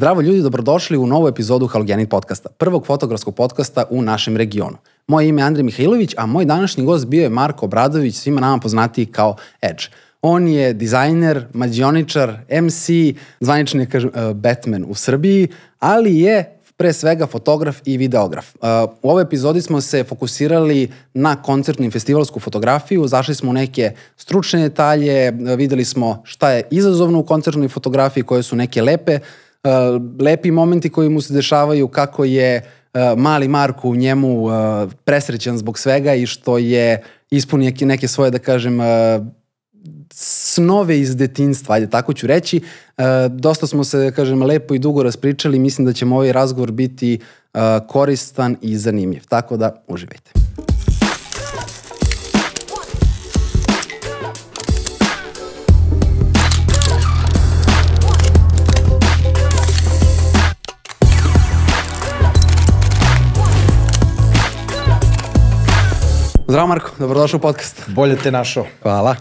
Zdravo ljudi, dobrodošli u novu epizodu Halogenit podcasta, prvog fotografskog podcasta u našem regionu. Moje ime je Andrej Mihajlović, a moj današnji gost bio je Marko Obradović, svima nama poznatiji kao Edge. On je dizajner, mađioničar, MC, zvanični kažem, uh, Batman u Srbiji, ali je pre svega fotograf i videograf. Uh, u ovoj epizodi smo se fokusirali na koncertnu i festivalsku fotografiju, zašli smo u neke stručne detalje, videli smo šta je izazovno u koncertnoj fotografiji, koje su neke lepe, lepi momenti koji mu se dešavaju, kako je uh, mali Marko u njemu uh, presrećan zbog svega i što je ispunio neke svoje, da kažem, snove iz detinstva, ajde tako ću reći. Dosta smo se, da kažem, lepo i dugo raspričali, mislim da će ovaj razgovor biti koristan i zanimljiv. Tako da, uživajte. Zdravo Marko, dobrodošao u podcast. Bolje te našao. Hvala.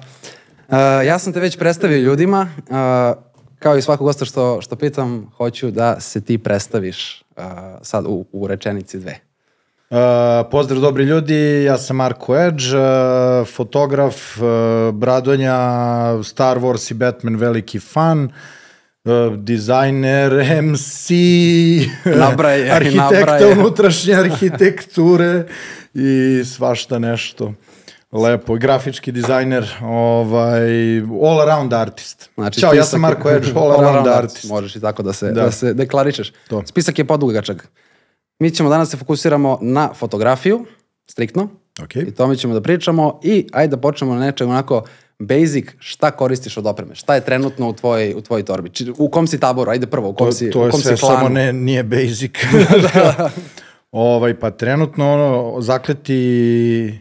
Uh, ja sam te već predstavio ljudima, uh, kao i svakog gosta što, što pitam, hoću da se ti predstaviš uh, sad u, u rečenici dve. Uh, pozdrav dobri ljudi, ja sam Marko Edge, uh, fotograf, uh, Bradonja, Star Wars i Batman veliki fan, uh, dizajner, MC, Nabraj, arhitekta nabraj. unutrašnje arhitekture i svašta nešto. Lepo, grafički dizajner, ovaj, all around artist. Znači, Ćao, ja spisak sam je- Marko Edge, all, around, artist. Možeš i tako da se, da. Da. se deklarišeš. To. Spisak je podugačak. Mi ćemo danas se fokusiramo na fotografiju, striktno, Ok. i tome ćemo da pričamo i ajde da počnemo na nečem onako basic, šta koristiš od opreme? Šta je trenutno u tvojoj, u tvojoj torbi? Či- U kom si taboru? Ajde prvo, u kom To, si, to u je kom sve si klanu? samo ne, nije basic. ovaj, pa trenutno ono, zakleti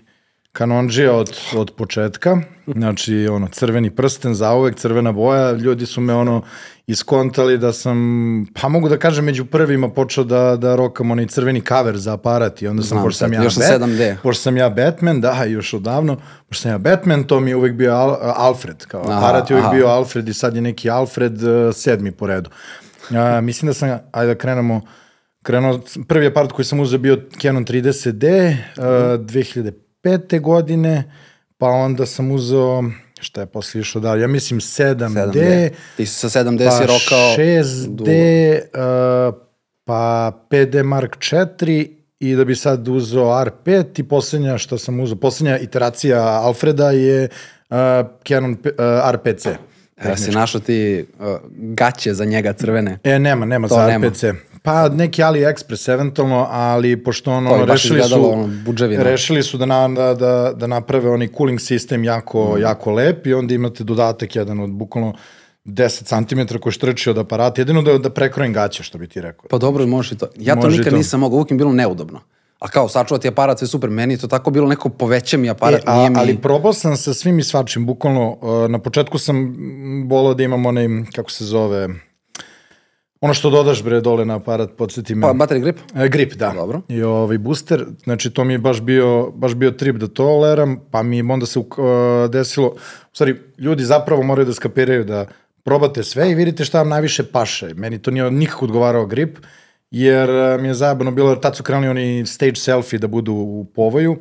kanonđija od, od početka, znači ono, crveni prsten, zauvek crvena boja, ljudi su me ono iskontali da sam, pa mogu da kažem među prvima počeo da, da rokam onaj crveni cover za aparat i onda sam, Znam, pošto sam ja, još sa Bat- 7D. pošto sam ja Batman, da, još odavno, pošto sam ja Batman, to mi je uvek bio Al, Alfred, kao Aha, aparat je uvek aha. bio Alfred i sad je neki Alfred uh, sedmi po redu. A, mislim da sam, ajde da krenemo, krenuo, prvi aparat koji sam uzeo bio Canon 30D uh, 2005. godine, pa onda sam uzeo, šta je posle išao dalje, ja mislim 7D, 7D. Ti sa 7D pa si rokao 6D, uh, pa 5D Mark 4 i da bi sad uzeo R5 i poslednja što sam uzeo, poslednja iteracija Alfreda je uh, Canon uh, R5C. Ja si našao ti uh, gaće za njega crvene. E, nema, nema To za nema. RPC. Pa neki AliExpress eventualno, ali pošto To ono, baš rešili su, ono, budževina. rešili su da, na, da, da, da naprave onaj cooling sistem jako, Mm. jako lep i onda imate dodatak jedan od bukvalno 10 cm koji štrči od aparata, jedino da, da prekrojim gaće, što bi ti rekao. Pa dobro, može i to. Ja to Može nikad to. nisam mogao, uvijek mi je bilo neudobno. A kao, sačuvati aparat, sve super, meni je to tako bilo neko poveća mi aparat, E, a, nije mi... Ali probao sam sa svim i svačim, bukvalno, uh, na početku sam volao da imam onaj, kako se zove, ono što dodaš bre dole na aparat, podsjeti me. Pa, battery grip? E, grip, da. Dobro. I ovaj booster, znači to mi je baš bio, baš bio trip da to leram, pa mi onda se uh, desilo, u stvari, ljudi zapravo moraju da skapiraju da probate sve i vidite šta vam najviše paše. Meni to nije nikako odgovarao grip, jer uh, mi je zajebano bilo, jer tad su krenuli oni stage selfie da budu u povoju,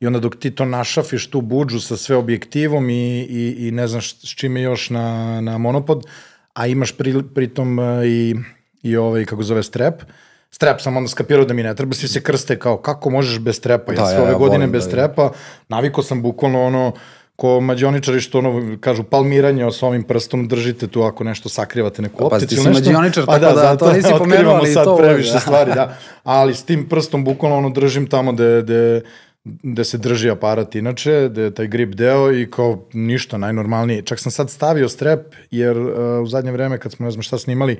i onda dok ti to našafiš tu buđu sa sve objektivom i, i, i ne znaš s čime još na, na monopod, a imaš pri, pritom uh, i, i ovaj, kako zove, strep, strep sam onda skapirao da mi ne treba, svi se krste kao kako možeš bez strepa, ja Da, sve ja, ove ja godine volim bez da- strepa, naviko sam bukvalno ono, ko mađioničari što ono, kažu palmiranje s ovim prstom držite tu ako nešto sakrivate neku Pa, opticu ti ili si mađioničar, Pa tako da zato to nisi pomenuo, ali sad to previše da. stvari, da. Ali s tim prstom bukvalno ono držim tamo gde, gde, gde se drži aparat inače, gde je taj grip deo i kao ništa najnormalnije. Čak sam sad stavio strep jer uh, u zadnje vreme kad smo ne znam šta snimali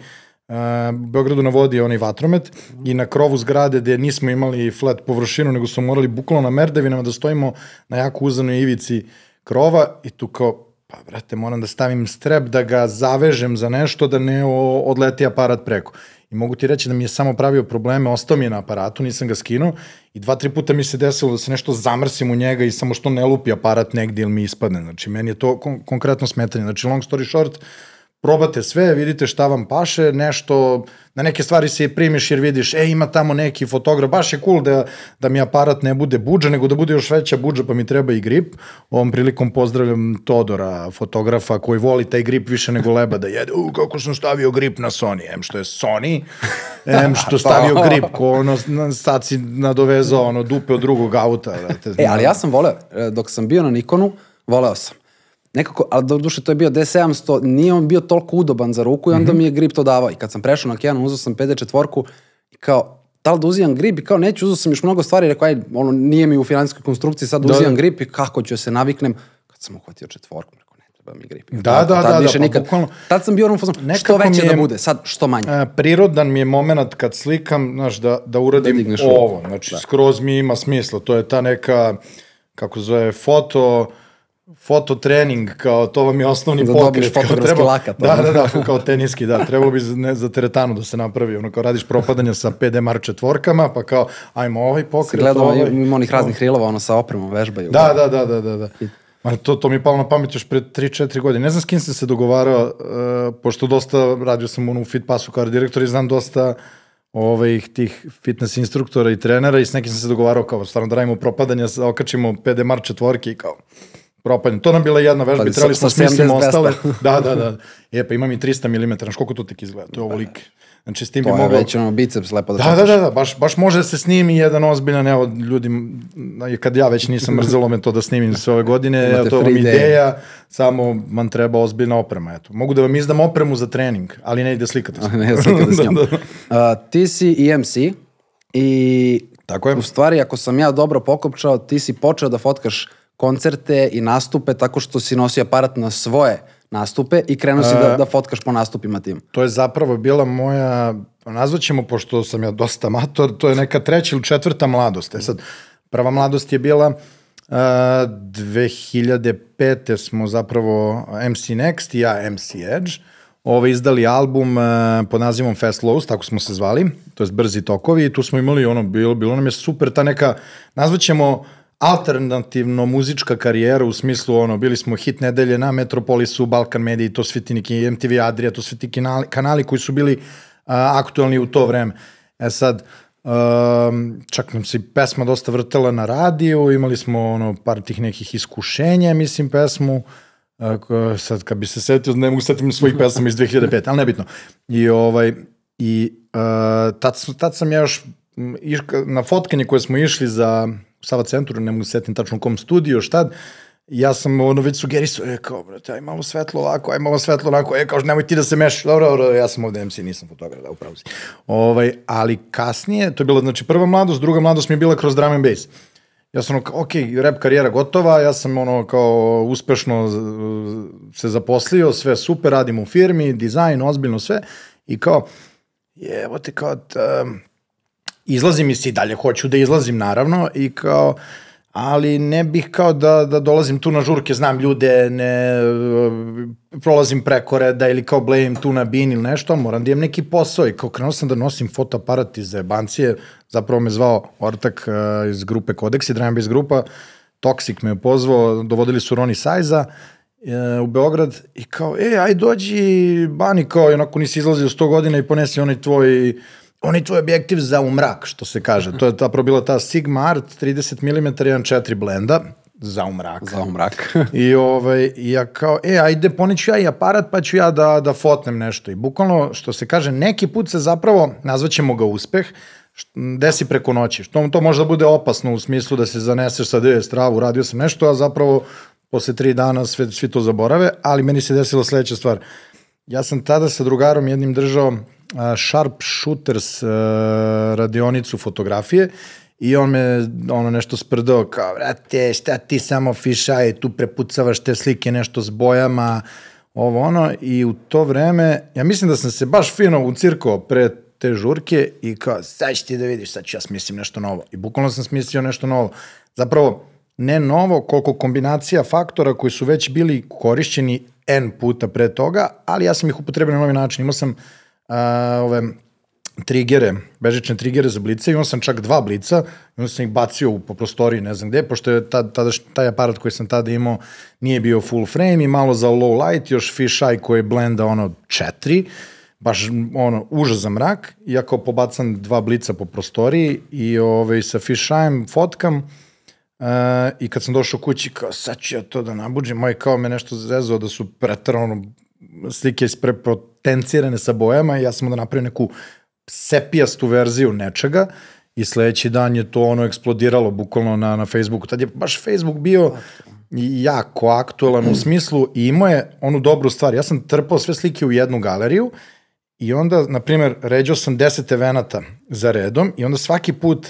Uh, Beogradu na vodi je onaj vatromet i na krovu zgrade gde nismo imali flat površinu, nego smo morali bukvalno na merdevinama da stojimo na jako uzanoj ivici krova i tu kao, pa brate, moram da stavim strep da ga zavežem za nešto da ne odleti aparat preko. I mogu ti reći da mi je samo pravio probleme, ostao mi je na aparatu, nisam ga skinuo i dva, tri puta mi se desilo da se nešto zamrsim u njega i samo što ne lupi aparat negdje ili mi ispadne. Znači, meni je to kon konkretno smetanje. Znači, long story short, probate sve, vidite šta vam paše, nešto, na neke stvari se i primiš jer vidiš, e, ima tamo neki fotograf, baš je cool da, da mi aparat ne bude budža, nego da bude još veća budža, pa mi treba i grip. Ovom prilikom pozdravljam Todora, fotografa koji voli taj grip više nego leba da jede. U, kako sam stavio grip na Sony, em što je Sony, em što stavio grip, ko ono, sad si nadovezao ono dupe od drugog auta. Da te, E, ali ja sam voleo, e, dok sam bio na Nikonu, voleo sam. Nekako, ali do duše to je bio D700, nije on bio toliko udoban za ruku i onda Mhm. mi je grip to davao. I kad sam prešao na Canon, uzao sam PD4 i kao, da li da uzimam grip i kao neću, uzao sam još mnogo stvari, rekao, aj, ono, nije mi u financijskoj konstrukciji, sad Da, uzimam da. grip i kako ću se naviknem. Kad sam uhvatio četvorku, rekao, ne treba mi grip. Da, da, da, da, pa nikad. bukvalno- Tad sam bio ono što veće je- da bude, sad što manje. E, prirodan mi je moment kad slikam, znaš, da, da uradim Da ovo. Znači, skroz mi ima smisla. To je ta neka, kako zove, foto, foto trening, kao to vam je osnovni Da pokret. dobiješ kao fotografski lakat, Da, da, da, kao teniski, da. Trebalo bi za, ne, za teretanu da se napravi. Ono, kao radiš propadanja sa PD Mar četvorkama, pa kao, ajmo ovaj pokret, Gledao, ovaj. ima onih raznih rilova, ono sa opremom vežbaju. Da, da, da, da, da. da. Ma to, to mi je palo na pamet još pre 3-4 godine. Ne znam s kim sam se dogovarao, uh, pošto dosta, radio sam ono u Fitpassu kao direktor i znam dosta ovaj, tih fitness instruktora i trenera i s nekim sam se dogovarao kao stvarno da radimo propadanja, sa- okačimo PDMR četvorke i kao propadanje. To nam bila jedna vežba Pa, trebali smo smislimo 70-200. ostale. Da, da, da. E, pa imam i 300 mm, znaš koliko to tek izgleda? To je ovolik. Znači, s tim bi To je mogao... već ono biceps lepo da, Da, da, da, da, baš, baš može da se snimi jedan ozbiljan, evo, ljudi, kad ja već nisam mrzelo me to da snimim sve ove godine, evo, to vam ideja, samo vam treba ozbiljna oprema, eto. Mogu da vam izdam opremu za trening, ali ne ide slikati se. ne slikate s njom. Da, da. Uh, ti si EMC i Tako je. u stvari ako sam ja dobro pokopčao, ti si počeo da fotkaš koncerte i nastupe tako što si nosio aparat na svoje nastupe i krenuo si da, da fotkaš po nastupima tim. To je zapravo bila moja, nazvaćemo, pošto sam ja dosta amator, to je neka treća ili četvrta mladost. E sad, prva mladost je bila uh, 2005. smo zapravo MC Next i ja MC Edge ovaj, izdali album uh, pod nazivom Fast Lows, tako smo se zvali, to je Brzi tokovi i tu smo imali ono, bilo, bilo nam je super ta neka, nazvaćemo alternativno muzička karijera u smislu ono bili smo hit nedelje na Metropolisu, Balkan Media, to svi ti neki MTV Adria, to svi ti kanali, kanali koji su bili a, aktualni u to vreme. E sad um, čak nam se pesma dosta vrtela na radiju, imali smo ono par tih nekih iskušenja, mislim pesmu Ako, sad kad bi se setio, ne mogu setim svojih pesama iz 2005, ali nebitno. I ovaj, i uh, tad, tad sam ja još na fotkanje koje smo išli za Sava centru, ne mogu se setim tačno u kom studiju, još tad, ja sam ono već sugerisao, e kao, brate, aj malo svetlo ovako, aj malo svetlo onako, e kao, nemoj ti da se meš, dobro, dobro, ja sam ovde MC, nisam fotograf, da, upravo si. Ovaj, ali kasnije, to je bila, znači, prva mladost, druga mladost mi je bila kroz drum and bass. Ja sam ono, ok, rap karijera gotova, ja sam ono kao uspešno se zaposlio, sve super, radim u firmi, dizajn, ozbiljno sve i kao, evo te kao, um, izlazim i si dalje hoću da izlazim naravno i kao, ali ne bih kao da, da dolazim tu na žurke, znam ljude, ne prolazim preko reda ili kao blejim tu na bin ili nešto, moram da imam neki posao i kao krenuo sam da nosim fotoaparat iz bancije, zapravo me zvao Ortak uh, iz grupe Codex i Drum Bass grupa, Toxic me je pozvao, dovodili su Roni Sajza e, u Beograd i kao, e, aj dođi, Bani, kao, i onako nisi izlazio 100 godina i ponesi onaj tvoj onaj tvoj objektiv za umrak, što se kaže. To je ta bila ta Sigma Art 30 mm 1.4 blenda za umrak. Za mrak. I ovaj, ja kao, e, ajde, poneću ja i aparat, pa ću ja da, da fotnem nešto. I bukvalno, što se kaže, neki put se zapravo, nazvaćemo ga uspeh, desi preko noći. Što to može da bude opasno u smislu da se zaneseš sa je stravu, radio sam nešto, a zapravo posle tri dana sve, svi to zaborave, ali meni se desila sledeća stvar. Ja sam tada sa drugarom jednim držao Sharp Shooters a, radionicu fotografije i on me ono nešto sprdao kao, vrate, šta ti samo fišaj, tu prepucavaš te slike nešto s bojama, ovo ono, i u to vreme, ja mislim da sam se baš fino ucirkao pre te žurke i kao, sad ćeš ti da vidiš, sad ću ja smislim nešto novo. I bukvalno sam smislio nešto novo. Zapravo, ne novo, koliko kombinacija faktora koji su već bili korišćeni N puta pre toga, ali ja sam ih upotrebio na novi način. Imao sam a, ove trigere, bežične trigere za blice, imao sam čak dva blica, i sam ih bacio u, po prostoriji, ne znam gde, pošto je ta, tada, taj aparat koji sam tada imao nije bio full frame i malo za low light, još fisheye koji blenda ono četiri, baš ono, užas za mrak, ja kao pobacam dva blica po prostoriji i ovaj, sa fishajem fotkam, Uh, I kad sam došao kući, kao, sad ću ja to da nabuđem, moj kao me nešto zezao da su pretrano slike isprepotencirane sa bojama i ja sam da napravio neku sepijastu verziju nečega i sledeći dan je to ono eksplodiralo bukvalno na, na Facebooku. Tad je baš Facebook bio jako aktualan u smislu i imao je onu dobru stvar. Ja sam trpao sve slike u jednu galeriju i onda, na primjer, ređao sam 10 evenata za redom i onda svaki put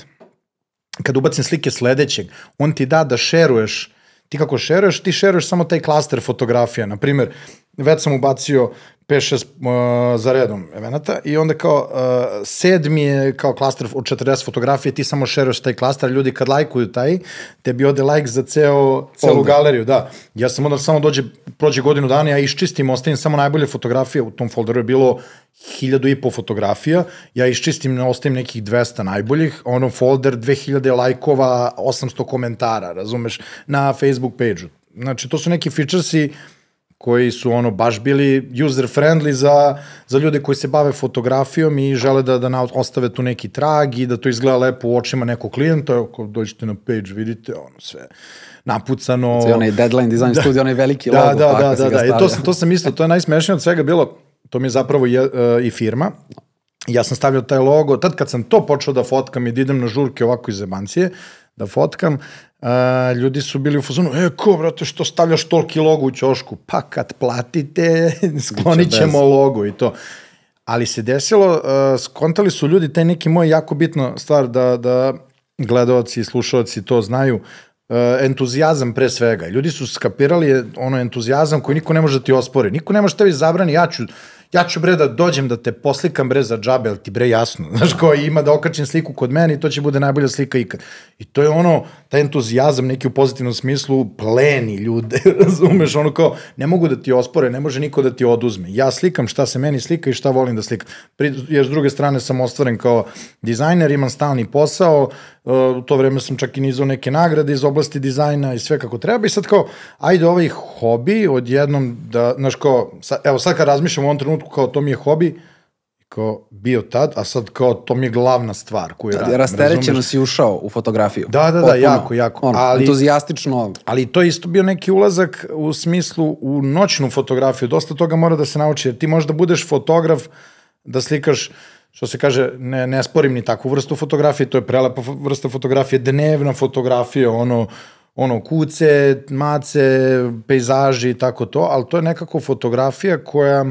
kad ubacim slike sledećeg, on ti da da šeruješ ti kako šeruješ, ti šeruješ samo taj klaster fotografija. Na primjer, već sam ubacio 5-6 uh, za redom evenata i onda kao uh, sedmi je kao klaster od 40 fotografije, ti samo šeruješ taj klaster, ljudi kad lajkuju taj, tebi ode like za ceo, celu Folder. galeriju, da. Ja sam onda samo dođe, prođe godinu dana, ja iščistim, ostavim samo najbolje fotografije, u tom folderu je bilo hiljadu i po fotografija, ja iščistim, ostavim nekih 200 najboljih, ono folder 2000 lajkova, 800 komentara, razumeš, na Facebook page-u. Znači, to su neki featuresi koji su ono baš bili user friendly za, za ljude koji se bave fotografijom i žele da, da ostave tu neki trag i da to izgleda lepo u očima nekog klijenta, ako dođete na page vidite ono sve napucano. Znači onaj deadline design da, studio, onaj veliki da, logo. Da, da, da, da, i to, sam, to sam mislio, to je najsmešnije od svega bilo, to mi je zapravo je, uh, i firma, ja sam stavljao taj logo, tad kad sam to počeo da fotkam i da idem na žurke ovako iz Zebancije, da fotkam, a, ljudi su bili u fazonu, e, ko, brate, što stavljaš toliki logo u ćošku? Pa kad platite, sklonit ćemo logo i to. Ali se desilo, uh, skontali su ljudi, taj neki moj jako bitno stvar da, da gledalci i slušalci to znaju, uh, entuzijazam pre svega. Ljudi su skapirali ono entuzijazam koji niko ne može da ti ospori. Niko ne može tebi zabrani, ja ću ja ću bre da dođem da te poslikam bre za džabe, ali ti bre jasno, znaš ko ima da okačim sliku kod mene i to će bude najbolja slika ikad. I to je ono, taj entuzijazam neki u pozitivnom smislu pleni ljude, razumeš, ono kao, ne mogu da ti ospore, ne može niko da ti oduzme. Ja slikam šta se meni slika i šta volim da slikam. Jer s druge strane sam ostvaren kao dizajner, imam stalni posao, u to vreme sam čak i nizao neke nagrade iz oblasti dizajna i sve kako treba i sad kao, ajde ovaj hobi odjednom da, znaš kao, sad, evo sad kad razmišljam u ovom trenutku kao to mi je hobi, kao bio tad, a sad kao to mi je glavna stvar koju radim. Rasterećeno si ušao u fotografiju. Da, da, da, Potpuno, jako, jako. Ono, ali, entuzijastično. Ali to je isto bio neki ulazak u smislu u noćnu fotografiju. Dosta toga mora da se nauči, jer ti možda budeš fotograf da slikaš što se kaže, ne, ne sporim ni takvu vrstu fotografije, to je prelepa vrsta fotografije, dnevna fotografija, ono, ono kuce, mace, pejzaži i tako to, ali to je nekako fotografija koja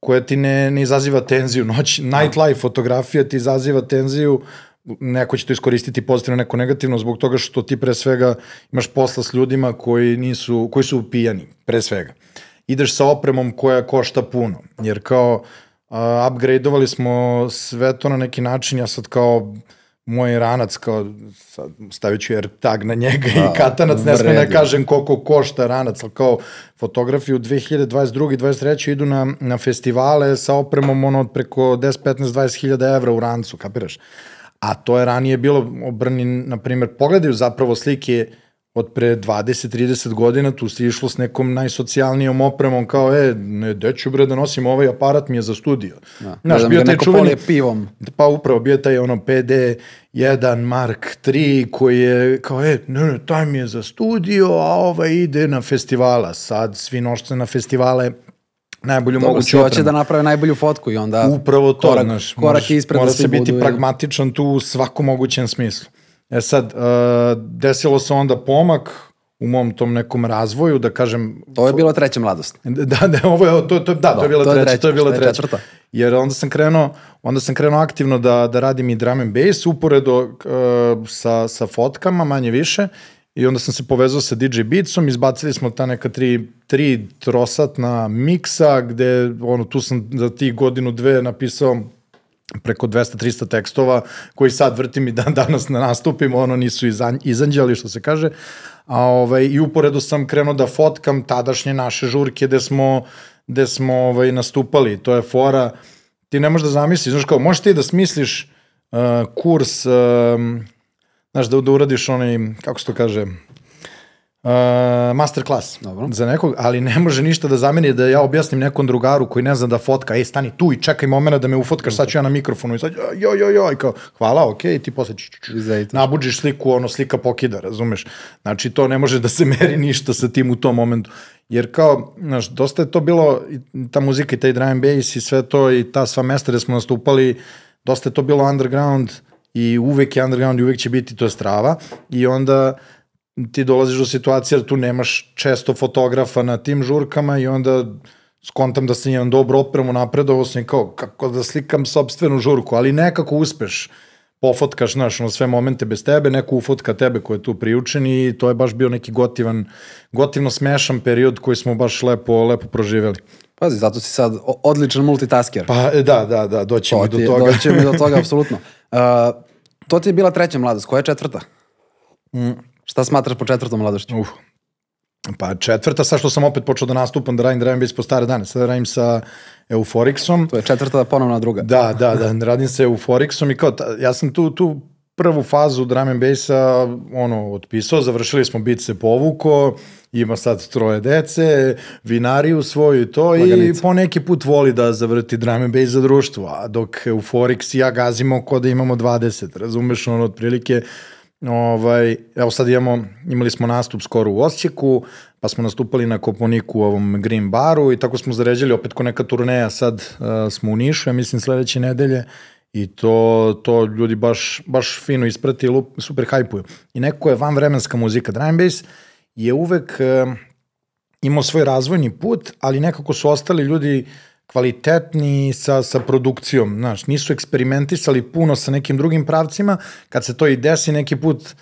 koja ti ne, ne izaziva tenziju. Noć, nightlife fotografija ti izaziva tenziju, neko će to iskoristiti pozitivno, neko negativno, zbog toga što ti pre svega imaš posla s ljudima koji, nisu, koji su pijani, pre svega. Ideš sa opremom koja košta puno, jer kao uh, upgradeovali smo sve to na neki način, ja sad kao moj ranac, kao sad stavit ću jer tag na njega A, i katanac, ne sme da kažem koliko košta ranac, ali kao fotografiju 2022. i 2023. idu na, na festivale sa opremom ono od preko 10, 15, 20 hiljada evra u rancu, kapiraš? A to je ranije bilo obrni, na primjer, pogledaju zapravo slike uh, od pre 20-30 godina tu si išlo s nekom najsocijalnijom opremom kao, e, ne, deću bre da nosim ovaj aparat mi je za studio. Da, Znaš, da bio taj čuveni, pivom. Pa upravo, bio taj ono PD 1 Mark 3 koji je kao, e, ne, ne, taj mi je za studio, a ovaj ide na festivala. Sad svi nošte na festivale najbolju Dobro, moguću opremu. hoće da naprave najbolju fotku i onda Upravo to, korak, znaš, korak moraš, ispred mora da se biti budu, pragmatičan tu u svakom mogućem smislu. E sad, uh, desilo se onda pomak u mom tom nekom razvoju, da kažem... To je bilo treća mladost. Da, da, ovo je, to, to, da, da to je bila treća, treća, to je bila treća. Četvrta. Jer onda sam krenuo, onda sam krenuo aktivno da, da radim i drum and bass, uporedo uh, sa, sa fotkama, manje više, i onda sam se povezao sa DJ Beatsom, izbacili smo ta neka tri, tri trosatna miksa, gde ono, tu sam za tih godinu dve napisao preko 200-300 tekstova koji sad vrtim i dan danas na nastupima, ono nisu izan, izanđali što se kaže, a ovaj, i uporedo sam krenuo da fotkam tadašnje naše žurke gde smo, gde smo ovaj, nastupali, to je fora, ti ne možeš da zamisliš, znaš kao, možeš ti da smisliš uh, kurs, um, znaš, da, da uradiš onaj, kako se to kaže, Uh, master class Dobro. za nekog, ali ne može ništa da zameni da ja objasnim nekom drugaru koji ne zna da fotka, ej stani tu i čekaj momena da me ufotkaš, sad ću ja na mikrofonu i sad jo jo jo i kao hvala, okej, ti posle č- č- nabuđiš sliku, ono slika pokida, razumeš? Znači to ne može da se meri ništa sa tim u tom momentu. Jer kao, znaš, dosta je to bilo, i ta muzika i taj drum and bass i sve to i ta sva mesta gde smo nastupali, dosta je to bilo underground i uvek je underground i uvek će biti to strava i onda ti dolaziš do situacije da tu nemaš često fotografa na tim žurkama i onda skontam da sam jedan dobro opremu napredovo sam i kao kako da slikam sobstvenu žurku, ali nekako uspeš pofotkaš, znaš, ono, sve momente bez tebe, neko ufotka tebe ko je tu priučen i to je baš bio neki gotivan, gotivno smešan period koji smo baš lepo, lepo proživeli. Pazi, zato si sad odličan multitasker. Pa e, da, da, da, doćemo To do ti- toga. Doćemo do toga, apsolutno. Uh, to ti je bila treća mladost, koja je četvrta? Mm. Šta smatraš po četvrtom mladošću? Uf. Pa četvrta, sad što sam opet počeo da nastupam, da radim drum and bass po stare dane. Sad radim sa Euforixom. To je četvrta ponovna druga. Da, da, da, radim sa Euforixom i kao, ta, ja sam tu, tu prvu fazu drum and bassa ono, otpisao, završili smo bit se povuko, ima sad troje dece, vinariju svoju i to Laganica. i po neki put voli da zavrti drum and bass za društvo, a dok Euforix i ja gazimo ko da imamo 20, razumeš, ono, otprilike, Ovaj, evo sad imamo, imali smo nastup skoro u Osijeku, pa smo nastupali na Koponiku u ovom Green Baru i tako smo zaređali opet ko neka turneja, sad uh, smo u Nišu, ja mislim sledeće nedelje i to, to ljudi baš, baš fino isprati lup, super hajpuju. I neko je vanvremenska muzika, drum bass je uvek uh, imao svoj razvojni put, ali nekako su ostali ljudi kvalitetni sa, sa produkcijom, znaš, nisu eksperimentisali puno sa nekim drugim pravcima, kad se to i desi neki put,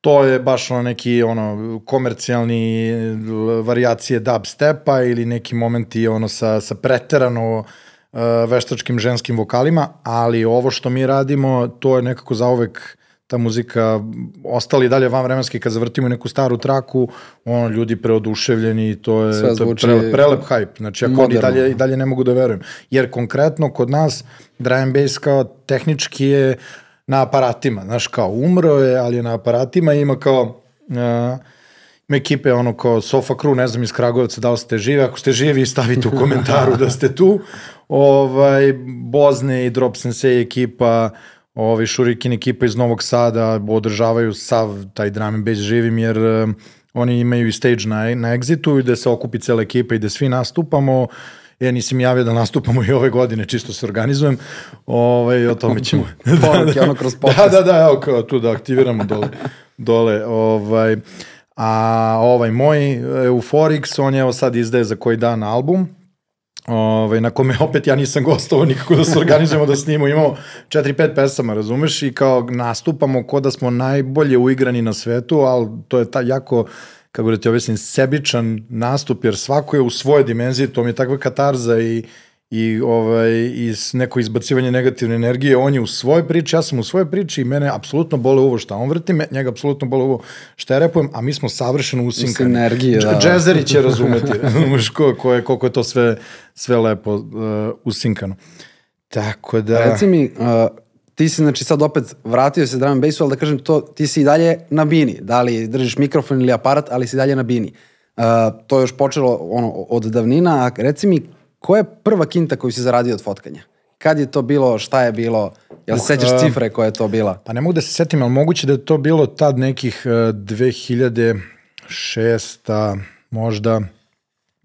to je baš ono neki ono komercijalni eh, varijacije dubstepa ili neki momenti ono sa, sa preterano uh, veštačkim ženskim vokalima, ali ovo što mi radimo, to je nekako zauvek ta muzika ostali dalje van vremenski kad zavrtimo neku staru traku, ono ljudi preoduševljeni, to je, Sve to je zvuči prelep, hype. Znači ako oni dalje i dalje ne mogu da verujem. Jer konkretno kod nas drum and bass kao tehnički je na aparatima, znaš kao umro je, ali je na aparatima i ima kao uh, ima ekipe ono kao Sofa Crew, ne znam iz Kragujevca da li ste živi, ako ste živi stavite u komentaru da ste tu. Ovaj, Bozne i Drop Sensei ekipa, ovaj, Shuriken ekipa iz Novog Sada održavaju sav taj drum and bass živim jer um, oni imaju i stage na, na Exitu i da se okupi cela ekipa i da svi nastupamo. Ja nisam javio da nastupamo i ove godine, čisto se organizujem. Ovaj, o tome ćemo. Poruke, ono kroz Da, podcast. da, da, evo kao tu da aktiviramo dole. dole ovaj. A ovaj moj Euforix, on je evo sad izdaje za koji dan album. Ovaj, na kome opet ja nisam gostovao nikako da se organizujemo da snimamo. Imamo 4-5 pesama, razumeš? I kao nastupamo ko da smo najbolje uigrani na svetu, ali to je ta jako kako da ti objasnim, sebičan nastup, jer svako je u svojoj dimenziji, to mi je takva katarza i, i ovaj, iz neko izbacivanje negativne energije, on je u svojoj priči, ja sam u svojoj priči i mene apsolutno bole uvo šta on vrti, me, njega apsolutno bole uvo šta ja repujem, a mi smo savršeno usinkani. Sinergije, da. Džezeri će razumeti, razumeš ko, ko je, koliko je to sve, sve lepo uh, usinkano. Tako da... Reci mi, uh, ti si znači sad opet vratio se drum and bassu, ali da kažem to, ti si i dalje na bini. Da li držiš mikrofon ili aparat, ali si dalje na bini. Uh, to je još počelo ono, od davnina, a reci mi, koja je prva kinta koju si zaradio od fotkanja? Kad je to bilo, šta je bilo? Jel se sećaš cifre koja je to bila? Pa ne mogu da se setim, ali moguće da je to bilo tad nekih uh, 2006 možda.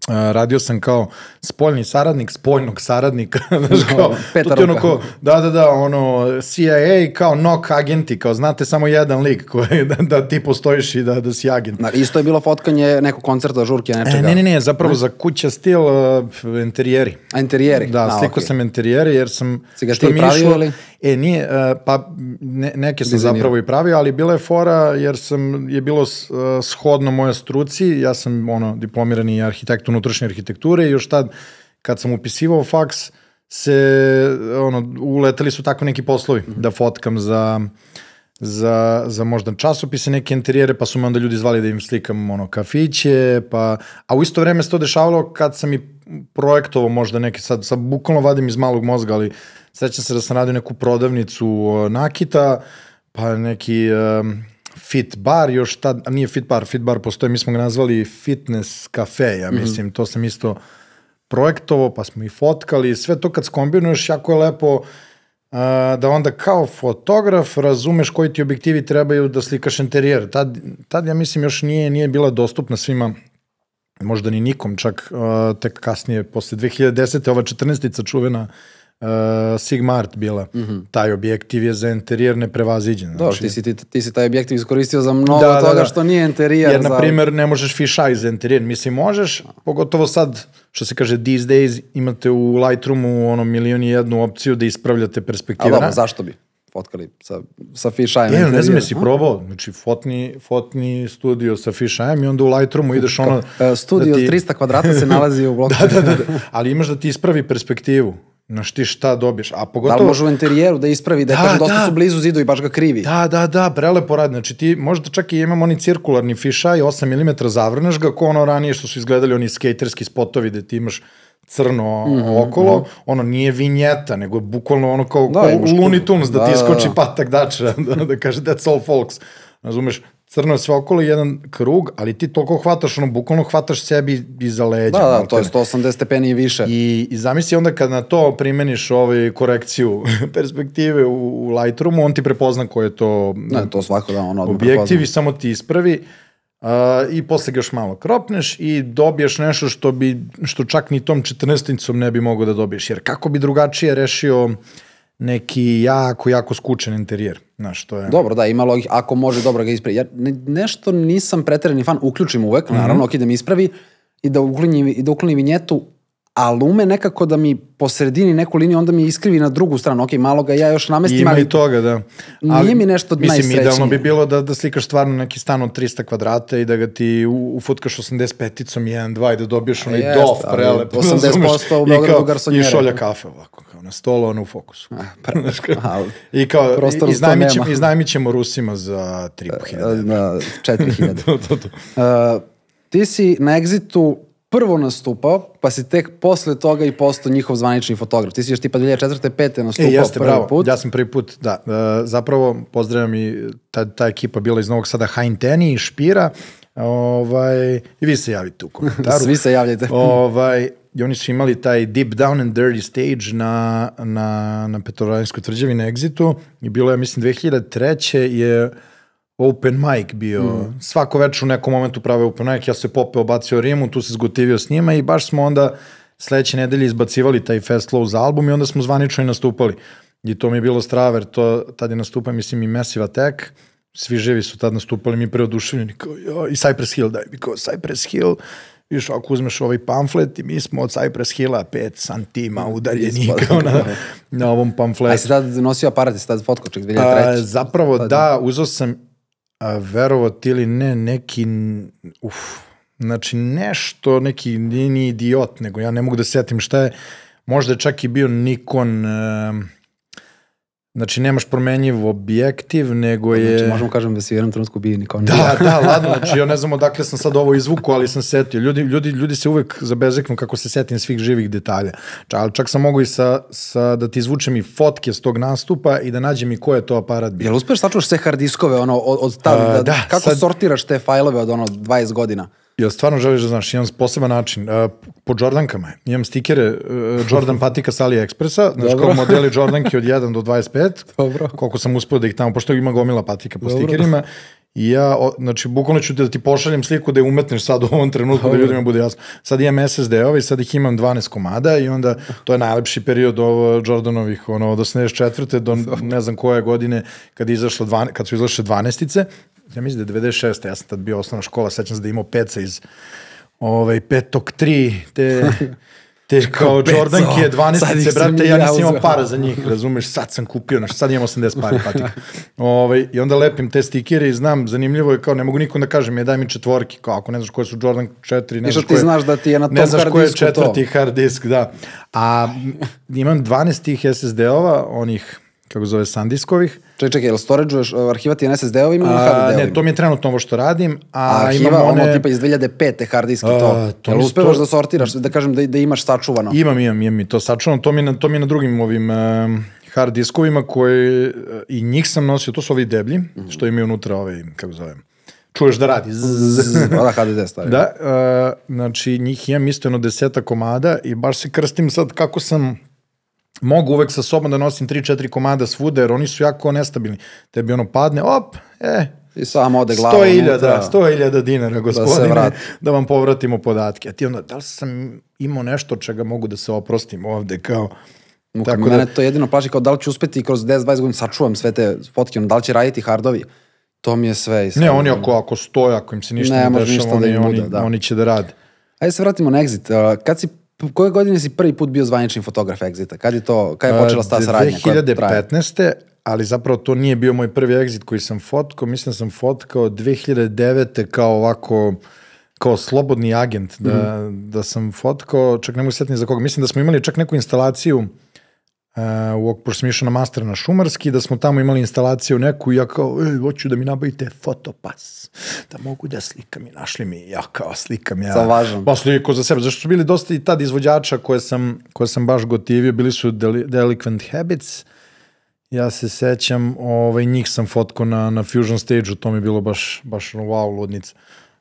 Uh, radio sam kao spoljni saradnik spoljnog saradnika, znaš kao, ti ono ko, da, da, da, ono, CIA kao NOC agenti, kao znate samo jedan lik koji, da, da ti postojiš i da, da si agent. Na, isto je bilo fotkanje nekog koncerta, žurke, nečega. E, ne, ne, ne, zapravo za kuća stil uh, interijeri. A interijeri? Da, A, slikao okej. sam interijere jer sam... Si ga ti pravio išlo- ili? E, nije, uh, pa ne, neke sam Dizajnirao. zapravo i pravio, ali bila je fora jer sam, je bilo uh, shodno moje struci, ja sam ono, diplomirani arhitekt unutrašnje arhitekture i još tad kad sam upisivao faks se, ono, uleteli su tako neki poslovi Mhm. da fotkam za za, za možda časopise, neke interijere, pa su me onda ljudi zvali da im slikam ono, kafiće, pa, a u isto vreme se to dešavalo kad sam i projektovao možda neke, sad, sad bukvalno vadim iz malog mozga, ali sećam se da sam radio neku prodavnicu nakita, pa neki um, fit bar, još tad, a nije fit bar, fit bar postoje, mi smo ga nazvali fitness kafe, ja mislim, mm -hmm. to sam isto projektovao, pa smo i fotkali, sve to kad skombinuješ, jako je lepo uh, da onda kao fotograf razumeš koji ti objektivi trebaju da slikaš interijer. Tad, tad ja mislim još nije, nije bila dostupna svima možda ni nikom, čak uh, tek kasnije, posle 2010. ova 14. čuvena uh, Sigma Art bila. Mm -hmm. Taj objektiv je za interijer neprevaziđen. Znači... Dobro, ti si, ti, ti si taj objektiv iskoristio za mnogo da, toga da, da. što nije interijer. Jer, za... na primer, ne možeš fišaj za interijer. Mislim, možeš, pogotovo sad, što se kaže, these days, imate u Lightroomu ono milion i jednu opciju da ispravljate perspektive. A dobro, zašto bi? fotkali sa, sa fisheye. Je, ne znam, jesi probao, znači fotni, fotni studio sa fisheye i onda u Lightroomu ideš ono... Uh, studio da ti... 300 kvadrata se nalazi u bloku. da, da, da, da, ali imaš da ti ispravi perspektivu. Znaš ti šta dobiješ, a pogotovo... Da li može u interijeru da ispravi, da, da kažem, dosta da. su blizu zidu i baš ga krivi. Da, da, da, prelepo radi. Znači ti možda čak i imamo oni cirkularni fišaj, 8 mm zavrneš ga, ko ono ranije što su izgledali oni skaterski spotovi gde ti imaš crno mm -hmm, okolo, mm -hmm. ono nije vinjeta, nego je bukvalno ono kao, da, Looney Tunes, da, da ti iskoči da, da. patak dača, da, da kaže that's all folks. Razumeš, crno je sve okolo jedan krug, ali ti toliko hvataš, ono, bukvalno hvataš sebi iza leđa. Da, da, to je 180 stepeni i više. I, i zamisli onda kad na to primeniš ovaj korekciju perspektive u, u Lightroomu, on ti prepozna ko je to... Ne, to svako da, on odmah Objektiv i samo ti ispravi. Uh, i posle ga još malo kropneš i dobiješ nešto što bi što čak ni tom 14 ne bi mogao da dobiješ jer kako bi drugačije rešio neki jako jako skučen interijer znaš to je Dobro da ima logika ako može dobro ga ispravi ja ne, nešto nisam preterani fan uključim uvek mm -hmm. naravno ok da mi ispravi i da ukloni i da ukloni vinjetu ali ume nekako da mi po sredini neku liniju, onda mi iskrivi na drugu stranu. Ok, malo ga ja još namestim, Ima ali... i toga, da. Ali, nije mi nešto mislim, najsrećnije. Mislim, idealno bi bilo da, da slikaš stvarno neki stan od 300 kvadrata i da ga ti ufutkaš 85-icom 1-2 i da dobiješ onaj Jest, dof prelep. 80% u Beogradu garsonjere. I šolja kafe ovako, kao na stolu, ono u fokusu. A, I kao, iznajmićemo, iznajmićemo Rusima za 3.500. Na 4.000. to, to, to. Uh, ti si na Exitu prvo nastupao, pa si tek posle toga i postao njihov zvanični fotograf. Ti si još tipa 2004. 5. nastupao e, jeste, prvi bravo. put. Ja sam prvi put, da. Uh, zapravo, pozdravljam i ta, ta ekipa bila iz Novog Sada, Hain Teni i Špira. Ovaj, I vi se javite u komentaru. Svi se javljajte. ovaj, I oni su imali taj Deep Down and Dirty stage na, na, na Petrovaradinskoj tvrđavi na Exitu i bilo je, mislim, 2003. je open mic bio, mm. svako večer u nekom momentu prave open mic, ja se popeo, bacio Rimu, tu se zgotivio s njima i baš smo onda sledeće nedelje izbacivali taj Fast Flow za album i onda smo zvanično i nastupali. I to mi je bilo straver, to, tad je nastupao, mislim, i Massive Attack, svi živi su tad nastupali, mi preoduševljeni, kao, jo, i Cypress Hill, daj mi kao Cypress Hill, Viš, ako uzmeš ovaj pamflet i mi smo od Cypress Hilla 5 santima udaljeni kao na, na ovom pamfletu. A si tad nosio aparat, si tad fotko ček 2003? A, zapravo tad... da, uzao sam a, verovati ili ne, neki, uf, znači nešto, neki, nije ni idiot, nego ja ne mogu da setim šta je, možda je čak i bio Nikon, uh, Znači, nemaš promenjiv objektiv, nego je... Znači, možemo kažem da si u jednom trenutku bio Nikon. Da, da, ladno, znači, ja ne znam odakle sam sad ovo izvuku, ali sam setio. Ljudi, ljudi, ljudi se uvek zabezeknu kako se setim svih živih detalja. Ča, ali čak sam mogu i sa, sa, da ti izvučem i fotke s tog nastupa i da nađem i ko je to aparat bio. Jel uspeš sačuvaš sve hard diskove, ono, od, od ta, da, da, kako sad... sortiraš te fajlove od ono 20 godina? Ja stvarno želiš da znaš, imam poseban način. Uh, po Jordankama imam stikere uh, Jordan patika sa AliExpressa, znaš kao modeli Jordanke od 1 do 25. Dobro. Koliko sam uspio da ih tamo, pošto ima gomila patika po Dobro. stikerima. I ja, o, znači, bukvalno ću da ti pošaljem sliku da je umetneš sad u ovom trenutku Dobro. da ljudima bude jasno. Sad imam SSD-ove i sad ih imam 12 komada i onda to je najlepši period ovo Jordanovih, ono, od 84. do ne znam koje godine kad, izašlo 12, kad su izašle 12 ja mislim da je 96. Ja sam tad bio osnovna škola, sećam se da imao peca iz ovaj, petog tri, te, te kao Jordanke, 12 brate, ja nisam imao para za njih, razumeš, sad sam kupio, znaš, sad imam 80 pari patika. ovaj, I onda lepim te stikere i znam, zanimljivo je kao, ne mogu nikom da kažem, je daj mi četvorki, kao ako ne znaš koje su Jordan 4, ne znaš koje, ti znaš da ti je na tom ne znaš koje je četvrti to. hard disk, da. A imam 12 tih SSD-ova, onih kako zove, sandiskovih. Čekaj, čekaj, jel storageuješ, arhiva ti na SSD-ovima ili HDD-ovima? ne, to mi je trenutno ovo što radim, a, A arhiva, imam one... ono tipa iz 2005. hard disk i to. To jel uspevaš sto- da sortiraš, da kažem da, da imaš sačuvano? Imam, imam, imam i to sačuvam, to mi, je na, to mi je na drugim ovim um, hard diskovima koji, uh, i njih sam nosio, to su ovi deblji, Mhm. što imaju unutra ovaj, kako zovem, čuješ da radi. Da, HDD stari. Da, uh, znači njih imam isto jedno deseta komada i baš se krstim sad kako sam mogu uvek sa sobom da nosim 3-4 komada svuda, jer oni su jako nestabilni. Tebi ono padne, op, e, I samo ode glava. 100.000, unutra. 100.000 dinara, gospodine, da, da vam povratimo podatke. A ti onda, da li sam imao nešto čega mogu da se oprostim ovde, kao... Muka, Tako Mene da, to jedino plaši kao da li ću uspeti kroz 10-20 godina sačuvam sve te fotke, ono, da li će raditi hardovi. To mi je sve. ne, oni ako, ako stoje, ako im se ništa Ne ne, dešava, ništa da oni, oni, da. oni će da rade. Ajde se vratimo na Exit. Kad si, koje godine si prvi put bio zvanični fotograf Exita? Kad je to, kad je počela sta saradnja? koja traje? 2015. ali zapravo to nije bio moj prvi exit koji sam fotkao, mislim da sam fotkao 2009. kao ovako kao slobodni agent, da, Mhm. da sam fotkao, čak ne mogu setiti za koga, mislim da smo imali čak neku instalaciju uh, u, pošto sam išao na master na Šumarski, da smo tamo imali instalaciju neku i ja kao, e, hoću da mi nabavite fotopas, da mogu da slikam i našli mi, ja kao slikam ja. Sa važom. Pa sliko za sebe, zašto su bili dosta i tad izvođača koje sam, koje sam baš gotivio, bili su Deli, Delinquent Habits, ja se sećam, ovaj, njih sam fotkao na, na Fusion stage-u, to mi je bilo baš, baš wow, ludnica.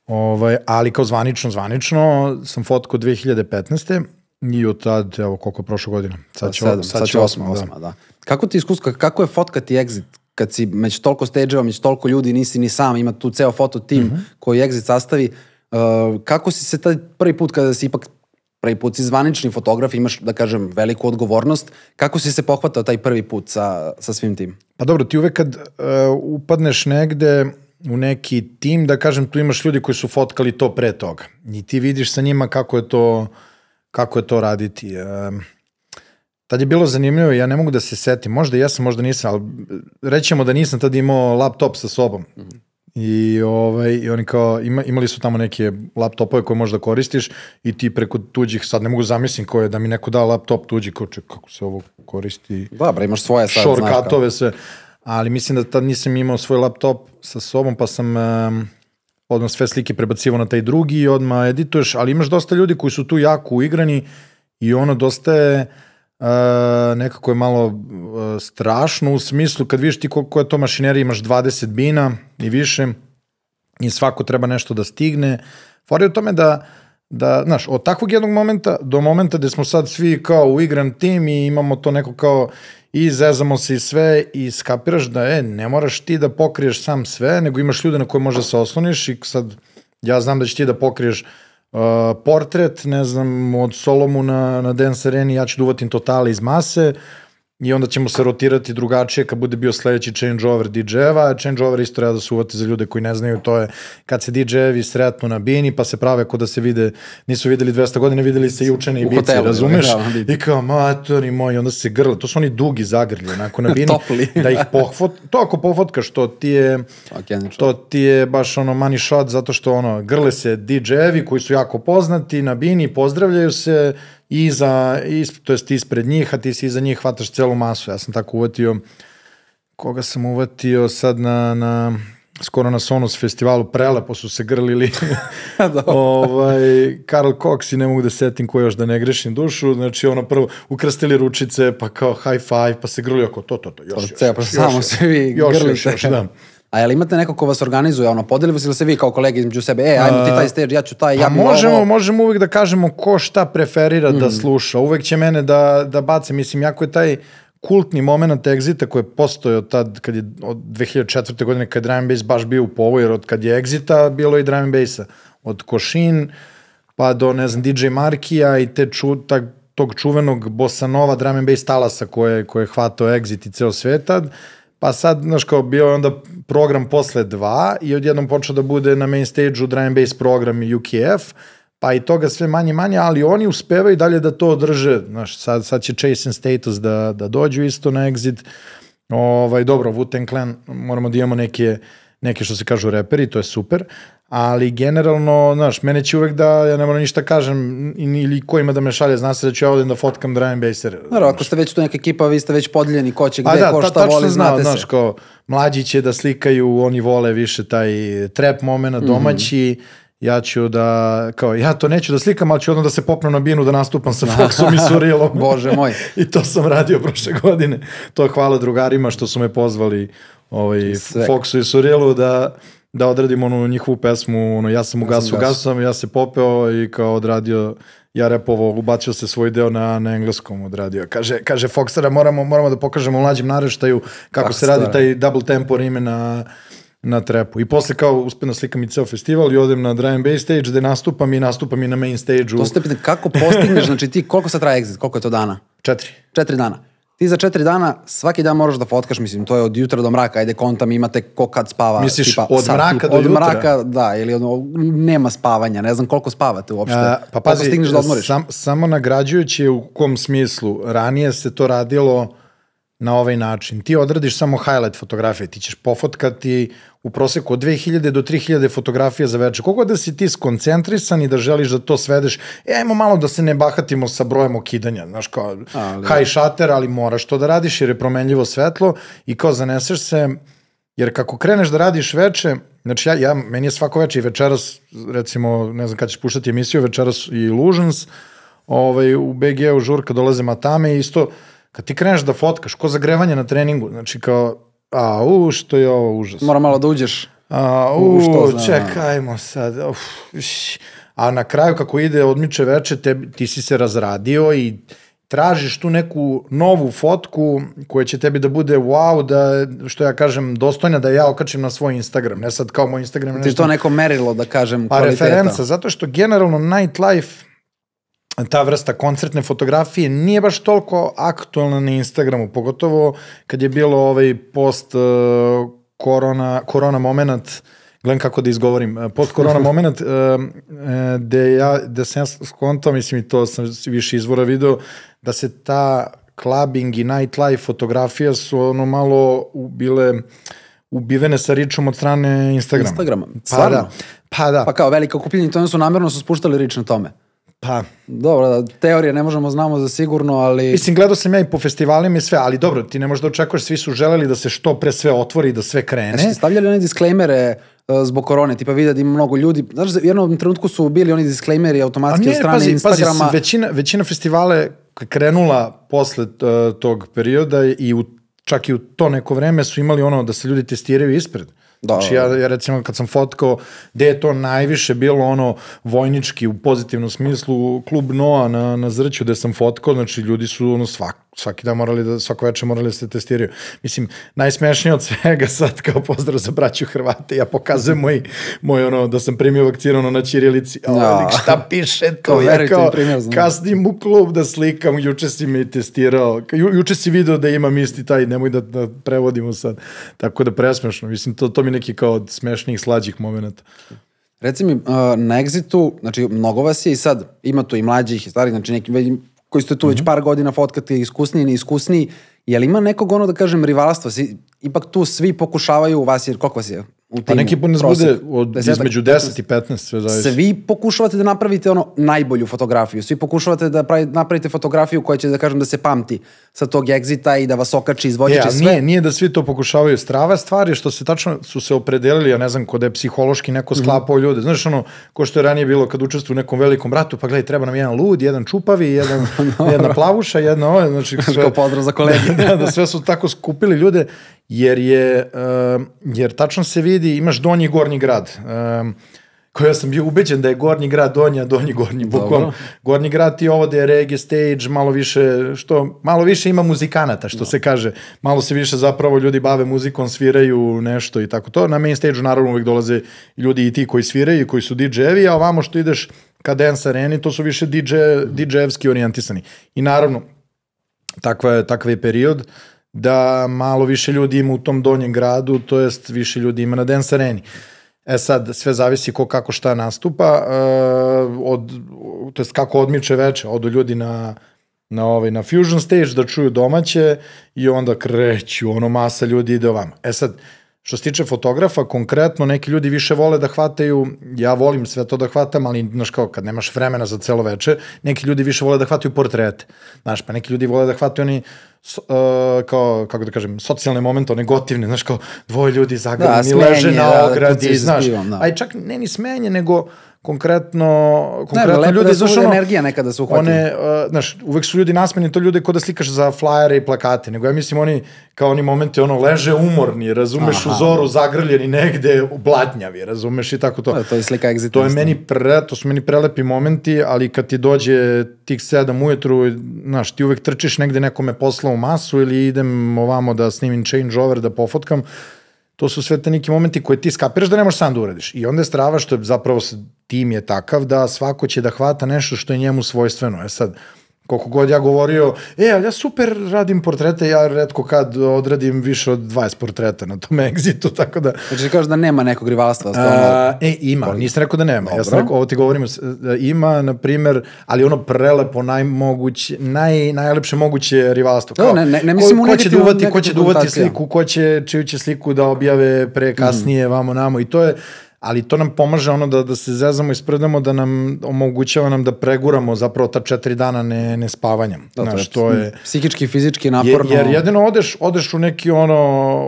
Ovaj, ali kao zvanično, zvanično sam fotkao 2015. I od tad, evo koliko je prošla godina. Sad će, Sedam, sad će osma, da. osma, da. Kako ti iskustvo, kako je fotkati Exit? Kad si među toliko stage-eva, među toliko ljudi, nisi ni sam, ima tu ceo foto tim Mhm. koji Exit sastavi. Uh, kako si se taj prvi put kada si ipak prvi put si zvanični fotograf, imaš, da kažem, veliku odgovornost. Kako si se pohvatao taj prvi put sa, sa svim tim? Pa dobro, ti uvek kad uh, upadneš negde u neki tim, da kažem, tu imaš ljudi koji su fotkali to pre toga. I ti vidiš sa njima kako je to, kako je to raditi. Um, tad je bilo zanimljivo, ja ne mogu da se setim, možda jesam, možda nisam, ali rećemo da nisam tad imao laptop sa sobom. I, ovaj, I oni kao, ima, imali su tamo neke laptopove koje možda koristiš i ti preko tuđih, sad ne mogu zamislim ko je, da mi neko da laptop tuđi, kao ček, kako se ovo koristi, Dobra, imaš svoje sad, shortcutove sve. Ali mislim da tad nisam imao svoj laptop sa sobom, pa sam um, odmah sve slike prebacivo na taj drugi i odmah edituješ, ali imaš dosta ljudi koji su tu jako uigrani i ono dosta je uh, nekako je malo uh, strašno u smislu kad vidiš ti koliko je to mašinerija, imaš 20 bina i više i svako treba nešto da stigne. Fora je u tome da, da, znaš, od takvog jednog momenta do momenta gde smo sad svi kao uigran tim i imamo to neko kao i zezamo se i sve i skapiraš da e, ne moraš ti da pokriješ sam sve, nego imaš ljude na koje možeš da se osloniš i sad ja znam da će ti da pokriješ uh, portret, ne znam, od Solomu na, Dance Areni, ja ću da uvatim totale iz mase, i onda ćemo se rotirati drugačije kad bude bio sledeći changeover DJ-eva, changeover isto treba da se uvati za ljude koji ne znaju, to je kad se DJ-evi sretnu na bini pa se prave kod da se vide, nisu videli 200 godina, videli se juče na U Ibici, hotelu, razumeš? da, na Ibici. I kao, matori moji, onda se grle, to su oni dugi zagrlji, onako na bini, da ih pohvot, to ako pohvotkaš, to ti je, čovjek. to ti je baš ono money shot zato što ono grle se DJ-evi koji su jako poznati na bini, pozdravljaju se iza, is, to jest ispred njih, a ti si iza njih hvataš celu masu. Ja sam tako uvatio, koga sam uvatio sad na, na skoro na Sonos festivalu, prelepo su se grlili. Da. ovaj, Karl Cox i ne mogu da setim ko još da ne grešim dušu, znači ono prvo ukrstili ručice, pa kao high five, pa se grlio ako to, to, to, još, još, Ceo, pa još, samo još, se vi još, grlite. još, još, da. A jel imate neko ko vas organizuje, ono, podelili se ili se vi kao kolege između sebe, e, ajmo ti taj stage, ja ću taj, ja Pa bi možemo, ovo. možemo uvek da kažemo ko šta preferira Mm. da sluša. Uvek će mene da, da bace. Mislim, jako je taj kultni moment Exita koji je postojao tad, kad je od 2004. godine, kad je drum bass baš bio u povoju, jer od kad je Exita, bilo je i drum bassa. Od Košin, pa do, ne znam, DJ Markija i te ču, tak, tog čuvenog bossa nova drum and bass talasa koje, koje je hvatao Exit i ceo svet tad. Pa sad, znaš, kao bio je onda program posle dva i odjednom počeo da bude na main stage-u drum and bass program i UKF, pa i toga sve manje manje, ali oni uspevaju dalje da to održe, znaš, sad, sad će Chase and Status da, da dođu isto na exit, ovaj, dobro, Wu-Tang Clan, moramo da imamo neke, neki što se kažu reperi, to je super, ali generalno, znaš, mene će uvek da, ja ne moram ništa kažem, ili ko ima da me šalje, zna se da ću ja ovdje da fotkam Brian Baser. Naravno, ako ste već tu neka ekipa, vi ste već podeljeni ko će gde, da, ko šta voli, znate se. Znaš, kao, mlađi će da slikaju, oni vole više taj trap momena, domaći, mm -hmm ja ću da, kao, ja to neću da slikam, ali ću odmah da se popnem na binu da nastupam sa Foxom i Surilom. Bože moj. I to sam radio prošle godine. To je hvala drugarima što su me pozvali ovaj, Foxu i Surilu da, da odradim onu njihovu pesmu, ono, ja sam u gasu, gasu sam, ja se popeo i kao odradio ja repovo, ubacio se svoj deo na, na engleskom odradio. Kaže, kaže Foxera, moramo, moramo da pokažemo mlađim naraštaju kako ah, se radi taj double tempo rime na, na trepu. I posle kao uspem da slikam i ceo festival i odem na Dry and Bass stage gde nastupam i nastupam i na main stage-u. To ste pitanje, kako postigneš, znači ti, koliko sad traje exit, koliko je to dana? Četiri. Četiri dana. Ti za četiri dana svaki dan moraš da fotkaš, mislim, to je od jutra do mraka, ajde kontam, imate ko kad spava. Misliš tipa, od sad, mraka do od jutra? Od mraka, da, ili ono, nema spavanja, ne znam koliko spavate uopšte. A, pa pazi, stigneš da odmoriš? Sam, samo nagrađujući u kom smislu, ranije se to radilo na ovaj način. Ti odradiš samo highlight fotografije, ti ćeš pofotkati u proseku od 2000 do 3000 fotografija za večer. Koliko da si ti skoncentrisan i da želiš da to svedeš, e, ajmo malo da se ne bahatimo sa brojem okidanja, znaš kao ali, high shutter, ali moraš to da radiš jer je promenljivo svetlo i kao zaneseš se, jer kako kreneš da radiš veče, znači ja, ja meni je svako veče i večeras, recimo, ne znam kada ćeš puštati emisiju, večeras i Illusions, ovaj, u BG-u žurka dolaze matame i isto, kad ti kreneš da fotkaš, ko zagrevanje na treningu, znači kao, a, u, što je ovo užas. Mora malo da uđeš. A, u, u što zna, čekajmo sad. Uf, a na kraju kako ide odmiče veče, te, ti si se razradio i tražiš tu neku novu fotku koja će tebi da bude wow, da, što ja kažem, dostojna da ja okačim na svoj Instagram. Ne sad kao moj Instagram. Ti nešto... to neko merilo, da kažem, pa, kvaliteta. referenca, zato što generalno nightlife ta vrsta koncertne fotografije nije baš toliko aktualna na Instagramu, pogotovo kad je bilo ovaj post uh, korona, korona moment, gledam kako da izgovorim, uh, post korona moment, uh, uh, gde, ja, da sam ja skontao, mislim i to sam više izvora video, da se ta clubbing i nightlife fotografija su ono malo bile ubivene sa ričom od strane Instagrama. Instagrama, pa da, pa da. Pa kao velika okupljenje, to su namjerno su spuštali rič na tome. Pa, dobro, da, teorije ne možemo znamo za sigurno, ali... Mislim, gledao sam ja i po festivalima i sve, ali dobro, ti ne možeš da očekuješ, svi su želeli da se što pre sve otvori, da sve krene. Jeste stavljali one disclaimere uh, zbog korone, tipa vidi da ima mnogo ljudi, znaš, u jednom trenutku su bili oni disclaimeri automatski od strane pazi, Instagrama. Pazi, većina, većina festivale krenula posle uh, tog perioda i u, čak i u to neko vreme su imali ono da se ljudi testiraju ispred. Da, znači ja, ja recimo kad sam fotkao gde je to najviše bilo ono vojnički u pozitivnom smislu klub Noa na, na Zrću gde sam fotkao, znači ljudi su ono svak, svaki dan morali da, svako večer morali da se testiraju. Mislim, najsmešnije od svega sad kao pozdrav za braću Hrvate, ja pokazujem moj, moj ono, da sam primio vakcinu ono, na Čirilici, a ja. Da. šta piše to, ja kao kasnim u klub da slikam, juče si me testirao, Ju, juče si video da imam isti taj, nemoj da, da prevodimo sad, tako da presmešno, mislim, to, to mi neki kao od smešnijih, slađih momenta. Reci mi, na Exitu, znači mnogo vas je i sad, ima tu i mlađih i starih, znači neki koji ste tu mm -hmm. već mhm. par godina fotkate, iskusniji, neiskusniji, je li ima nekog ono da kažem rivalstva? Si, ipak tu svi pokušavaju, vas je, koliko vas je? U pa neki put nas bude od, između 10 i 15, sve zavisi. Svi pokušavate da napravite ono najbolju fotografiju, svi pokušavate da pravi, napravite fotografiju koja će da kažem da se pamti sa tog egzita i da vas okači, izvođače ja, sve. Nije, nije da svi to pokušavaju. Strava stvar je što se tačno su se opredelili, ja ne znam, kod je psihološki neko mhm. sklapao mm. ljude. Znaš ono, ko što je ranije bilo kad učestvuju u nekom velikom ratu, pa gledaj, treba nam jedan lud, jedan čupavi, jedan, jedna plavuša, jedna ove, znači sve... Kao pozdrav za kolege. da, da, sve su tako skupili ljude jer je, uh, jer tačno se vidi, imaš donji i gornji grad. Um, koji ja sam bio ubeđen da je gornji grad donji, a donji gornji bukom. Gornji grad ti ovo da je reggae stage, malo više, što, malo više ima muzikanata, što no. se kaže. Malo se više zapravo ljudi bave muzikom, sviraju nešto i tako to. Na main stage naravno uvek dolaze ljudi i ti koji sviraju, koji su DJ-evi, a ovamo što ideš ka dance areni, to su više DJ, DJ-evski orijentisani. I naravno, takva je, takav je period da malo više ljudi ima u tom donjem gradu, to jest više ljudi ima na dance areni. E sad, sve zavisi ko kako šta nastupa, uh, od, to jest kako odmiče veče, odu ljudi na, na, ovaj, na Fusion stage da čuju domaće i onda kreću, ono masa ljudi ide ovamo. E sad, Što se tiče fotografa, konkretno neki ljudi više vole da hvataju, ja volim sve to da hvatam, ali znaš kao kad nemaš vremena za celo veče, neki ljudi više vole da hvataju portrete. Znaš, pa neki ljudi vole da hvataju oni so, uh, kao, kako da kažem, socijalne momente, one gotivne, znaš kao dvoje ljudi zagrani, Da, leže smenje, na da, da ogradi, sa znaš. da. Aj čak ne ni smenje, nego konkretno, Ne, konkretno lepo ljudi, da znaš ono, energija nekada se uhvati. one, uh, znaš, uvek su ljudi nasmeni, to ljude ko da slikaš za flajere i plakate, nego ja mislim oni, kao oni momenti, ono, leže umorni, razumeš, Aha. u zoru zagrljeni negde, u blatnjavi, razumeš, i tako to. To, to je slika egzita. To je meni pre, to su meni prelepi momenti, ali kad ti dođe tih sedam ujutru, znaš, ti uvek trčiš negde nekome posla u masu ili idem ovamo da snimim changeover, da pofotkam, to su sve te neki momenti koje ti skapiraš da ne možeš sam da uradiš. I onda je strava što je zapravo tim je takav da svako će da hvata nešto što je njemu svojstveno. E sad, koliko god ja govorio, e, ali ja super radim portrete, ja redko kad odradim više od 20 portreta na tom egzitu, tako da... Znači ti kažeš da nema nekog rivalstva. A, e, ima, nisam rekao da nema. Ja sam Dobro. rekao, ovo ti govorim, da ima, na primer, ali ono prelepo, najmoguće, naj, najlepše moguće rivalstvo. Da, ne- ne- ne mislim ko, ko će duvati, ko će duvati konotacijom. sliku, ko će, čiju će sliku da objave pre, kasnije, Mhm. vamo, namo, i to je, ali to nam pomaže ono da, da se zezamo i sprdamo, da nam omogućava nam da preguramo zapravo ta četiri dana ne, ne spavanja. Da, Znaš, to je... Psihički, fizički naporno. jer jedino odeš, odeš u neki ono,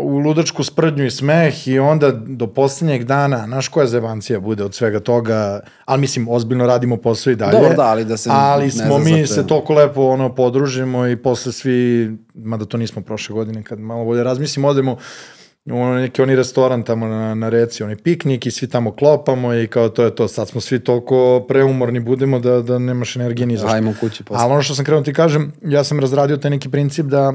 u ludačku sprdnju i smeh i onda do poslednjeg dana, znaš koja zebancija bude od svega toga, ali mislim, ozbiljno radimo posao i dalje. Dobro, da, ali da se Ali ne smo mi se toliko lepo ono, podružimo i posle svi, mada to nismo prošle godine, kad malo bolje razmislim, odemo ono neki oni restoran tamo na, na reci, onaj piknik i svi tamo klopamo i kao to je to. Sad smo svi toliko preumorni budemo da, da nemaš energije ni za šta. Ajmo kući posle. Ali ono što sam krenuo ti kažem, ja sam razradio taj neki princip da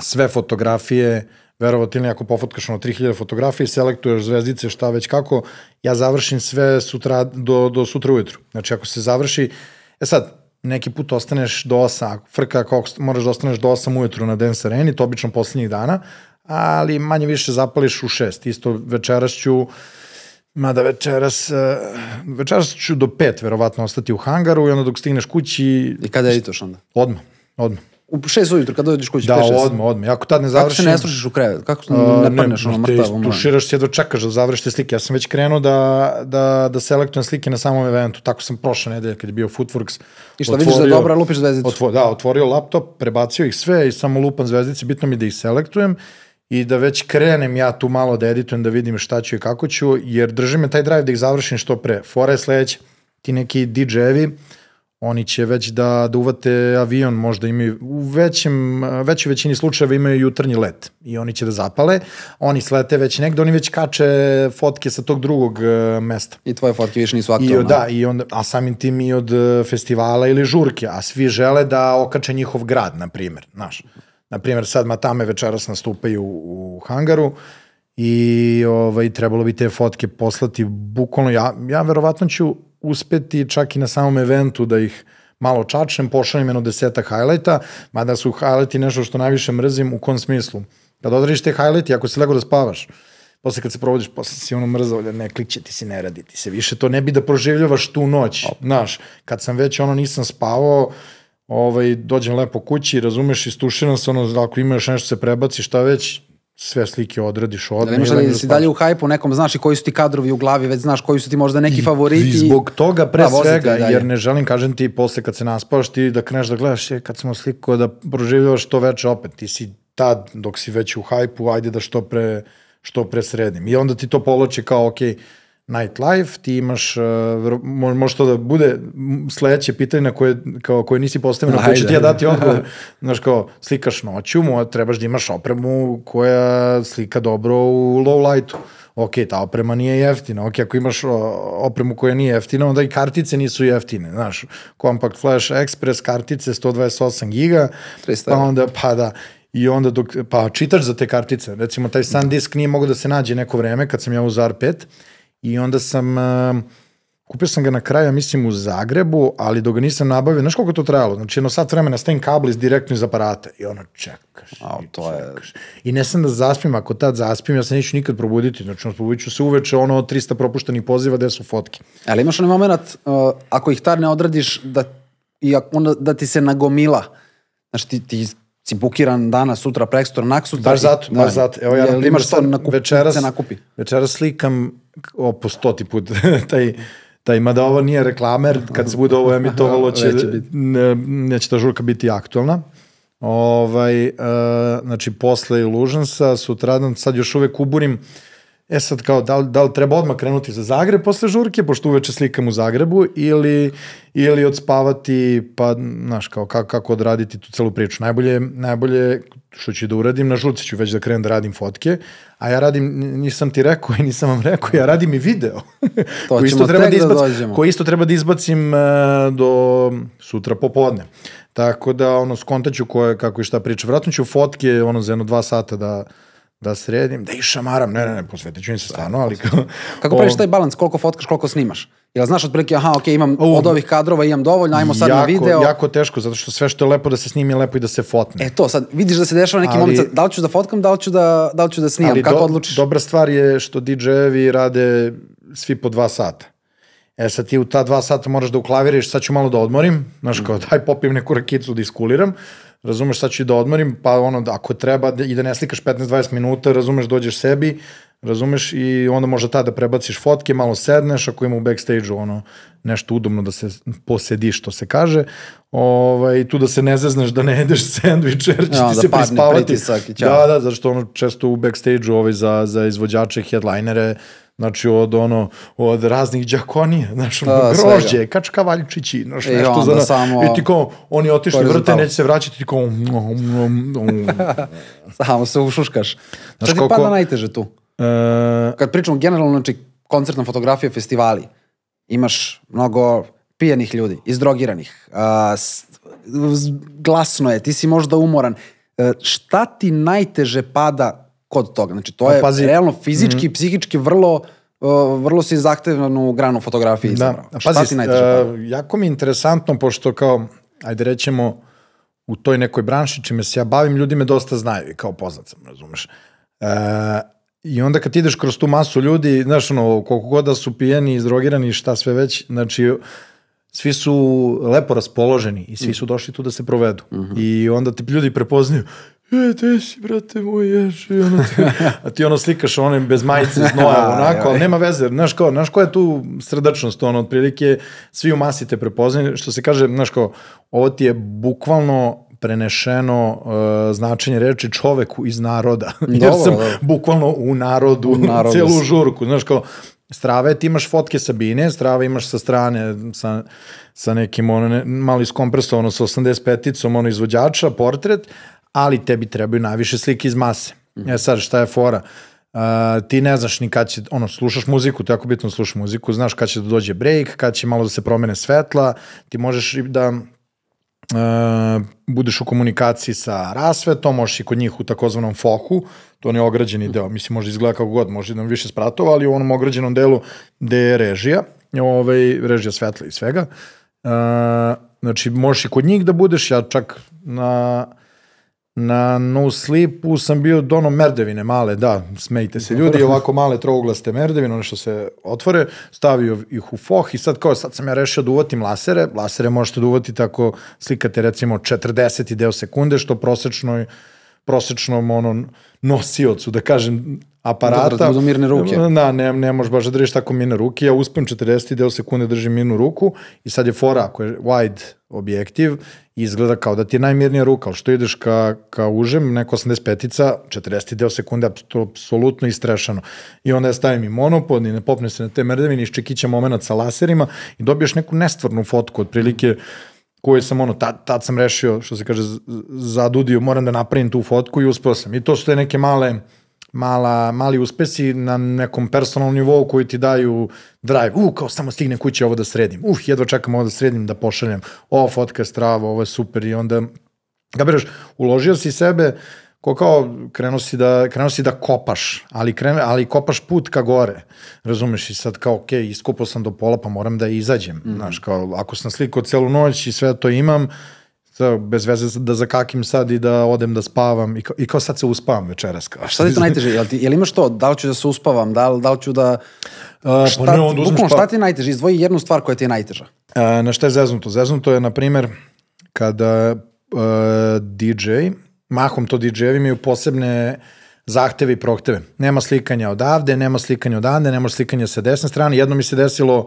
sve fotografije, verovatno ili ako pofotkaš ono 3000 fotografije, selektuješ zvezdice, šta već kako, ja završim sve sutra, do, do sutra ujutru. Znači ako se završi, e sad, neki put ostaneš do 8, frka kako moraš da ostaneš do 8 ujutru na Dance Areni, to obično poslednjih dana, ali manje više zapališ u 6. Isto večeras ću Mada večeras, eh, večeras ću do 5 verovatno ostati u hangaru i onda dok stigneš kući, I kada editoš onda? odmah, odmah. U šest ujutru, kada dođeš kući, Da, pet, šest. odmah, odmah. Ako tad ne Kako se završim... ne slušiš u krevet? Kako se ne prneš ono te mrtav? umoran? Tuširaš, jedva čekaš da završiš te slike. Ja sam već krenuo da, da, da selektujem slike na samom eventu. Tako sam prošle nedelje kad je bio Footworks. I šta, vidiš da je dobra, lupiš zvezdicu. Otvo, da, otvorio laptop, prebacio ih sve i samo lupam zvezdice. Bitno mi da ih selektujem i da već krenem ja tu malo da editujem, da vidim šta ću i kako ću, jer drži me taj drive da ih završim što pre. Fora je sledeća, ti neki DJ-evi, oni će već da, da uvate avion, možda imaju, u većem, većoj većini slučajeva imaju jutarnji let i oni će da zapale, oni slete već negde, oni već kače fotke sa tog drugog uh, mesta. I tvoje fotke više nisu I, aktualne. od- da, i onda, a samim tim i od e, festivala ili žurke, a svi žele da okače njihov grad, na primjer, znaš. Na primjer, sad Matame večeras nastupaju u, hangaru i ovaj, trebalo bi te fotke poslati bukvalno, ja, ja verovatno ću uspeti čak i na samom eventu da ih malo čačnem, pošaljem jedno deseta highlighta, mada su highlighti nešto što najviše mrzim, u kom smislu? Kad odradiš te highlighti, ako si lego da spavaš, posle kad se provodiš, posle si ono mrzao, ne kliće ti se, ne radi ti se više, to ne bi da proživljavaš tu noć, znaš, kad sam već ono nisam spavao, ovaj, dođem lepo kući, razumeš, istuširam se, ono, ako imaš nešto se prebaci, šta već, sve slike odradiš Da odmah. imaš i da legnem si dalje u hajpu nekom, znaš i koji su ti kadrovi u glavi, već znaš koji su ti možda neki favoriti. I zbog toga pre Da, svega, i jer ne želim, kažem ti, posle kad se naspavaš, ti da kreneš da gledaš, je, kad smo sliko, da proživljavaš to veče opet. Ti si tad, dok si već u hajpu, ajde da što pre, što pre sredim. I onda ti to povlači kao, ok, nightlife, ti imaš, uh, mo- može to da bude sledeće pitanje na koje, kao, koje nisi postavio, na koje ću ti ja dati odgovor. Znaš, kao, slikaš noću, mo, trebaš da imaš opremu koja slika dobro u low lightu. Ok, ta oprema nije jeftina, ok, ako imaš opremu koja nije jeftina, onda i kartice nisu jeftine, znaš, Compact Flash Express kartice 128 giga, 300 pa onda, pa da, i onda dok, pa čitaš za te kartice, recimo taj SanDisk nije mogao da se nađe neko vreme kad sam ja uzao R5 i onda sam, uh, kupio sam ga na kraju, mislim u Zagrebu, ali dok ga nisam nabavio, znaš koliko je to trajalo? Znači jedno sat vremena stavim kabel iz direktno iz aparata i ono čekaš, A, i to je- čekaš. I ne sam da zaspim, ako tad zaspim, ja se neću nikad probuditi, znači probudit ću se uveče, ono 300 propuštenih poziva, gde su fotke. Ali imaš onaj moment, uh, ako ih tad ne odradiš, da, i onda, da ti se nagomila. Znaš, ti, ti si bukiran danas, sutra, prekstora, nak sutra. Baš zato, baš zato. Evo ja, imaš to sad nakup, večeras, nakupi. večeras slikam o, po stoti put taj, taj, mada ovo nije reklamer, kad se bude ovo emitovalo, će, ne, neće ta žurka biti aktualna. Ovaj, uh, znači, posle Illusionsa, sutradan, sad još uvek uburim, E sad kao, da li, da li treba odmah krenuti za Zagreb posle žurke, pošto uveče slikam u Zagrebu, ili, ili odspavati, pa, znaš, kao, kako, kako odraditi tu celu priču. Najbolje, najbolje što ću da uradim, na žurci ću već da krenem da radim fotke, a ja radim, nisam ti rekao i nisam vam rekao, ja radim i video. To koji ćemo tek da izbac, dođemo. koji isto treba da izbacim uh, do sutra popodne. Tako da, ono, skontaću ko je, kako i šta priča. Vratno ću fotke, ono, za jedno dva sata da, da sredim, da i šamaram, ne, ne, ne, posvetit ću im se stvarno, ali kao... Kako praviš taj balans, koliko fotkaš, koliko snimaš? Jel znaš otprilike, aha, ok, imam U, od ovih kadrova, imam dovoljno, ajmo sad jako, na video. Jako teško, zato što sve što je lepo da se snimi je lepo i da se fotne. E to, sad vidiš da se dešava neki Ali- moment, da li ću da fotkam, da li ću da, da, li ću da snimam, Ali kako do- odlučiš? Dobra stvar je što DJ-evi rade svi po dva sata. E sad ti u ta dva sata moraš da uklaviriš, sad ću malo da odmorim, znaš kao daj popijem neku rakicu da iskuliram, razumeš sad ću da odmorim, pa ono ako treba da, i da ne slikaš 15-20 minuta, razumeš dođeš sebi, razumeš i onda možda tada prebaciš fotke, malo sedneš, ako ima u backstage-u ono nešto udobno da se posediš, što se kaže, ovaj, tu da se ne zezneš da ne jedeš sendvič, jer će Ja, ti da se prispavati. pritisak i. Da, da, zato što ono često u backstage-u ovaj za, za izvođače, headlinere, znači od ono, od raznih džakonija, znaš, ono, Da, grožđe, svega. kačkavaljčići, znaš, I nešto za, samo- i ti kao, oni otišli vrte, neće se vraćati, ti kao. Samo se ušuškaš. Šta ti koliko- pada najteže tu? E, Kad pričamo generalno, znači, koncertna fotografija, festivali, imaš mnogo pijanih ljudi, izdrogiranih, a, s- glasno je, ti si možda umoran. E, šta ti najteže pada kod toga? Znači, to je pazi, realno fizički, psihički vrlo, uh, vrlo si zahtevnu granu fotografije Da, izabrao. a Šta pazi, ti najteže uh, jako mi je interesantno, pošto kao, ajde rećemo, u toj nekoj branši čime se ja bavim, ljudi me dosta znaju i kao poznat sam, razumeš. Uh, I onda kad ideš kroz tu masu ljudi, znaš, ono, koliko god da su pijeni, izdrogirani, šta sve već, znači, svi su lepo raspoloženi i svi su došli tu da se provedu. I onda te ljudi prepoznaju, e, te si, brate moj, ješ, i ono ti, a ti ono slikaš one bez majice, znoja, onako, ali nema veze, znaš ko, znaš ko je tu srdačnost, ono, otprilike, svi u masi te prepoznaju, što se kaže, znaš ko, ovo ti je bukvalno prenešeno uh, značenje reči čoveku iz naroda. Jer Dobro, sam dobro. bukvalno u narodu, U narodu celu si. žurku, znaš kao, Strave ti imaš fotke Sabine, Strave imaš sa strane sa, sa nekim ono, ne, malo iskompresovano sa 85-icom ono izvođača, portret, ali tebi trebaju najviše slike iz mase. E sad, šta je fora? Uh, ti ne znaš ni kad će, ono, slušaš muziku, to je jako bitno da slušaš muziku, znaš kad će da dođe break, kad će malo da se promene svetla, ti možeš i da uh, budeš u komunikaciji sa rasvetom, možeš i kod njih u takozvanom foku, to je ograđeni deo, mislim može izgleda kako god, može da više spratova, ali u onom ograđenom delu gde je režija, ovaj, režija svetla i svega, uh, znači možeš i kod njih da budeš, ja čak na na No Sleepu sam bio do ono merdevine male, da, smejte se. Ljudi, ovako male trouglaste merdevine, one što se otvore, stavio ih u foh i sad kao, sad sam ja rešio da uvatim lasere, lasere možete da uvatite ako slikate recimo 40 deo sekunde, što prosečnoj prosečnom ono nosiocu, da kažem, aparata. Dobro, da mirne ruke. Da, ne, ne možeš baš da držiš tako mirne ruke. Ja uspem 40 deo sekunde držim mirnu ruku i sad je fora, ako je wide objektiv, izgleda kao da ti je najmirnija ruka, ali što ideš ka, ka užem, neko 85-ica, 40 deo sekunde, apso- apsolutno istrešano. I onda ja stavim i monopod i ne popne se na te merdevine, iščekića moment sa laserima i dobiješ neku nestvarnu fotku, otprilike koju sam ono, tad, tad sam rešio, što se kaže, zadudio, moram da napravim tu fotku i uspeo sam. I to su te neke male, mala, mali uspesi na nekom personalnom nivou koji ti daju drive. U, kao samo stigne kuće ovo da sredim. Uh, jedva čekam ovo da sredim, da pošaljem. Ova fotka je strava, ovo je super i onda Gabiraš, uložio si sebe ko kao krenuo si da, krenuo si da kopaš, ali, krenu, ali kopaš put ka gore, razumeš, i sad kao, ok, iskopao sam do pola, pa moram da izađem, mm. znaš, kao, ako sam slikao celu noć i sve to imam, bez veze da zakakim sad i da odem da spavam i kao, i kao sad se uspavam večeras. Kao, Šta ti je to najteže? Jel, ti, jel imaš to? Da li ću da se uspavam? Da li, da li ću da... A, Šta, pa ne, onda bukvalno, pa- šta ti je najteže? Izdvoji jednu stvar koja ti je najteža. A, na šta je zeznuto? Zeznuto je, na primer, kada uh, DJ mahom to DJ-evi imaju posebne zahteve i prohteve. Nema slikanja odavde, nema slikanja odande, nema slikanja sa desne strane. Jedno mi se desilo,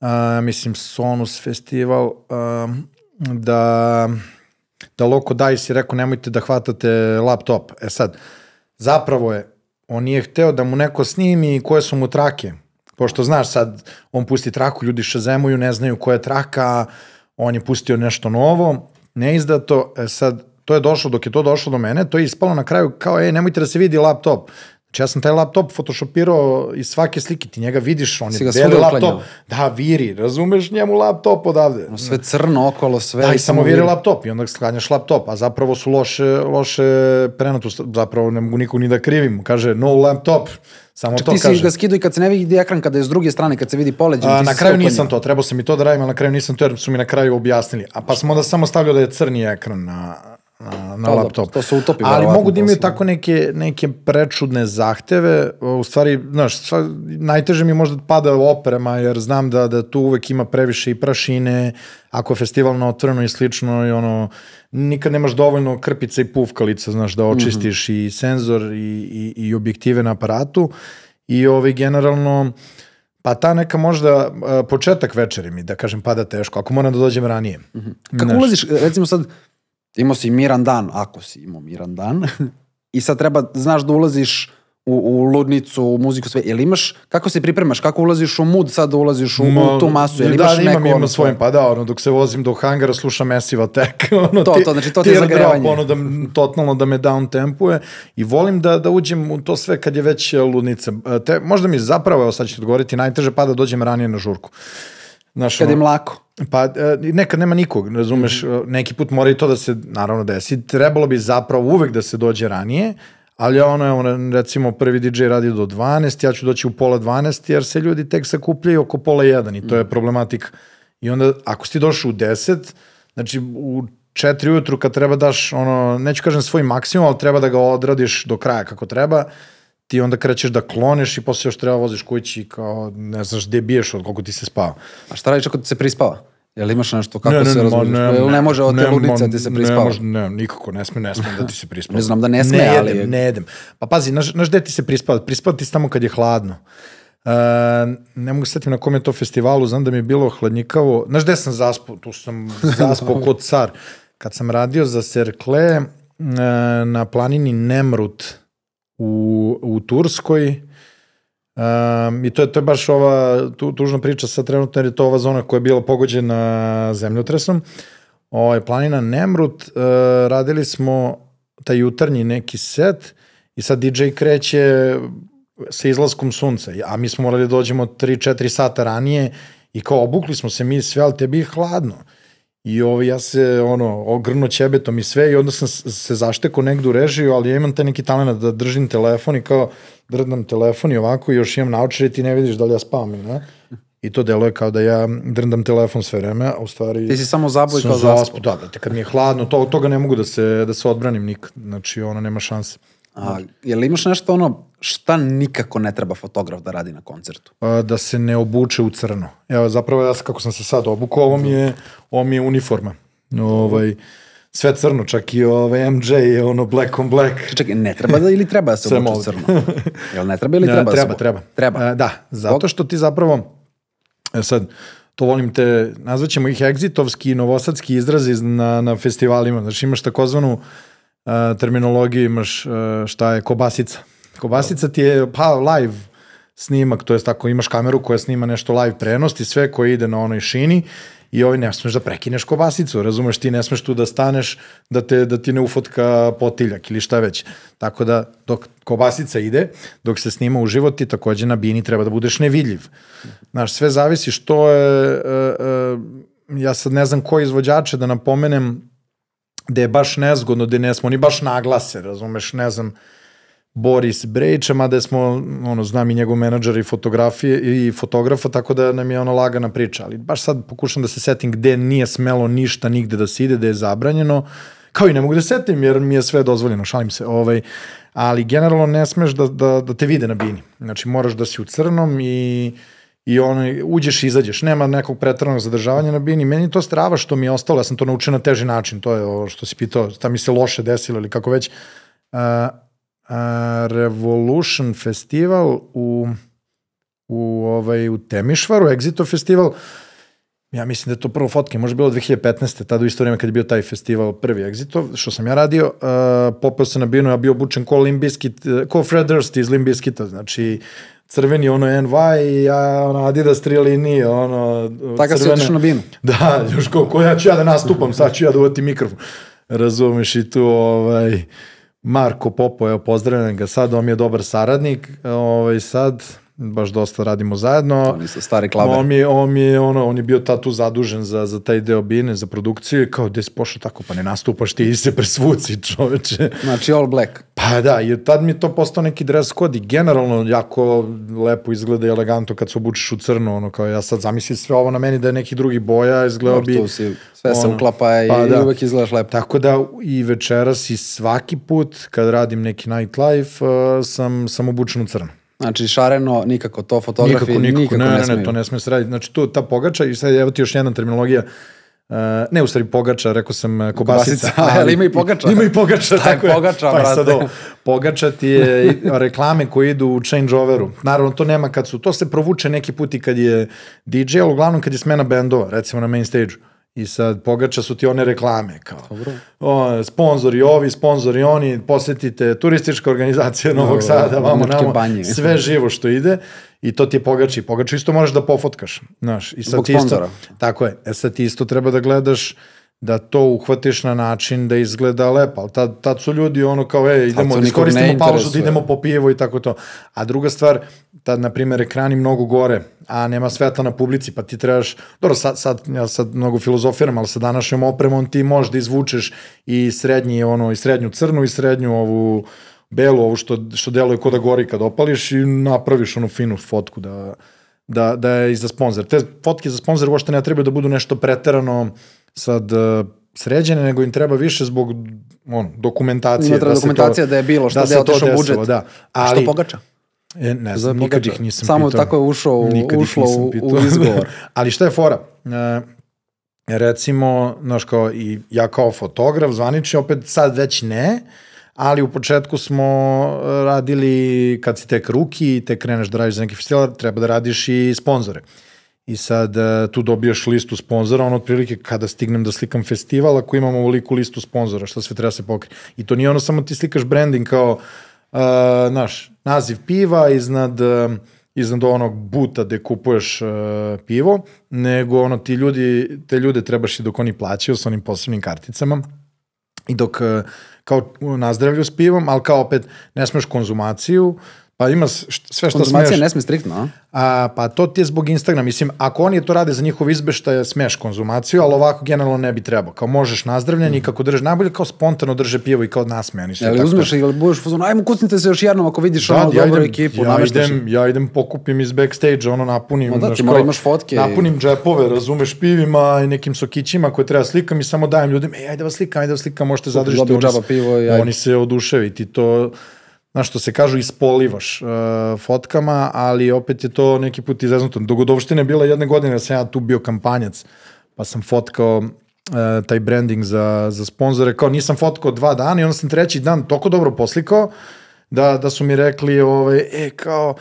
uh, mislim, Sonus festival, uh, da, da Loko Dice je rekao nemojte da hvatate laptop. E sad, zapravo je, on nije hteo da mu neko snimi koje su mu trake. Pošto znaš sad, on pusti traku, ljudi šazemuju, ne znaju koja je traka, on je pustio nešto novo, neizdato, e sad, to je došlo, dok je to došlo do mene, to je ispalo na kraju kao, ej, nemojte da se vidi laptop. Znači ja sam taj laptop photoshopirao iz svake slike, ti njega vidiš, on Si je beli svuda laptop. uklanjao. Da, viri, razumeš njemu laptop odavde. Sve crno okolo, sve. Da, i samo viri laptop i onda sklanjaš laptop, a zapravo su loše, loše prenotu, zapravo ne mogu nikog ni da krivim. Kaže, no laptop, samo Čak to ti si kaže. ga skidu i kad se ne vidi ekran, kada je s druge strane, kad se vidi poleđen. A, na kraju nisam to, trebao sam i to da radim, ali na kraju nisam to jer su mi na kraju objasnili. A pa sam onda samo stavljao da je crni ekran na, na, na Pa, laptop. to se utopi Ali mogu da imaju posle. tako neke, neke prečudne zahteve. U stvari, znaš, sva, najteže mi možda pada oprema, jer znam da, da tu uvek ima previše i prašine, ako je festival na otvoreno i slično, i ono, nikad nemaš dovoljno krpica i pufkalica, znaš, da očistiš i senzor i, i, i objektive na aparatu. I ovaj, generalno, Pa ta neka možda početak večeri mi, da kažem, pada teško, ako moram da dođem ranije. Kako Znaš, ulaziš, recimo sad, imao si miran dan, ako si imao miran dan, i sad treba, znaš da ulaziš u, u ludnicu, u muziku, sve, jel imaš, kako se pripremaš, kako ulaziš u mood sad da ulaziš u, u tu masu, jel da, imaš da, neko... imam, imam ono svojim, pa da, ono, dok se vozim do hangara, slušam Massive Attack, ono, To, to, znači to ti je zagrevanje. ono, da, totalno da me down tempuje i volim da, da uđem u to sve kad je već e, ludnica. E, Te, možda mi zapravo, evo sad ću ti odgovoriti, najteže pada dođem ranije na žurku. Znaš, Kad je mlako. Pa e, nekad nema nikog, razumeš, Mhm. e, neki put mora i to da se naravno desi, trebalo bi zapravo uvek da se dođe ranije, ali ono je, ono, recimo prvi DJ radi do 12, ja ću doći u pola 12 jer se ljudi tek sakupljaju oko pola 1 i to Mhm. je problematika. I onda ako si ti došao u 10, znači u 4 ujutru kad treba daš, ono, neću kažem svoj maksimum, ali treba da ga odradiš do kraja kako treba, ti onda krećeš da kloneš i posle još treba voziš kući i kao ne znaš gde biješ od koliko ti se spava. A šta radiš ako ti se prispava? Jel imaš nešto, kako Ne, se ne, ma, razbudiš? Jel ne može od te ne, ludnice da ti se Ne, prispava? može, ne, nikako, ne sme, ne sme da ti se prispava. Ne znam da ne sme, ne ali- Jedem, ne jedem. Pa pazi, znaš, znaš gde ti se prispava? Prispava ti se tamo kad je hladno. Uh, ne mogu se setim na kom je to festivalu, znam da mi je bilo hladnjikavo. Znaš gde sam zaspao? Tu sam zaspao kod car. Kad sam radio za Cercle uh, na planini Nemrut u, u Turskoj, Um, I to je, to je baš ova tu, tužna priča sa trenutno, jer je to ova zona koja je bila pogođena zemljotresom. Ovaj, planina Nemrut, uh, radili smo taj jutarnji neki set i sad DJ kreće sa izlaskom sunca, a mi smo morali da dođemo 3-4 sata ranije i kao obukli smo se mi sve, ali tebi je hladno. I ovo, ja se ono, ogrno ćebetom i sve i onda sam se zaštekao negde u režiju, ali ja imam taj neki talent da držim telefon i kao drdam telefon i ovako i još imam naočare i ti ne vidiš da li ja spavam ili ne. I to deluje kao da ja drndam telefon sve vreme, a u stvari... Ti si samo zaboj kao zaspao. Da, brate, kad mi je hladno, to, toga ne mogu da se, da se odbranim nikad. Znači, ono, nema šanse. A, jel imaš nešto ono, šta nikako ne treba fotograf da radi na koncertu? A, da se ne obuče u crno. Evo, zapravo ja, kako sam se sad obukao, ovo mi je, ovo mi je uniforma. Ovaj, sve crno, čak i ovaj MJ je ono black on black. Čekaj, ne treba da ili treba da se obuče crno? Jel ne treba ili Ne, treba? da se treba, treba. Treba. E, da, zato što ti zapravo, e sad, to volim te, nazvaćemo ih egzitovski i novosadski izrazi na, na festivalima. Znači imaš takozvanu uh, terminologiju, imaš šta je kobasica. Kobasica ti je pa live snimak, to jest tako imaš kameru koja snima nešto live prenost i sve koje ide na onoj šini i ovaj ne smeš da prekineš kobasicu, razumeš, ti ne smeš tu da staneš da, te, da ti ne ufotka potiljak ili šta već. Tako da dok kobasica ide, dok se snima uživo ti takođe na bini treba da budeš nevidljiv. Znaš, sve zavisi što je, e, e, ja sad ne znam koji izvođače da napomenem da je baš nezgodno, da ne smo oni baš naglase, razumeš, ne znam, Boris Brejča, mada smo, ono, znam i njegov menadžer i fotografije i fotografa, tako da nam je ono lagana priča, ali baš sad pokušam da se setim gde nije smelo ništa nigde da se ide, da je zabranjeno, kao i ne mogu da se setim jer mi je sve dozvoljeno, šalim se, ovaj, ali generalno ne smeš da, da, da te vide na bini, znači moraš da si u crnom i i ono, uđeš i izađeš, nema nekog preteranog zadržavanja na bini. Meni je to strava što mi je ostalo, ja sam to naučio na teži način, to je ovo što si pitao, šta mi se loše desilo ili kako već. Uh, uh, Revolution Festival u, u, ovaj, u Temišvaru, Exito Festival, ja mislim da je to prvo fotke, možda bilo 2015. tada u isto vreme kad je bio taj festival prvi Exito, što sam ja radio, uh, popeo se na binu, ja bio obučen ko Limbiskit, ko Fred Durst iz Limbiskita, znači crveni ono NY i ja ono Adidas tri linije, ono Tako si otišao na binu. Da, još ko, ko ja ću ja da nastupam, sad ću ja da uvati mikrofon. Razumeš i tu ovaj Marko Popo, evo pozdravljam ga sad, on mi je dobar saradnik, ovaj sad baš dosta radimo zajedno. Oni su stari klaber. On mi, on mi ono, on je bio tatu zadužen za, za taj deo bine, za produkciju i kao, gde si pošao tako, pa ne nastupaš ti i se presvuci čoveče. Znači all black. Pa da, i tad mi je to postao neki dress code i generalno jako lepo izgleda i elegantno kad se obučeš u crno, ono kao ja sad zamislim sve ovo na meni da je neki drugi boja, izgledao bi... Tu si, sve se uklapa i, pa, da. i uvek izgledaš lepo. Tako da i večeras i svaki put kad radim neki nightlife uh, sam, sam obučen u crno. Znači šareno, nikako to fotografi, nikako, nikako, nikako ne, ne, ne, ne, to ne sme se raditi. Znači tu ta pogača i sad evo ti još jedna terminologija, Uh, ne u stvari pogača, rekao sam uh, kobasica. kobasica ali ima i pogača. Ima i pogača, Šta tako je. Pogača, pa sad ovo, pogača ti je reklame koje idu u changeoveru. Naravno, to nema kad su, to se provuče neki put i kad je DJ, ali uglavnom kad je smena bendova, recimo na main stage-u. I sad pogača su ti one reklame kao Dobro. O, sponzori ovi, sponzori oni, posetite turistička organizacija Novog Dobro, Sada, vamo namo, banje. sve živo što ide i to ti je pogači. Pogaču isto možeš da pofotkaš, znaš. I sad Zbog ti isto, Tako je. E sad ti isto treba da gledaš da to uhvatiš na način da izgleda lepo, ali tad, tad su ljudi ono kao, e, idemo, iskoristimo pauzu, da idemo po pivo i tako to. A druga stvar, tad, na primjer, ekrani mnogo gore, a nema svetla na publici, pa ti trebaš, dobro, sad, sad, ja sad mnogo filozofiram, ali sa današnjom opremom ti možeš da izvučeš i srednji, ono, i srednju crnu i srednju ovu belu, ovu što, što deluje kod da gori kad opališ i napraviš onu finu fotku da, da, da je i za sponsor. Te fotke za sponsor uopšte ne trebaju da budu nešto preterano sad uh, sređene, nego im treba više zbog on, dokumentacije. Ima treba da dokumentacija to, da je bilo, što da, da je otišao budžet. Da. Ali, što pogača? E, ne znam, nikad ih nisam Samo pitao. Samo tako je ušao, nikad ušlo u, u izgovor. Ali šta je fora? E, recimo, znaš kao, i ja kao fotograf, zvanični, opet sad već ne, ali u početku smo radili, kad si tek ruki, tek kreneš da radiš za neki festival, treba da radiš i sponzore. I sad uh, tu dobijaš listu sponzora, ono otprilike kada stignem da slikam festival, ako imam ovoliku listu sponzora, šta sve treba se pokriti. I to nije ono samo ti slikaš branding kao, uh, naš, naziv piva iznad, uh, iznad onog buta gde kupuješ uh, pivo, nego ono ti ljudi, te ljude trebaš i dok oni plaćaju sa onim posebnim karticama i dok uh, kao nazdravlju s pivom, ali kao opet ne smeš konzumaciju, Pa ima sve što smeš. Konzumacija ne sme striktno, a? a? Pa to ti je zbog Instagrama. Mislim, ako oni to rade za njihov izbeštaj, smeš konzumaciju, ali ovako generalno ne bi trebao. Kao možeš nazdravljanje mm. i kako drže, najbolje kao spontano drže pivo i kao nasmejani sve. Ali uzmeš ili budeš fuzon, ajmo kucnite se još jednom ako vidiš da, ono ja dobru ekipu. Ja idem, ja idem pokupim iz backstage, ono napunim. No da, ti mora imaš fotke. Napunim džepove, razumeš, pivima i nekim sokićima koje treba slikam i samo dajem ljudima, ej, ajde vas slikam, ajde vas slikam, možete zadržiti. Oni, pivo i oni se oduševiti to znaš što se kažu, ispolivaš uh, fotkama, ali opet je to neki put izaznuto. Dogodovština je bila jedne godine, da sam ja tu bio kampanjac, pa sam fotkao uh, taj branding za, za sponzore, kao nisam fotkao dva dana i onda sam treći dan toliko dobro poslikao, da, da su mi rekli, ovaj, e, kao,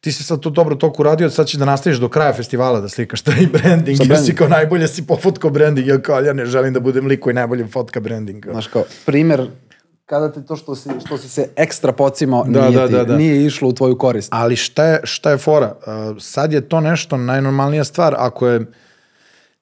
ti si sad to dobro toliko uradio, sad ćeš da nastaviš do kraja festivala da slikaš taj branding, jer si kao najbolje si pofotkao branding, ja kao, ja ne želim da budem lik koji najbolje fotka branding. Znaš kao, primer kada te to što si, što si se ekstra pocimao da, nije, da, da, da. nije išlo u tvoju korist. Ali šta je, šta je fora? Uh, sad je to nešto najnormalnija stvar. Ako je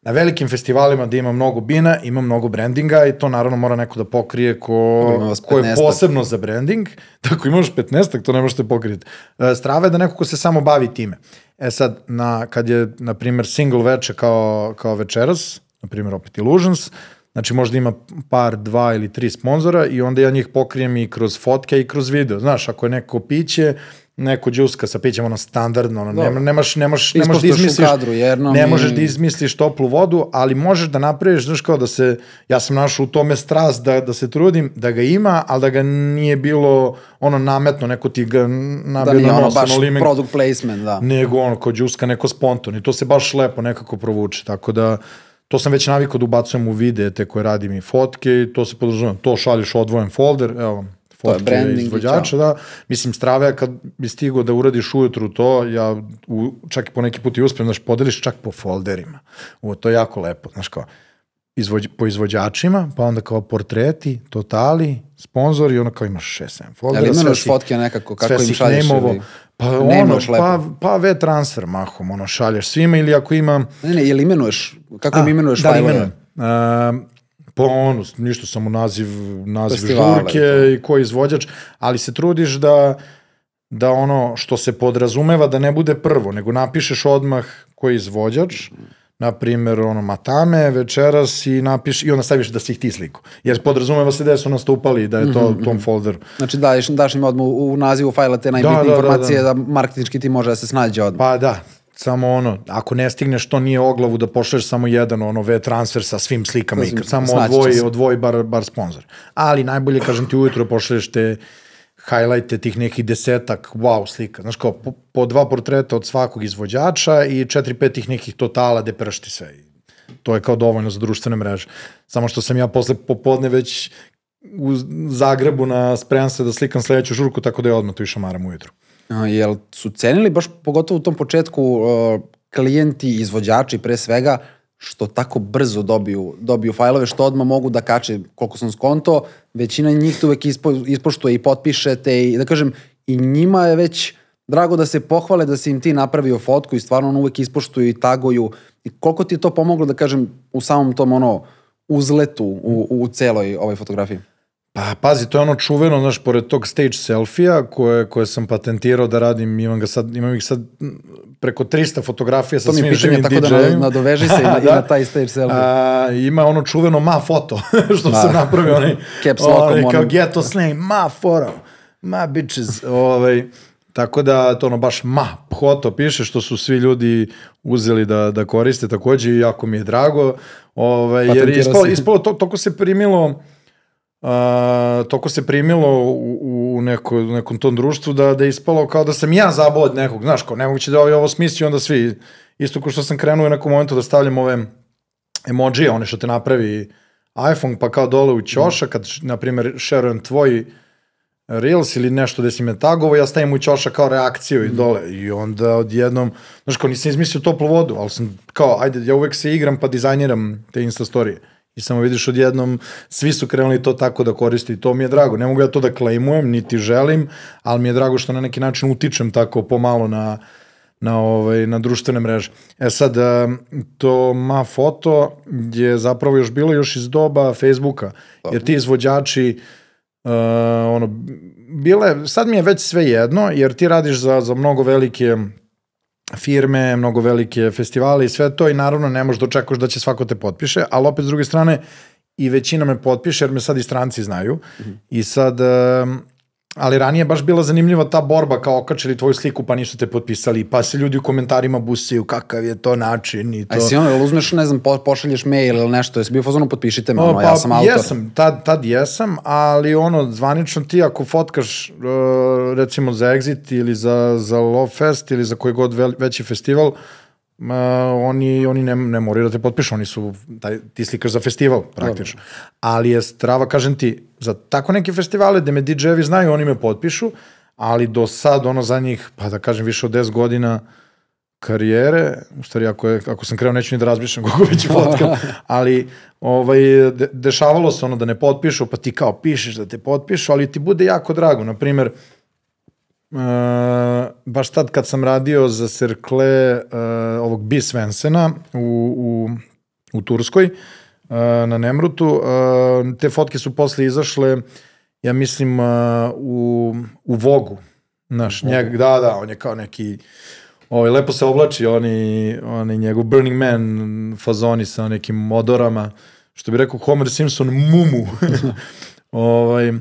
na velikim festivalima da ima mnogo bina, ima mnogo brandinga i to naravno mora neko da pokrije ko, ko je posebno za branding. Tako imaš 15 to ne možete pokriti. Uh, strava je da neko ko se samo bavi time. E sad, na, kad je, na primjer, single veče kao, kao večeras, na primjer opet Illusions, Znači možda ima par, dva ili tri sponzora i onda ja njih pokrijem i kroz fotke i kroz video. Znaš, ako je neko piće, neko džuska sa pićem, ono standardno, ono, nema, nemaš, nemaš, nemaš da izmisliš, kadru, jedno ne mi- možeš da izmisliš toplu vodu, ali možeš da napraviš, znaš kao da se, ja sam našao u tome strast da, da se trudim, da ga ima, ali da ga nije bilo ono nametno, neko ti ga Da nabio nije na ono baš ono product placement, da. nego ono kao džuska, neko spontan i to se baš lepo nekako provuče, tako da to sam već navikao da ubacujem u videe te koje radim i fotke i to se podrazumeva, to šalješ odvojen folder, evo vam, To je fotke branding izvođača, da. Mislim, strave, kad bi stigo da uradiš ujutru to, ja u, čak i po neki put i uspem, znaš, podeliš čak po folderima. U, to je jako lepo, znaš kao, izvođ, po izvođačima, pa onda kao portreti, totali, sponzori, ono kao imaš 6-7 foldera. Imenuješ si- fotke nekako, kako im šalješ nameovo. ili- Pa Ne ono, imaš pa, pa V-transfer mahom, ono, šalješ svima ili ako ima... Ne, ne, jel imenuješ, kako im imenuješ da, fajlove? imenujem. Uh, po ono, ništa samo naziv, naziv Festivale žurke i i ko je izvođač, ali se trudiš da da ono što se podrazumeva da ne bude prvo, nego napišeš odmah ko je izvođač, na primjer, ono, Matame, večeras i napiš, i onda staviš da si ih ti sliku. Jer podrazumeva se da su nastupali, da je to Mhm, u tom folderu. Znači daš, daš im odmah u, u nazivu fajla te najbitnije Da, da, da, informacije da. da, marketinčki ti može da se snađe odmah. Pa da, samo ono, ako ne stigneš, to nije oglavu da pošleš samo jedan ono V transfer sa svim slikama svim- ikad, samo odvoji, odvoji bar, bar sponsor. Ali najbolje, kažem ti, ujutro pošleš te highlighte tih nekih desetak wow slika. Znaš kao, po, po dva portreta od svakog izvođača i četiri, pet tih nekih totala gde pršti sve. To je kao dovoljno za društvene mreže. Samo što sam ja posle popodne već u Zagrebu na spremam se da slikam sledeću žurku, tako da je odmah tu i šamaram ujutru. A, Jel su cenili baš pogotovo u tom početku uh, klijenti, izvođači pre svega, što tako brzo dobiju, dobiju fajlove, što odmah mogu da kače, koliko sam skonto, većina njih to uvek ispo, ispoštuje i potpiše te i da kažem, i njima je već drago da se pohvale da si im ti napravio fotku i stvarno ono uvek ispoštuju i taguju. I koliko ti je to pomoglo, da kažem, u samom tom ono uzletu u, u celoj ovoj fotografiji? Pa pazi, to je ono čuveno, znaš, pored tog stage selfija koje, koje sam patentirao da radim, imam, ga sad, imam ih sad preko 300 fotografija sa To mi je svim pitanje, živim tako da nadoveži se i na, i na taj stage selfie. A, ima ono čuveno ma foto, što Da. sam napravio, onaj, Caps onaj kao ghetto slang, ma foto, ma bitches, ovaj, tako da to ono baš ma foto piše, što su svi ljudi uzeli da, da koriste takođe i jako mi je drago, ovaj, jer ispalo, ispalo to, toko se primilo, Uh, toko se primilo u, u neko, nekom tom društvu da, da je ispalo kao da sam ja zabao od nekog, znaš, kao nemoguće da ovaj ovo smisli, onda svi, isto kao što sam krenuo u nekom momentu da stavljam ove emoji, one što te napravi iPhone, pa kao dole u ćoša, kad, na primjer, šerujem tvoj Reels ili nešto gde si me tagovo, ja stavim u ćoša kao reakciju i dole. I onda odjednom, znaš, kao nisam izmislio toplu vodu, ali sam kao, ajde, ja uvek se igram pa dizajniram te Insta storije. I samo vidiš odjednom, svi su krenuli to tako da koriste i to mi je drago. Ne mogu ja to da klejmujem, niti želim, ali mi je drago što na neki način utičem tako pomalo na, na, ovaj, na društvene mreže. E sad, to ma foto je zapravo još bilo još iz doba Facebooka, jer ti izvođači uh, ono, bile, sad mi je već sve jedno, jer ti radiš za, za mnogo velike firme, mnogo velike festivale i sve to i naravno ne možeš da očekuješ da će svako te potpiše, ali opet s druge strane i većina me potpiše jer me sad i stranci znaju. I sad um, ali ranije je baš bila zanimljiva ta borba kao okačili tvoju sliku pa nisu te potpisali pa se ljudi u komentarima busaju kakav je to način i to A jesi ono, jel uzmeš, ne znam, po, pošalješ mail ili nešto, jesi bio fazonu, potpišite me, ono, pa, ja sam autor. Jesam, tad, tad jesam, ali ono, zvanično ti ako fotkaš uh, recimo za Exit ili za, za Love Fest ili za koji god veći festival, uh, oni, oni ne, ne moraju da te potpišu, oni su, taj, ti slikaš za festival praktično. Ali je strava, kažem ti, za tako neke festivale gde me DJ-evi znaju, oni me potpišu, ali do sad, ono za njih, pa da kažem više od 10 godina, karijere, u stvari ako, je, ako sam krenuo neću ni da razmišljam kako već fotkam, ali ovaj, de, dešavalo se ono da ne potpišu, pa ti kao pišeš da te potpišu, ali ti bude jako drago. Naprimer, uh, baš tad kad sam radio za Cercle uh, ovog B. Svensena u, u, u Turskoj, uh, na Nemrutu, uh, te fotke su posle izašle, ja mislim, uh, u, u Vogu. Znaš, njeg, da, da, on je kao neki Ovaj, lepo se oblači, oni, oni njegov Burning Man fazoni sa nekim odorama, što bi rekao Homer Simpson, mumu. ovaj, uh,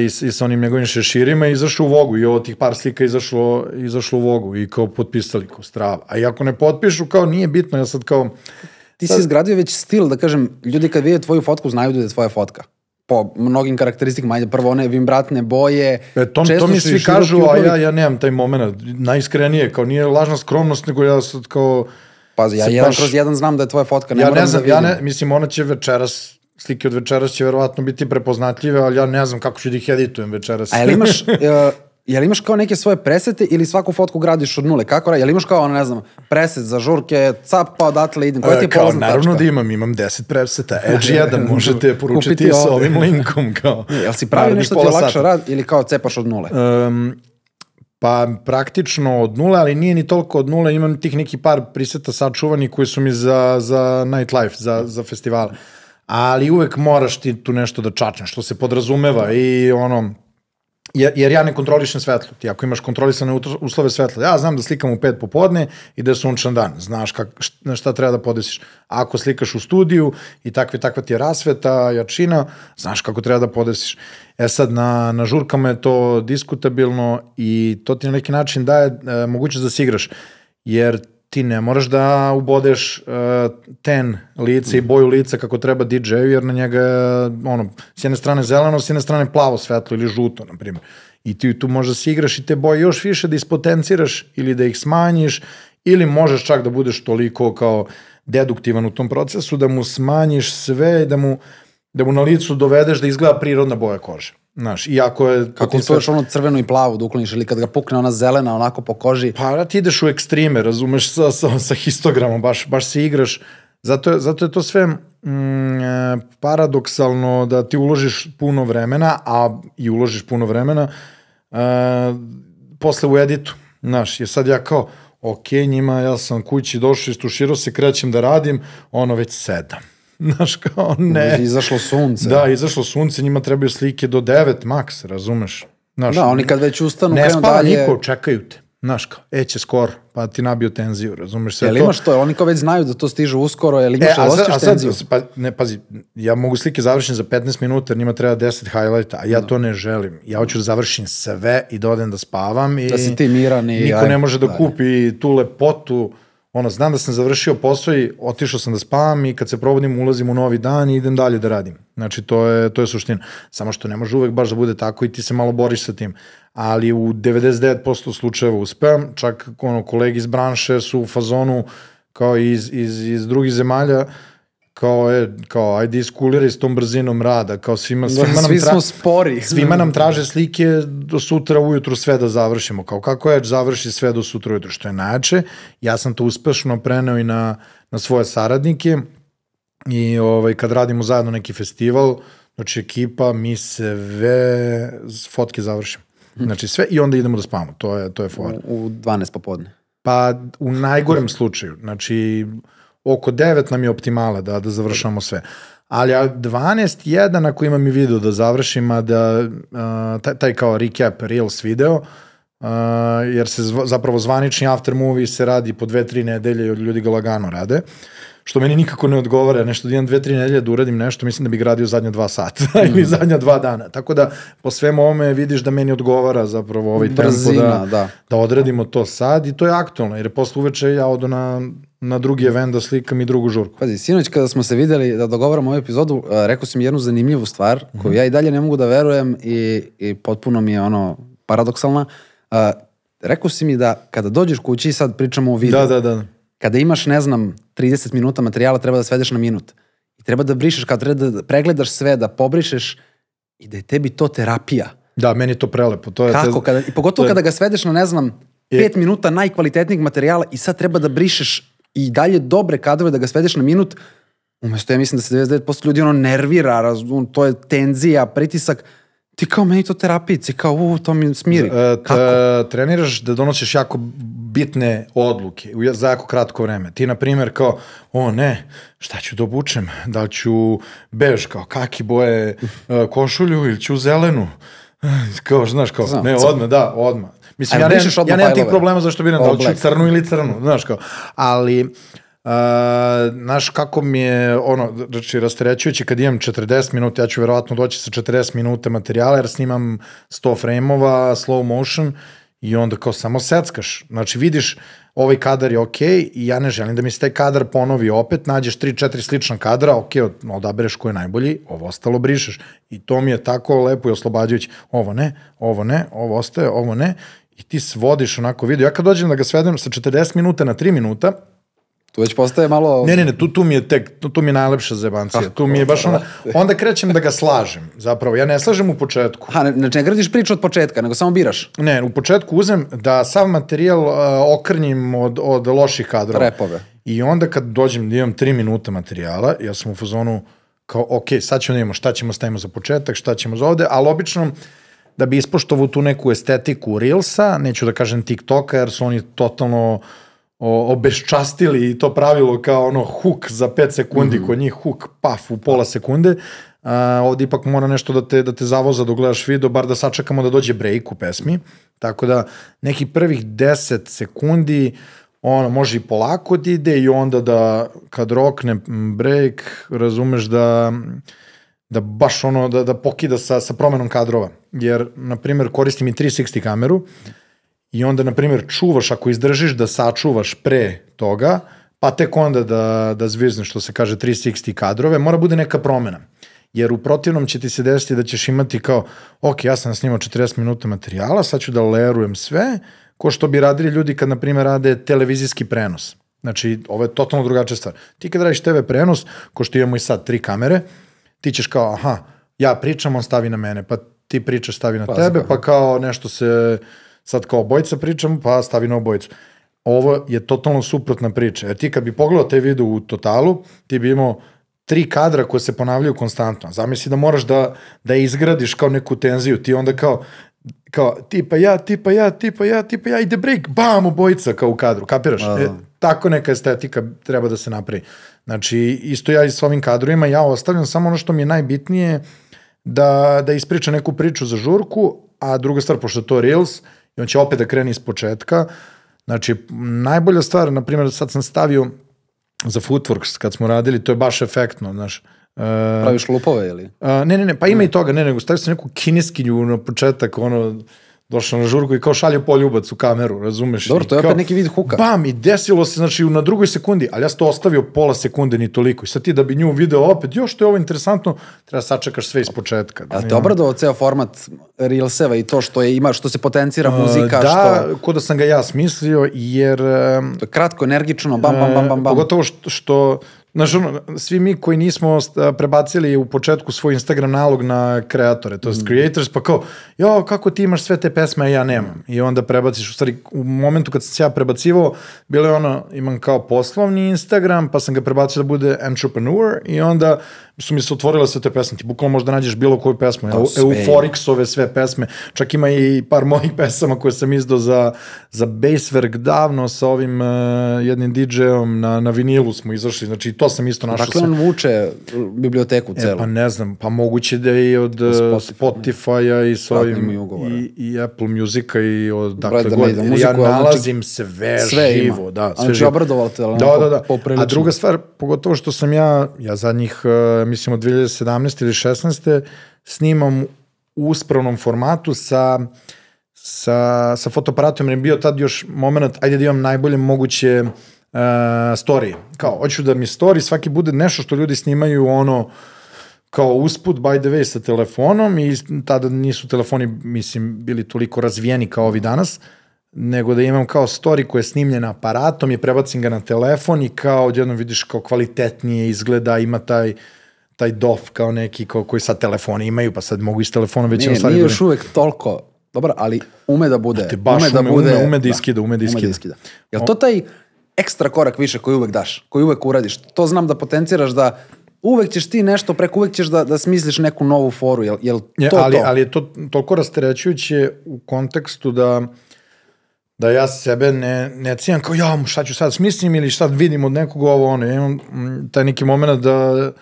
i, s- i sa onim njegovim šeširima i izašao u Vogu i ovo tih par slika izašlo, izašlo u Vogu i kao potpisali kao strava. A i ako ne potpišu, kao nije bitno, ja sad kao, Ti si izgradio već stil, da kažem, ljudi kad vide tvoju fotku znaju da je tvoja fotka. Po mnogim karakteristikama, ajde prvo one vimbratne boje. E, to, to često mi su i svi kažu, a ja, ja nemam taj moment. Najiskrenije, kao nije lažna skromnost, nego ja sad kao... Pazi, ja jedan baš- kroz jedan znam da je tvoja fotka, ne ja moram ne znam, da ja vidim. ne, mislim, ona će večeras, slike od večeras će verovatno biti prepoznatljive, ali ja ne znam kako ću da ih editujem večeras. A jel imaš, uh, jel imaš kao neke svoje presete ili svaku fotku gradiš od nule? Kako, jel imaš kao, ono, ne znam, preset za žurke, cap pa odatle idem, koja ti je E, kao, polazna naravno tačka? da imam, imam 10 preseta. Edge 1 možete poručiti sa ovim linkom. Kao, Jel si pravi narednih nešto ti je lakše sata. rad ili kao cepaš od nule? Um, pa praktično od nule, ali nije ni toliko od nule, imam tih neki par priseta sačuvani koji su mi za, za nightlife, za, za festivale. Ali uvek moraš ti tu nešto da čačneš, što se podrazumeva i ono, jer, jer ja ne kontrolišem svetlo. Ti ako imaš kontrolisane uslove svetla, ja znam da slikam u pet popodne i da je sunčan dan. Znaš kak, na šta treba da podesiš. Ako slikaš u studiju i takva, takva ti je rasveta, jačina, znaš kako treba da podesiš. E sad, na, na žurkama je to diskutabilno i to ti na neki način daje e, mogućnost da se igraš. Jer ti ne moraš da ubodeš uh, ten lice i boju lica kako treba DJ-u, jer na njega je, ono, s jedne strane zeleno, s jedne strane plavo svetlo ili žuto, na primjer. I ti tu možda se igraš i te boje još više da ispotenciraš ili da ih smanjiš, ili možeš čak da budeš toliko kao deduktivan u tom procesu, da mu smanjiš sve i da mu, da mu na licu dovedeš da izgleda prirodna boja kože. Znaš, iako je... Kako ti ti ono crveno i plavo da ukloniš ili kad ga pukne ona zelena onako po koži. Pa da ti ideš u ekstreme, razumeš, sa, sa, sa histogramom, baš, baš se igraš. Zato je, zato je to sve mm, e, paradoksalno da ti uložiš puno vremena, a i uložiš puno vremena e, posle u editu. Znaš, jer sad ja kao, ok, njima, ja sam kući došao, istuširao se, krećem da radim, ono već sedam. Znaš, kao, ne. Izašlo sunce. Da, izašlo sunce, njima trebaju slike do 9 maks, razumeš? Znaš, Da, oni kad već ustanu, ne krenu spava dalje. niko, čekaju te. Znaš kao, e će skoro, pa ti nabio tenziju, razumeš sve Jel to. imaš to? Oni kao već znaju da to stiže uskoro, jel imaš, E, a, za, osjećaš a sad, tenziju? pa, ne, pazi, ja mogu slike završim za 15 minuta, jer njima treba 10 highlighta, a ja to ne želim. Ja hoću da završim sve i da odem da spavam i Da si ti miran i niko aj, ne može da kupi tu lepotu. Ono, znam da sam završio posao i otišao sam da spavam i kad se probudim ulazim u novi dan i idem dalje da radim. Znači, to je, to je suština. Samo što ne može uvek baš da bude tako i ti se malo boriš sa tim. Ali u 99% slučajeva uspem, čak ono, kolegi iz branše su u fazonu kao iz, iz, iz drugih zemalja, kao, je, kao ajde iskuliraj s tom brzinom rada, kao svima, svima nam Svi smo spori. Svima nam traže slike do sutra ujutru sve da završimo. Kao kako Edge završi sve do sutra ujutru, što je najjače. Ja sam to uspešno preneo i na, na svoje saradnike i ovaj, kad radimo zajedno neki festival, znači ekipa, mi sve fotke završimo. Znači sve i onda idemo da spavamo. To je, to je fora. U 12 popodne. Pa u najgorem slučaju, znači oko 9 nam je optimala da, da završamo sve. Ali a 12, 1 ako imam i video da završim, a da uh, taj, taj kao recap Reels video, uh, jer se zva, zapravo zvanični after movie se radi po 2-3 nedelje i ljudi ga lagano rade što meni nikako ne odgovara, nešto da imam dve, tri nedelje da uradim nešto, mislim da bih ga radio zadnja dva sata ili zadnja dva dana. Tako da po svemu ovome vidiš da meni odgovara zapravo ovaj tempo Brzina, da, da. da odradimo to sad i to je aktualno, jer je posle uveče ja odu na, na drugi event da slikam i drugu žurku. Pazi, sinoć kada smo se videli da dogovaramo ovu epizodu, uh, rekao si mi jednu zanimljivu stvar koju ja i dalje ne mogu da verujem i, i potpuno mi je ono paradoksalna. Uh, rekao si mi da kada dođeš kući, sad pričamo o videu, Da, da, da. kada imaš, ne znam, 30 minuta materijala, treba da svedeš na minut. I treba da brišeš, kada treba da pregledaš sve, da pobrišeš i da je tebi to terapija. Da, meni je to prelepo. To je, Kako? to, Kada, I pogotovo to je- kada ga svedeš na, ne znam, Je- pet minuta najkvalitetnijeg materijala i sad treba da brišeš i dalje dobre kadrove da ga svedeš na minut, umesto ja mislim da se 99% ljudi ono nervira, razum, to je tenzija, pritisak, ti kao meni to terapici, kao u, to mi smiri. E, Kako? treniraš da donosiš jako bitne odluke u, za jako kratko vreme. Ti, na primjer, kao, o ne, šta ću da obučem? Da li ću bež, kao kaki boje e, košulju ili ću zelenu? Kao, znaš, kao, ne, odmah, da, odmah. Mislim, ja, nemam, brišeš odmah ja nemam tih problema zašto biram, da li ću crnu ili crnu, znaš, kao. Ali, znaš kako mi je ono, znači rasterećujući kad imam 40 minuta, ja ću verovatno doći sa 40 minuta materijala jer snimam 100 frame-ova, slow motion i onda kao samo seckaš. Znači vidiš ovaj kadar je okej okay, i ja ne želim da mi se taj kadar ponovi opet, nađeš 3-4 slična kadra, ok, odabereš ko je najbolji, ovo ostalo brišeš. I to mi je tako lepo i oslobađajući. Ovo ne, ovo ne, ovo ostaje, ovo ne. I ti svodiš onako video. Ja kad dođem da ga svedem sa 40 minuta na 3 minuta, Tu već postaje malo... Ne, ne, ne, tu, tu mi je tek, tu, tu mi je najlepša zebancija. Tu mi je baš ono, onda krećem da ga slažem, zapravo. Ja ne slažem u početku. Ha, ne, znači ne gradiš priču od početka, nego samo biraš. Ne, u početku uzem da sav materijal uh, okrnjim od, od loših kadrova. Repove. I onda kad dođem da imam 3 minuta materijala, ja sam u fazonu kao, ok, sad ćemo da imamo šta ćemo stavimo za početak, šta ćemo za ovde, ali obično da bi ispoštovao tu neku estetiku Reelsa, neću da kažem TikToka, jer su oni totalno o, obeščastili i to pravilo kao ono huk za 5 sekundi, mm -hmm. kod njih huk, paf, u pola sekunde. A, ovde ipak mora nešto da te, da te zavoza dok gledaš video, bar da sačekamo da dođe break u pesmi. Tako da neki prvih 10 sekundi ono, može i polako da ide i onda da kad rokne break, razumeš da da baš ono, da, da pokida sa, sa promenom kadrova. Jer, na primjer, koristim i 360 kameru, i onda, na primjer, čuvaš, ako izdržiš da sačuvaš pre toga, pa tek onda da, da zvizneš, što se kaže 360 kadrove, mora bude neka promena. Jer u protivnom će ti se desiti da ćeš imati kao, ok, ja sam snimao 40 minuta materijala, sad ću da lerujem sve, ko što bi radili ljudi kad, na primjer, rade televizijski prenos. Znači, ovo je totalno drugačija stvar. Ti kad radiš TV prenos, ko što imamo i sad tri kamere, ti ćeš kao, aha, ja pričam, on stavi na mene, pa ti pričaš, stavi na pa, tebe, pa kao nešto se sad kao obojica pričam, pa stavi na obojicu. Ovo je totalno suprotna priča. Jer ti kad bi pogledao te video u totalu, ti bi imao tri kadra koje se ponavljaju konstantno. Zamisli da moraš da, da izgradiš kao neku tenziju. Ti onda kao, kao tipa ja, tipa ja, tipa ja, tipa ja, ide break, bam, obojica kao u kadru, kapiraš? A, e, tako neka estetika treba da se napravi. Znači, isto ja i s ovim kadrovima, ja ostavljam samo ono što mi je najbitnije da, da ispriča neku priču za žurku, a druga stvar, pošto je to Reels, i on će opet da krene iz početka. Znači, najbolja stvar, na primjer, sad sam stavio za Footworks, kad smo radili, to je baš efektno, znaš. Uh, Praviš lupove ili? Uh, ne, ne, ne, pa ima ne. i toga, ne, nego stavio sam neku kineskinju na početak, ono, došao na žurku i kao šalje poljubac u kameru, razumeš? Dobro, to je opet neki vid huka. Bam, i desilo se, znači, na drugoj sekundi, ali ja sam to ostavio pola sekunde, ni toliko. I sad ti da bi nju video opet, još to je ovo interesantno, treba sačekaš sve iz početka. Da, Ali te obradovao ceo format Reelseva i to što je ima, što se potencira muzika? Uh, da, što... ko da sam ga ja smislio, jer... To je kratko, energično, bam, bam, bam, bam, bam. Pogotovo što, što Znaš, ono, svi mi koji nismo prebacili u početku svoj Instagram nalog na kreatore, to je mm. creators, pa kao, jo, kako ti imaš sve te pesme, a ja nemam. I onda prebaciš, u stvari, u momentu kad sam se ja prebacivao, bilo je ono, imam kao poslovni Instagram, pa sam ga prebacio da bude entrepreneur i onda su mi se otvorile sve te pesme. Ti bukvalno možda nađeš bilo koju pesmu. Eu, Euforixove sve pesme. Čak ima i par mojih pesama koje sam izdao za, za Basewerk davno sa ovim uh, jednim DJ-om na, na vinilu smo izašli. Znači to sam isto našao. Dakle, on vuče biblioteku celu. E, pa ne znam, pa moguće da je i od Spotify, Spotify-a i s ovim i, i Apple Music-a i od dakle da god. Muziku, ja znači nalazim sve, sve živo. Ima. Da, sve znači, živo. te. Da, da, da. A druga stvar, pogotovo što sam ja, ja zadnjih uh, mislim od 2017. ili 16. snimam u uspravnom formatu sa sa, sa fotoaparatom, jer je bio tad još moment, ajde da imam najbolje moguće uh, story. Kao, hoću da mi story svaki bude nešto što ljudi snimaju ono, kao usput, by the way, sa telefonom i tada nisu telefoni, mislim, bili toliko razvijeni kao ovi danas, nego da imam kao story koja je snimljena aparatom i prebacim ga na telefon i kao odjednom vidiš kao kvalitetnije izgleda, ima taj uh, taj dof kao neki kao, koji sad telefoni imaju, pa sad mogu iz telefona već ne, nije još uvek toliko dobro, ali ume da bude. Te baš ume, da ume, bude, ume, ume da iskida, ume da iskida. Ume da iskida. Jel to taj ekstra korak više koji uvek daš, koji uvek uradiš? To znam da potenciraš da uvek ćeš ti nešto preko, uvek ćeš da, da smisliš neku novu foru, jel, jel to je, ali, to? Ali je to toliko rasterećujuće u kontekstu da da ja sebe ne, ne cijam kao ja šta ću sad smislim ili šta vidim od nekog ovo ono, ja imam taj neki moment da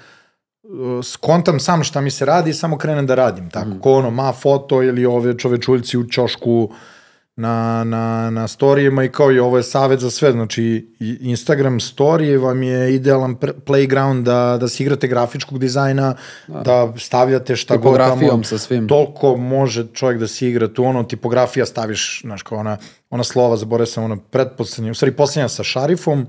skontam sam šta mi se radi i samo krenem da radim. Tako, mm. ko ono, ma foto ili ove čovečuljci u čošku, na, na, na storijima i kao i ovo je savet za sve, znači Instagram story vam je idealan playground da, da si igrate grafičkog dizajna, da, da stavljate šta god tamo. sa svim. Toliko može čovjek da si igra tu, ono, tipografija staviš, znaš, kao ona, ona slova, zabore sam, ono, pretposlednja, u stvari poslednja sa šarifom,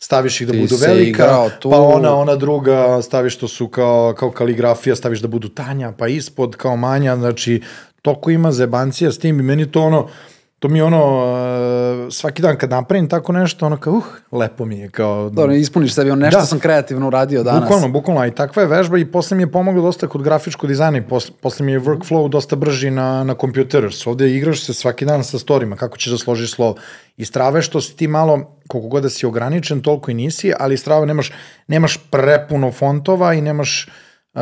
staviš ih da Ti budu velika, tu... pa ona, ona druga staviš to su kao, kao kaligrafija, staviš da budu tanja, pa ispod kao manja, znači, toliko ima zebancija s tim i meni to ono, to mi je ono, uh, svaki dan kad napravim tako nešto, ono kao, uh, lepo mi je. Kao, Dobro, ispuniš sebi, ono nešto da, sam kreativno uradio danas. Bukvalno, bukvalno, i takva je vežba i posle mi je pomoglo dosta kod grafičkog dizajna i posle, posle mi je workflow dosta brži na, na kompjuteru. Ovde igraš se svaki dan sa storima, kako ćeš da složiš slovo. I strave što si ti malo, koliko god da si ograničen, toliko i nisi, ali strave nemaš, nemaš prepuno fontova i nemaš uh,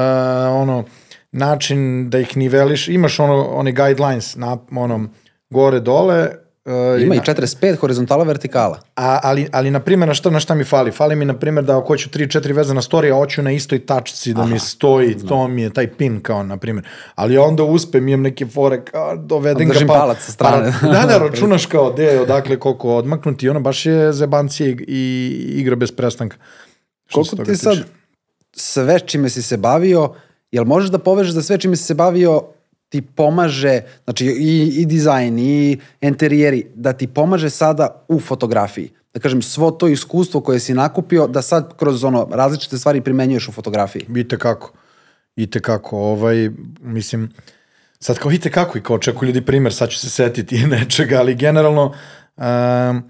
ono, način da ih niveliš. Imaš ono, one guidelines na onom, gore, dole. Uh, Ima i 45 horizontala, vertikala. A, ali, ali na primjer, na šta, na šta mi fali? Fali mi, na primjer, da ako hoću 3-4 veze na story, a hoću na istoj tačci da Aha, mi stoji, znam. to mi je taj pin kao, na primjer. Ali onda uspem, imam neke fore, kao, dovedem ga, pa... palac sa strane. Pa, da, da, računaš kao, gde, odakle, koliko odmaknuti, ono baš je zebancija i, i igra bez prestanka. Koliko ti sad sve čime si se bavio, jel možeš da povežeš da sve čime si se bavio ti pomaže, znači i, i dizajn i enterijeri, da ti pomaže sada u fotografiji. Da kažem, svo to iskustvo koje si nakupio, da sad kroz ono različite stvari primenjuješ u fotografiji. Ite kako. Ite kako. Ovaj, mislim, sad kao ite kako i kao čeku ljudi primer, sad ću se setiti nečega, ali generalno um,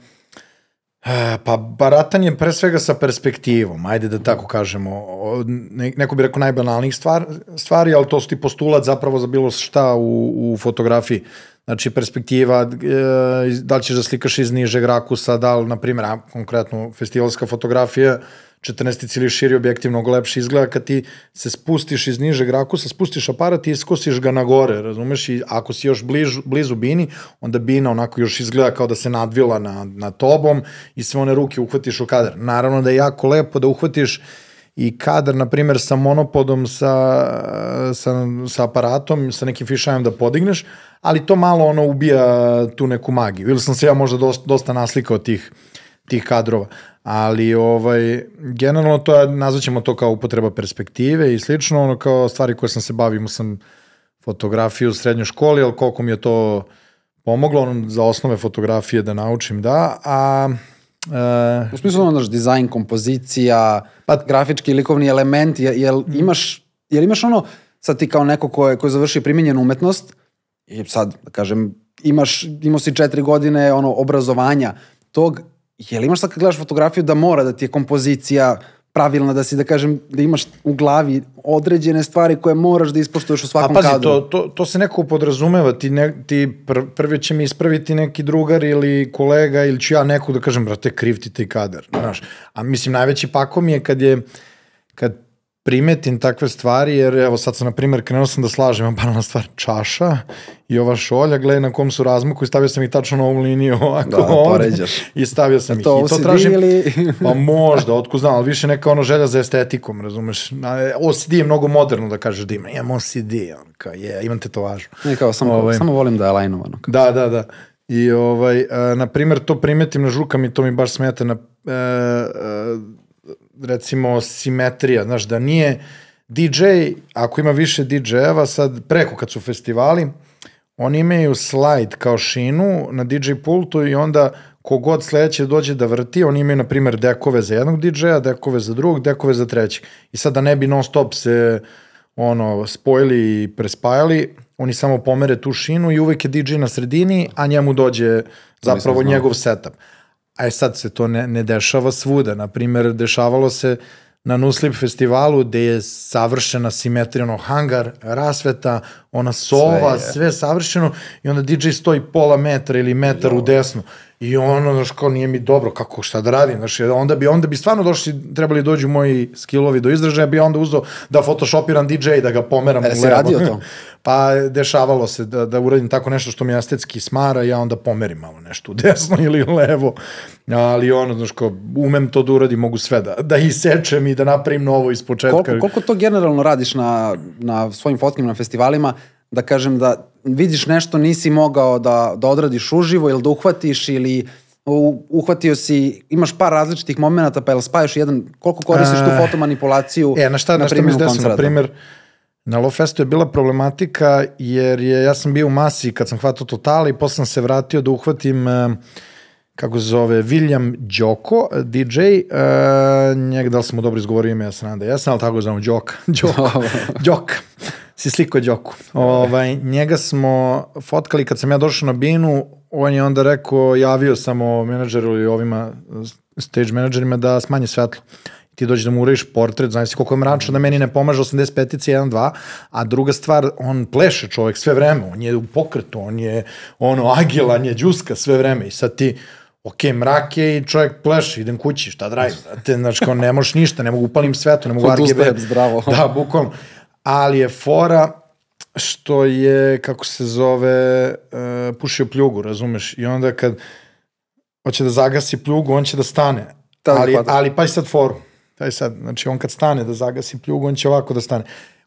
pa baratan je pre svega sa perspektivom, ajde da tako kažemo. neko bi rekao najbanalnijih stvar, stvari, ali to su ti postulat zapravo za bilo šta u, u fotografiji. Znači, perspektiva, e, da li ćeš da slikaš iz nižeg rakusa, da li, na primjer, konkretno festivalska fotografija, 14 ili širi objektiv mnogo lepše izgleda kad ti se spustiš iz nižeg rakusa, spustiš aparat i iskosiš ga na gore, razumeš? I ako si još bližu, blizu bini, onda bina onako još izgleda kao da se nadvila na, na tobom i sve one ruke uhvatiš u kadar. Naravno da je jako lepo da uhvatiš i kadar, na primjer, sa monopodom, sa, sa, sa aparatom, sa nekim fišajem da podigneš, ali to malo ono ubija tu neku magiju. Ili sam se ja možda dosta, dosta naslikao tih, tih kadrova ali ovaj, generalno to je, nazvaćemo to kao upotreba perspektive i slično, ono kao stvari koje sam se bavio, sam fotografiju u srednjoj školi, ali koliko mi je to pomoglo ono, za osnove fotografije da naučim, da, a Uh, u smislu ono, dizajn, kompozicija, pa, grafički likovni element, jel, jel, imaš, jel imaš ono, sad ti kao neko ko je, ko je završio primenjenu umetnost, i sad, da kažem, imaš, imao si četiri godine ono, obrazovanja tog, je li imaš sad kad gledaš fotografiju da mora da ti je kompozicija pravilna, da si, da kažem, da imaš u glavi određene stvari koje moraš da ispoštuješ u svakom kadru. A pazi, kadru. to, to, to se neko podrazumeva, ti, ne, ti pr, prvi će mi ispraviti neki drugar ili kolega ili ću ja neku da kažem, brate, kriv ti taj kadar, znaš. A mislim, najveći pakom je kad je, kad primetim takve stvari, jer evo sad sam, na primjer, krenuo sam da slažem, banalna stvar, čaša i ova šolja, gledaj na kom su razmaku i stavio sam ih tačno na ovu liniju ovako da, ovde, i stavio sam ih. To I to tražim, ili... pa možda, otko znam, ali više neka ono želja za estetikom, razumeš. OCD je mnogo moderno da kažeš da ima, imam OCD, on kao je, imam tetovažu. Ne, kao, samo, ovaj, samo volim da je lajnovano. Da, da, da. I ovaj, a, na primjer, to primetim na žukama i to mi baš smeta na, a, e, a, e, recimo simetrija, znaš, da nije DJ, ako ima više DJ-eva, sad preko kad su festivali, oni imaju slajd kao šinu na DJ pultu i onda kogod sledeće dođe da vrti, oni imaju, na primjer, dekove za jednog DJ-a, dekove za drugog, dekove za trećeg. I sad da ne bi non stop se ono, spojili i prespajali, oni samo pomere tu šinu i uvek je DJ na sredini, a njemu dođe zapravo njegov setup. A sad se to ne, ne dešava svuda. Naprimer, dešavalo se na Nuslip festivalu gde je savršena simetrija, ono hangar, rasveta, ona sova, sve, sve savršeno i onda DJ stoji pola metra ili metar jo. u desno. I ono, znaš, kao nije mi dobro, kako, šta da radim, znaš, onda bi, onda bi stvarno došli, trebali dođu moji skillovi do izražaja, bi onda uzao da photoshopiram DJ, da ga pomeram e, u levo. radio to? pa dešavalo se da, da uradim tako nešto što mi estetski smara, ja onda pomerim malo nešto u desno ili u levo, ali ono, znaš, kao, umem to da uradim, mogu sve da, da isečem i da napravim novo iz početka. Koliko, koliko to generalno radiš na, na svojim fotkama na festivalima, da kažem da vidiš nešto nisi mogao da, da odradiš uživo ili da uhvatiš ili u, uhvatio si, imaš par različitih momenta pa jel spajaš jedan, koliko koristiš tu E, fotomanipulaciju E, na šta, na šta mi se desilo? Na primjer, na Lofestu je bila problematika jer je, ja sam bio u masi kad sam hvatao Totala i posle sam se vratio da uhvatim e, kako se zove, William Đoko, DJ, uh, njega da li sam mu dobro izgovorio ime, ja sam nadam da jesam, ali tako ga znamo, Đoka, Đoko, Đok, si sliko Đoku. Ovaj, njega smo fotkali kad sam ja došao na binu, on je onda rekao, javio samo menadžeru ili ovima stage menadžerima da smanje svetlo ti dođeš da mu uradiš portret, znaš si koliko je mračno da meni ne pomaže 85-ici 1-2, a druga stvar, on pleše čovjek sve vreme, on je u pokretu, on je ono agilan, je džuska sve vreme i sad ti, ok, mrak je i čovjek pleše, idem kući, šta da radim, znate, znači kao ne možeš ništa, ne mogu upalim svetlo, ne mogu RGB. zdravo. Da, bukvalno. Ali je fora što je, kako se zove, uh, pušio pljugu, razumeš, i onda kad hoće da zagasi pljugu, on će da stane. Ali, ali pa sad foru. Taj sad, znači on kad stane da zagasi pljugu, on će ovako da stane.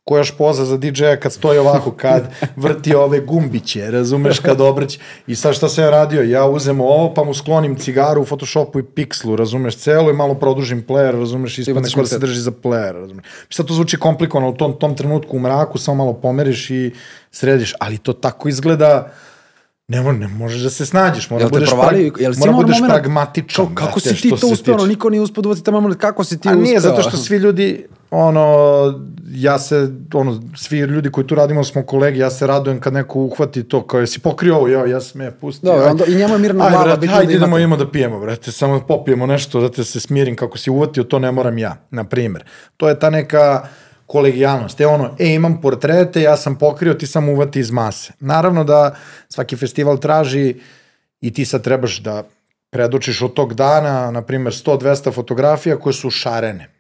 Koja špoza za DJ-a kad stoji ovako, kad vrti ove gumbiće, razumeš, kad obrće. I sad šta sam ja radio? Ja uzem ovo, pa mu sklonim cigaru u Photoshopu i Pixelu, razumeš, celo i malo produžim player, razumeš, ispadne Ubaciš ko da se drži za player, razumeš. Sad to zvuči komplikovano, u tom, tom trenutku u mraku samo malo pomeriš i središ, ali to tako izgleda, ne, mo- ne možeš da se snađeš, mora da budeš, provalio? prag, Jel mora budeš moment- pragmatičan. Kao, kako brate, si ti to uspeo, niko nije uspeo da uvati tamo kako si ti A uspeo? nije, zato što svi ljudi, ono, ja se, ono, svi ljudi koji tu radimo smo kolegi, ja se radujem kad neko uhvati to, kao jesi pokrio ovo, ja, ja sam je pustio. Aj- onda, i njemu je mirna Ajde, glava, brate, bitno hajde da idemo imate. ima da pijemo, brate, samo popijemo nešto da te se smirim kako si uvatio, to ne moram ja, na primjer. To je ta neka kolegijalnost. Je ono, e, imam portrete, ja sam pokrio, ti sam uvati iz mase. Naravno da svaki festival traži i ti sad trebaš da predočiš od tog dana, na primjer, 100-200 fotografija koje su šarene.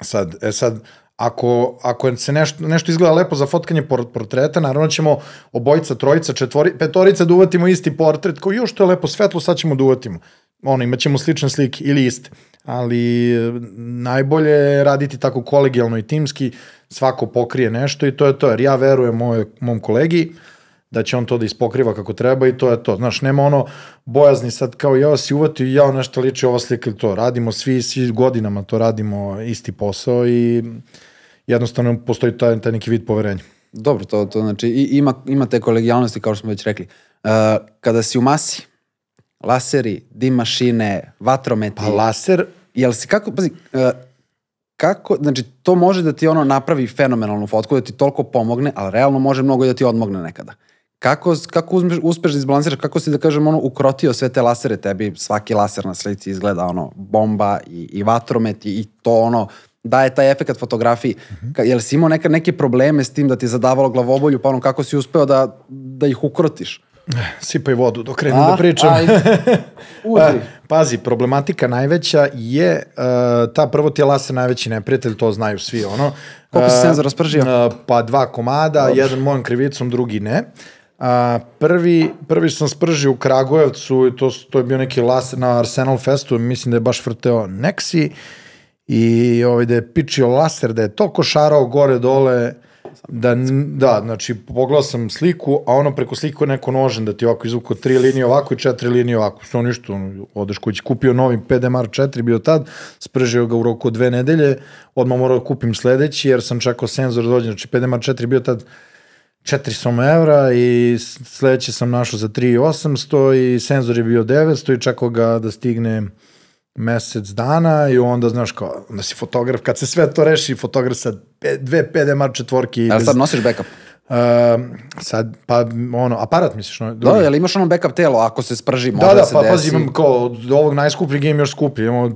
Sad, e sad, ako, ako se nešto, nešto izgleda lepo za fotkanje por, portreta, naravno ćemo obojica, trojica, četvori, petorica da uvatimo isti portret, koji još to je lepo svetlo, sad ćemo da uvatimo. Ono, imat ćemo slične slike ili iste. Ali najbolje je raditi tako kolegijalno i timski, svako pokrije nešto i to je to, jer ja verujem moj, mom kolegi, da će on to da ispokriva kako treba i to je to. Znaš, nema ono bojazni sad kao ja si uvatio i ja nešto liči ova slika ili to. Radimo svi, svi godinama to radimo isti posao i jednostavno postoji taj, taj neki vid poverenja. Dobro, to, to znači i, ima, ima te kolegijalnosti kao što smo već rekli. Uh, kada si u masi, laseri, dim mašine, vatrometi, Pa laser, jel si kako, pazi, uh, kako, znači to može da ti ono napravi fenomenalnu fotku, da ti toliko pomogne, ali realno može mnogo i da ti odmogne nekada. Kako, kako uzmeš, uspeš da izbalansiraš, kako si da kažem ono ukrotio sve te lasere, tebi svaki laser na slici izgleda ono bomba i, i vatromet i, i to ono daje taj efekat fotografiji. Ka, jel si imao neka, neke probleme s tim da ti je zadavalo glavobolju, pa ono kako si uspeo da, da ih ukrotiš? sipaj vodu dok krenem A? da pričam. Ajde. Udri. Pa, pazi, problematika najveća je, uh, ta prvo ti je laser najveći neprijatelj, to znaju svi, ono. Koliko si Uh, senzora spržio? uh, pa dva komada, jedan mojom krivicom, drugi ne. A, prvi, prvi sam spržio u Kragujevcu i to, to je bio neki laser na Arsenal Festu, mislim da je baš vrteo Nexi i ovaj, da je pičio laser, da je toliko šarao gore dole, da, da, znači pogledao sam sliku, a ono preko sliku je neko nožen da ti ovako izvuko tri linije ovako i četiri linije ovako. Što ništa, ono, odeš kući, kupio novi PDMR 4, bio tad, spržio ga u roku dve nedelje, odmah morao da kupim sledeći, jer sam čekao senzor da dođe, znači PDMR 4 bio tad 400 evra i s- sledeći sam našao za 3800 i senzor je bio 900 i čekao ga da stigne mesec dana i onda, znaš, kao, onda si fotograf, kad se sve to reši, fotograf sa dve PDMR četvorke i Jel bez- sad nosiš backup? Uh, sad, pa, ono, aparat misliš? No, Da, drugi? jel imaš ono backup telo, ako se sprži, da, da, da, se pa desi. pazi, imam kao od ovog najskupljeg imam još skuplji, imamo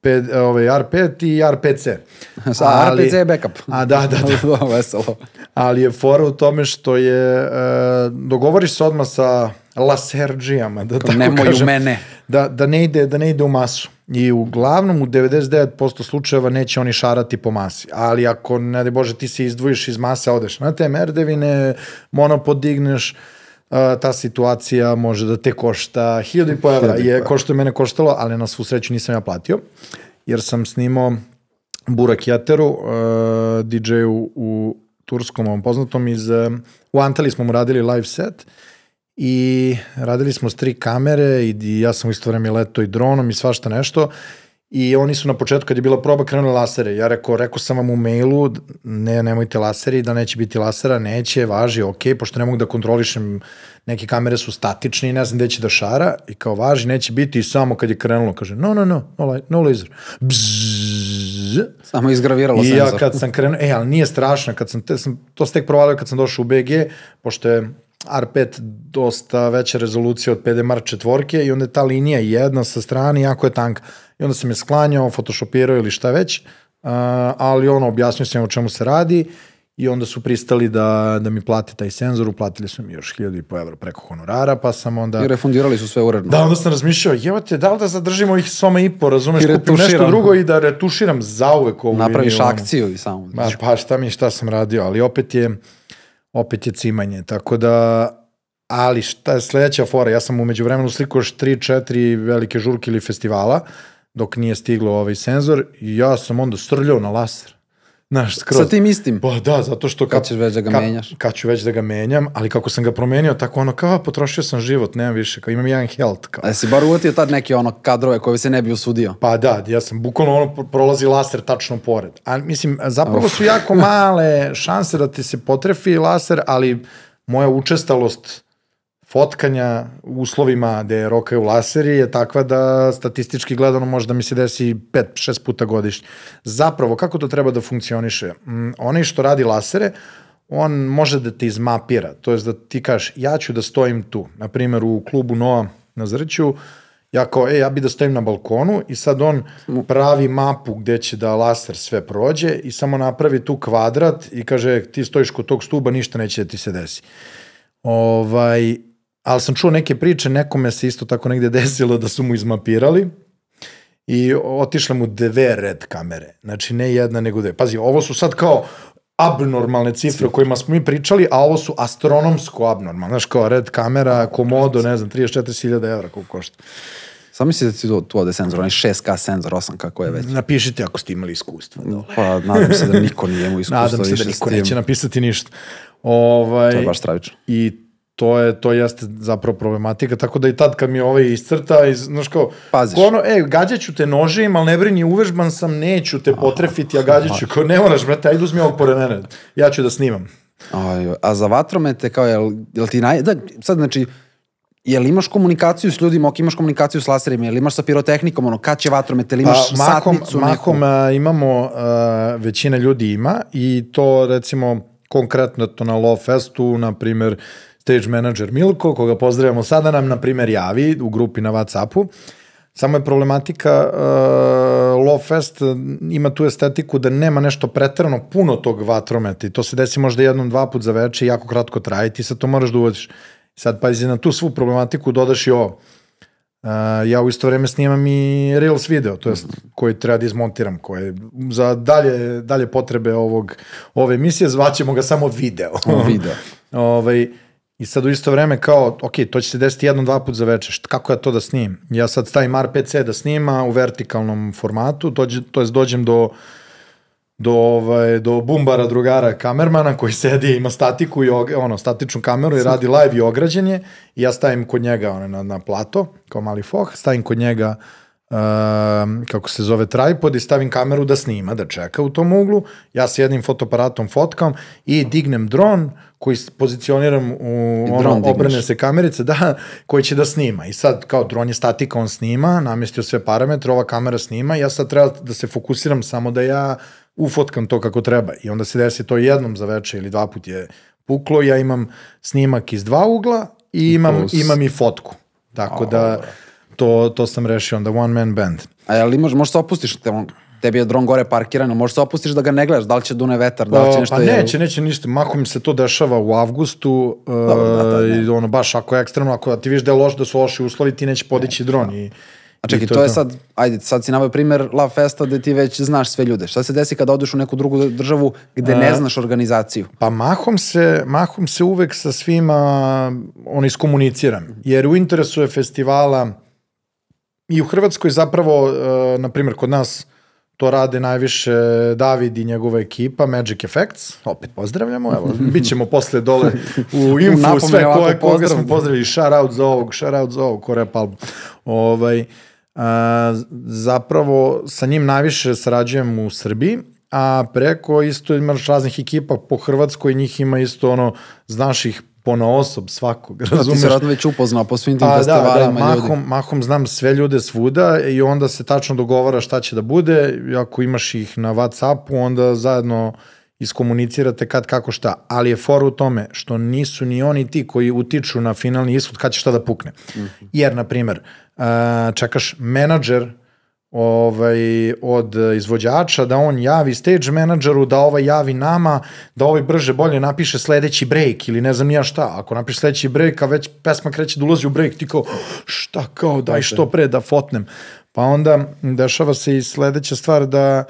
ped, ovaj, R5 i R5C. Sa RPC je backup. A, da, da, da. da. Veselo. Ali je fora u tome što je, e, dogovoriš se odmah sa laserđijama, da tako nemoj u kažem, mene. Da, da, ne ide, da ne ide u masu. I uglavnom u 99% slučajeva neće oni šarati po masi. Ali ako, ne daj Bože, ti se izdvojiš iz mase, odeš na te merdevine, monopod digneš, a, ta situacija može da te košta 1000 evra. Je, ko što je mene koštalo, ali na svu sreću nisam ja platio, jer sam snimao Burak Jateru, uh, DJ-u u turskom, ovom poznatom iz, uh, u Antali smo mu radili live set i radili smo s tri kamere i, i ja sam u isto vreme leto i dronom i svašta nešto i oni su na početku kad je bila proba krenuli lasere. Ja rekao, rekao sam vam u mailu, ne, nemojte laseri, da neće biti lasera, neće, važi, ok, pošto ne mogu da kontrolišem, neke kamere su statične i ne znam gde će da šara i kao važi, neće biti i samo kad je krenulo, kaže, no, no, no, no, no laser. Bzzz. Samo izgraviralo I senzor. ja kad sam krenuo, e, ali nije strašno, kad sam, te, sam to se tek provalio kad sam došao u BG, pošto je R5 dosta veća rezolucija od PDMR četvorke i onda je ta linija jedna sa strane jako je tanka. I onda sam je sklanjao, photoshopirao ili šta već, uh, ali ono, objasnio sam o čemu se radi i onda su pristali da, da mi plate taj senzor, uplatili su mi još 1000 evra preko honorara, pa sam onda... I refundirali su sve uredno. Da, onda sam razmišljao, evo te, da li da zadržim ovih soma i po, razumeš, I kupim nešto drugo i da retuširam zauvek ovu Napraviš liniju, ono. akciju i samo. Ma, pa šta mi, šta sam radio, ali opet je, opet je cimanje, tako da, ali šta je sledeća fora, ja sam umeđu vremenu slikao još 3-4 velike žurke ili festivala, dok nije stiglo ovaj senzor i ja sam onda srljao na laser. Znaš, skroz. Sa tim istim. Pa da, zato što... Kad ćeš već da ga ka- menjaš? Kad ću već da ga menjam, ali kako sam ga promenio, tako ono, kao potrošio sam život, nemam više, kao imam jedan health, kao. A jesi bar uvatio tad neke ono kadrove koje se ne bi usudio? Pa da, ja sam bukvalno ono pro- prolazi laser tačno pored. A mislim, zapravo su jako male šanse da ti se potrefi laser, ali moja učestalost fotkanja u uslovima gde rokaju laseri je takva da statistički gledano možda mi se desi 5-6 puta godišnje. Zapravo, kako to treba da funkcioniše? Mm, onaj što radi lasere, on može da te izmapira, to je da ti kažeš ja ću da stojim tu. Na primjer u klubu Noa na Zrću, ja kao, e, ja bi da stojim na balkonu i sad on pravi mapu gde će da laser sve prođe i samo napravi tu kvadrat i kaže ti stojiš kod tog stuba, ništa neće da ti se desi. Ovaj, ali sam čuo neke priče, nekome se isto tako negde desilo da su mu izmapirali i otišle mu dve red kamere. Znači ne jedna nego dve. Pazi, ovo su sad kao abnormalne cifre o kojima smo mi pričali, a ovo su astronomsko abnormalne. Znaš, kao red kamera, komodo, ne znam, 34.000 evra koliko košta. Sam misli da ti tu, tu ode senzor, onaj 6K senzor, 8K koje je već. Napišite ako ste imali iskustva. Dole. Pa nadam se da niko nije imao iskustva Nadam se da niko neće napisati ništa. Ovaj, To je baš stravično. I to je to jeste zapravo problematika, tako da i tad kad mi ovaj iscrta, iz, znaš kao, Paziš. ono, e, gađaću te nožem, ali ne brini, uvežban sam, neću te potrefiti, a gađaću, kao, ne moraš, brate, ajde uzmi ovog pored mene, ja ću da snimam. Aj, a za vatromete, kao, jel, jel ti naj... Da, sad, znači, jel imaš komunikaciju s ljudima, ok, imaš komunikaciju s laserima, jel imaš sa pirotehnikom, ono, kad će vatromet, jel imaš Pa, mahom, satnicu neku? a, imamo, a, većina ljudi ima i to recimo konkretno to na Law Festu, na primer stage manager Milko, koga pozdravljamo sada, nam na primer javi u grupi na Whatsappu. Samo je problematika, uh, Law Fest ima tu estetiku da nema nešto pretrano puno tog vatrometa i to se desi možda jednom, dva put za veče i jako kratko traje i ti sad to moraš da uvodiš. Sad pazi, na tu svu problematiku dodaš i ovo. Uh, ja u isto vreme snimam i Reels video, to jest koji treba da izmontiram, koje za dalje, dalje potrebe ovog, ove emisije zvaćemo ga samo video. video. ovaj, I sad u isto vreme kao, ok, to će se desiti jednom, dva put za večer, Št, kako ja to da snimim? Ja sad stavim RPC da snima u vertikalnom formatu, dođe, to jest dođem do do, ovaj, do bumbara drugara kamermana koji sedi ima statiku i ono, statičnu kameru i radi live i ograđen je i ja stavim kod njega ono, na, na plato kao mali foh, stavim kod njega um, kako se zove tripod i stavim kameru da snima, da čeka u tom uglu, ja s jednim fotoaparatom fotkam i dignem dron koji pozicioniram u ono, obrane se kamerice, da, koji će da snima. I sad, kao dron je statika, on snima, namestio sve parametre, ova kamera snima, ja sad treba da se fokusiram samo da ja ufotkam to kako treba. I onda se desi to jednom za veče ili dva put je puklo, ja imam snimak iz dva ugla i imam, plus- imam i fotku. Tako da, to, to sam rešio onda, one man band. A jel imaš, možeš se opustiš, te, on, tebi je dron gore parkiran, možeš se opustiš da ga ne gledaš, da li će dune vetar, da li će Pa, nešto... pa neće, neće ništa. Mahom se to dešava u avgustu Dobro, da, da, uh, i ono baš ako je ekstremno, ako ti viš da je loš, da su loši uslovi, ti neće podići dron. I, A čekaj, i to, je sad, ajde, sad si navio primer Love Festa gde ti već znaš sve ljude. Šta se desi kada odeš u neku drugu državu gde ne znaš organizaciju? Pa mahom se, mahom se uvek sa svima on iskomuniciram. Jer u interesu je festivala i u Hrvatskoj zapravo, uh, na primjer, kod nas To rade najviše David i njegova ekipa, Magic Effects, opet pozdravljamo, evo, bit ćemo posle dole u infu napomenu sve koje, koga smo pozdravili, shout out za ovog, shout out za ovog, Korea Palmu. Ovaj, a, zapravo sa njim najviše sarađujem u Srbiji, a preko isto imaš raznih ekipa po Hrvatskoj, njih ima isto ono, znaš ih po osob svakog, Da, ti razumeš? se vratno već upoznao po svim tim Pa da, da, festivalima ljudi. mahom, mahom znam sve ljude svuda i onda se tačno dogovara šta će da bude ako imaš ih na Whatsappu onda zajedno iskomunicirate kad kako šta, ali je fora u tome što nisu ni oni ti koji utiču na finalni ishod kad će šta da pukne. Jer, na primer, čekaš menadžer ovaj, od izvođača, da on javi stage menadžeru, da ovaj javi nama, da ovaj brže bolje napiše sledeći break ili ne znam ja šta. Ako napiše sledeći break, a već pesma kreće da ulazi u break, ti kao, šta kao, daj što pre da fotnem. Pa onda dešava se i sledeća stvar da,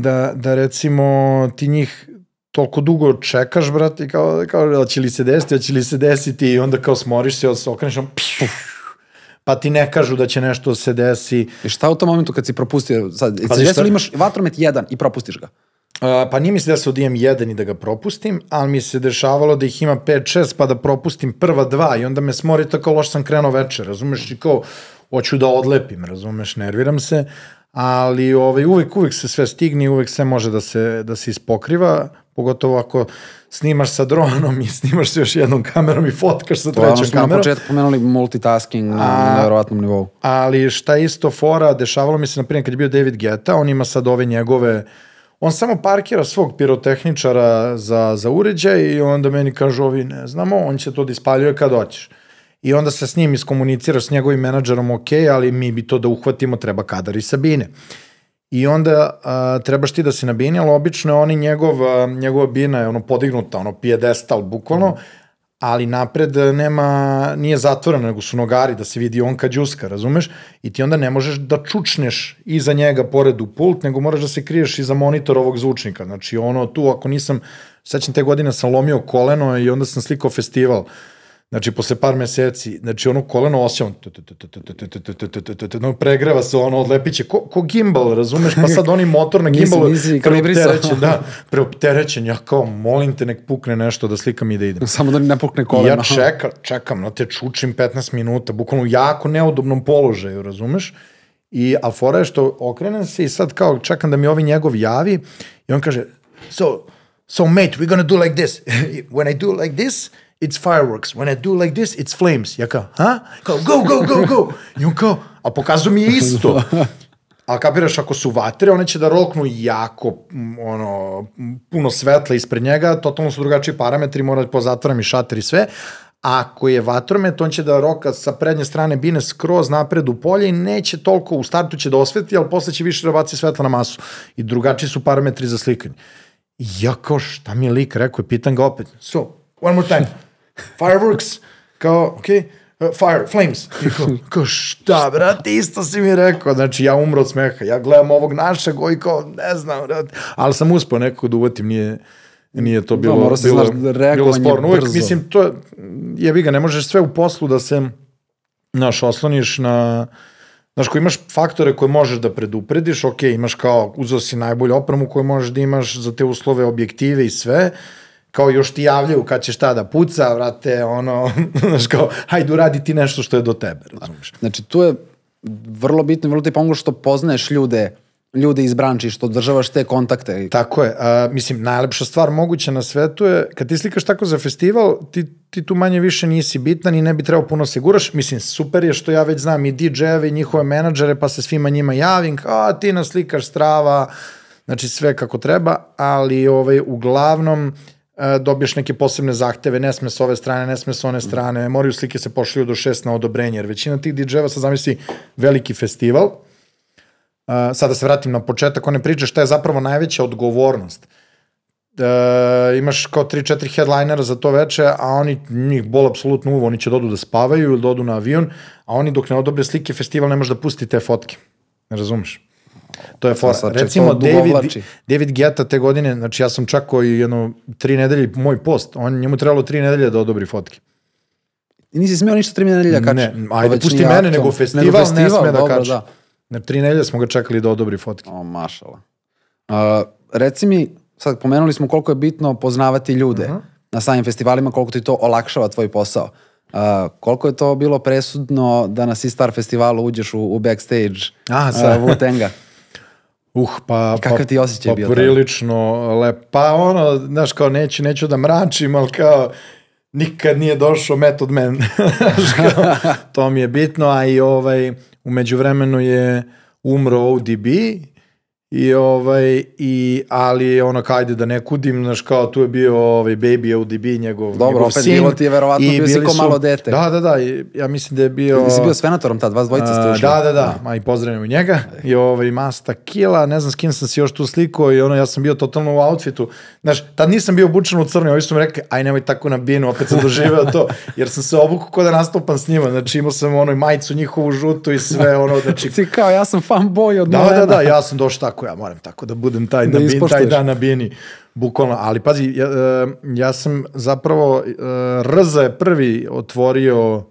da, da recimo ti njih toliko dugo čekaš, brate, i kao, kao, će li se desiti, će li se desiti, i onda kao smoriš se, okreneš, on, pšu, pa ti ne kažu da će nešto se desi. I šta u tom momentu kad si propustio, sad, Pa znaš šta? imaš vatromet jedan i propustiš ga? Uh, pa nije mi se desilo da imam jedan i da ga propustim, ali mi se dešavalo da ih ima 5-6 pa da propustim prva dva i onda me smori tako loš sam krenuo večer, razumeš, i kao hoću da odlepim, razumeš, nerviram se, ali ovaj, uvek, uvek se sve stigne i uvek sve može da se, da se ispokriva, pogotovo ako snimaš sa dronom i snimaš sa još jednom kamerom i fotkaš sa To je ono trećom što smo na kamerom. početku pomenuli multitasking na, A- na nevjerovatnom nivou. Ali šta je isto fora, dešavalo mi se, na primjer, kad je bio David Guetta, on ima sad ove njegove, on samo parkira svog pirotehničara za, za uređaj i onda meni kažu ovi, ne znamo, on će to da ispaljuje kad hoćeš. I onda se s njim iskomuniciraš s njegovim menadžerom, ok, ali mi bi to da uhvatimo, treba kadar i Sabine. I onda a, trebaš ti da si na bini, ali obično je oni njegov, a, njegova bina je ono podignuta, ono pijedestal bukvalno, ali napred nema, nije zatvoreno, nego su nogari da se vidi on kad džuska, razumeš? I ti onda ne možeš da čučneš iza njega pored u pult, nego moraš da se kriješ iza monitora ovog zvučnika. Znači ono tu, ako nisam, sećam te godine sam lomio koleno i onda sam slikao festival. Znači, posle par meseci, znači ono koleno osjećam, pregreva se ono, odlepiće, ko, ko gimbal, razumeš, pa sad oni motor na gimbalu preopterećen, da, preopterećen, ja kao, molim te, nek pukne nešto da slikam i da idem. Samo da ne pukne I koleno. ja čekam, čekam, no te čučim 15 minuta, bukvalno u jako neudobnom položaju, razumeš? I, ali fora je što okrenem se i sad kao čekam da mi ovi njegov javi i on kaže, so, so mate, we're gonna do like this. When I do like this, it's fireworks. When I do like this, it's flames. Ja kao, ha? Kao, go, go, go, go. I on kao, a pokazuje mi je isto. A kapiraš, ako su vatre, one će da roknu jako, ono, puno svetla ispred njega, totalno su drugačiji parametri, mora da pozatvaram i šater i sve. Ako je vatromet, on će da roka sa prednje strane bine skroz napred u polje i neće toliko, u startu će da osveti, ali posle će više da baci svetla na masu. I drugačiji su parametri za slikanje. I ja kao, šta mi je lik rekao pitan ga opet. So, one more time. Fireworks. Kao, okej. Uh, fire, flames. I kao, kao, šta, brate, isto si mi rekao. Znači, ja umro od smeha. Ja gledam ovog našeg i kao, ne znam, brate. Ali sam uspeo nekako da uvatim, nije, nije to bilo, se, bilo, znaš, bilo reagovanje sporno. Uvijek, brzo. mislim, to je, jebi ga, ne možeš sve u poslu da se, znaš, osloniš na, Znaš, ko imaš faktore koje možeš da preduprediš, ok, imaš kao, uzeo si najbolju opremu koju možeš da imaš za te uslove, objektive i sve, kao još ti javljaju kad će šta da puca, vrate, ono, znaš, kao, hajde uradi ti nešto što je do tebe, razumiješ? Znači, tu je vrlo bitno, vrlo ti pomogu što poznaješ ljude, ljude iz branči, što održavaš te kontakte. Tako je. A, mislim, najlepša stvar moguća na svetu je, kad ti slikaš tako za festival, ti, ti tu manje više nisi bitan i ne bi trebao puno se guraš. Mislim, super je što ja već znam i DJ-eve i njihove menadžere, pa se svima njima javim, a ti nas slikaš strava, znači sve kako treba, ali ovaj, uglavnom dobiješ neke posebne zahteve, ne sme s ove strane, ne sme s one strane, moraju slike se pošalju do šest na odobrenje, jer većina tih DJ-eva, sad zamisli veliki festival, Uh, sada da se vratim na početak one priče, šta je zapravo najveća odgovornost. Uh, imaš kao 3-4 headlinera za to veče, a oni, njih bol apsolutno uvo, oni će dodu da spavaju ili dodu na avion, a oni dok ne odobre slike, festival ne može da pusti te fotke. Ne razumeš? To je fora. Recimo, David. David Guetta te godine, znači ja sam čakao i jedno tri nedelje moj post, on, njemu trebalo tri nedelje da odobri fotke. I nisi smeo ništa tri nedelja kači. Ne, ajde, već pusti mene, aktualno. nego festival ne sme da kači. Da. Na tri nedelje smo ga čekali da odobri fotke. O, mašala. Uh, reci mi, sad pomenuli smo koliko je bitno poznavati ljude Mhm. na samim festivalima, koliko ti to olakšava tvoj posao. Uh, koliko je to bilo presudno da na Star festivalu uđeš u, u backstage A, uh, sad. Uh, pa... Kakav pa, ti osjećaj pa bio prilično lep. Pa ono, znaš, kao neću, neću da mračim, ali kao nikad nije došao Method Man. Kao, to mi je bitno, a i ovaj, umeđu vremenu je umro ODB i ovaj, i, ali ono, kajde da ne kudim, znaš, kao tu je bio ovaj baby ODB, njegov, Dobro, njegov opet sin. bilo ti je verovatno bio si ko su- malo dete. Da, da, da, i ja mislim da je bio... Ti si bio s Venatorom tad, vas dvojica ste ušli. Da, da, da, ma i pozdravljamo njega. I ovaj Masta Kila, ne znam s kim sam se još tu slikao i ono, ja sam bio totalno u outfitu. Znaš, tad nisam bio obučen u crno, ovi su mi rekli, aj nemoj tako na binu, opet sam doživeo to, jer sam se obukao ko da nastupam s njima, znači imao sam ono i majicu njihovu žutu i sve ono, znači Ti kao, ja sam fanboy od Da, da, da, ja sam došao tako, ja moram tako da budem taj, Da bin, taj dan na bini, bukvalno. Ali pazi, ja, ja sam zapravo, Rza je prvi otvorio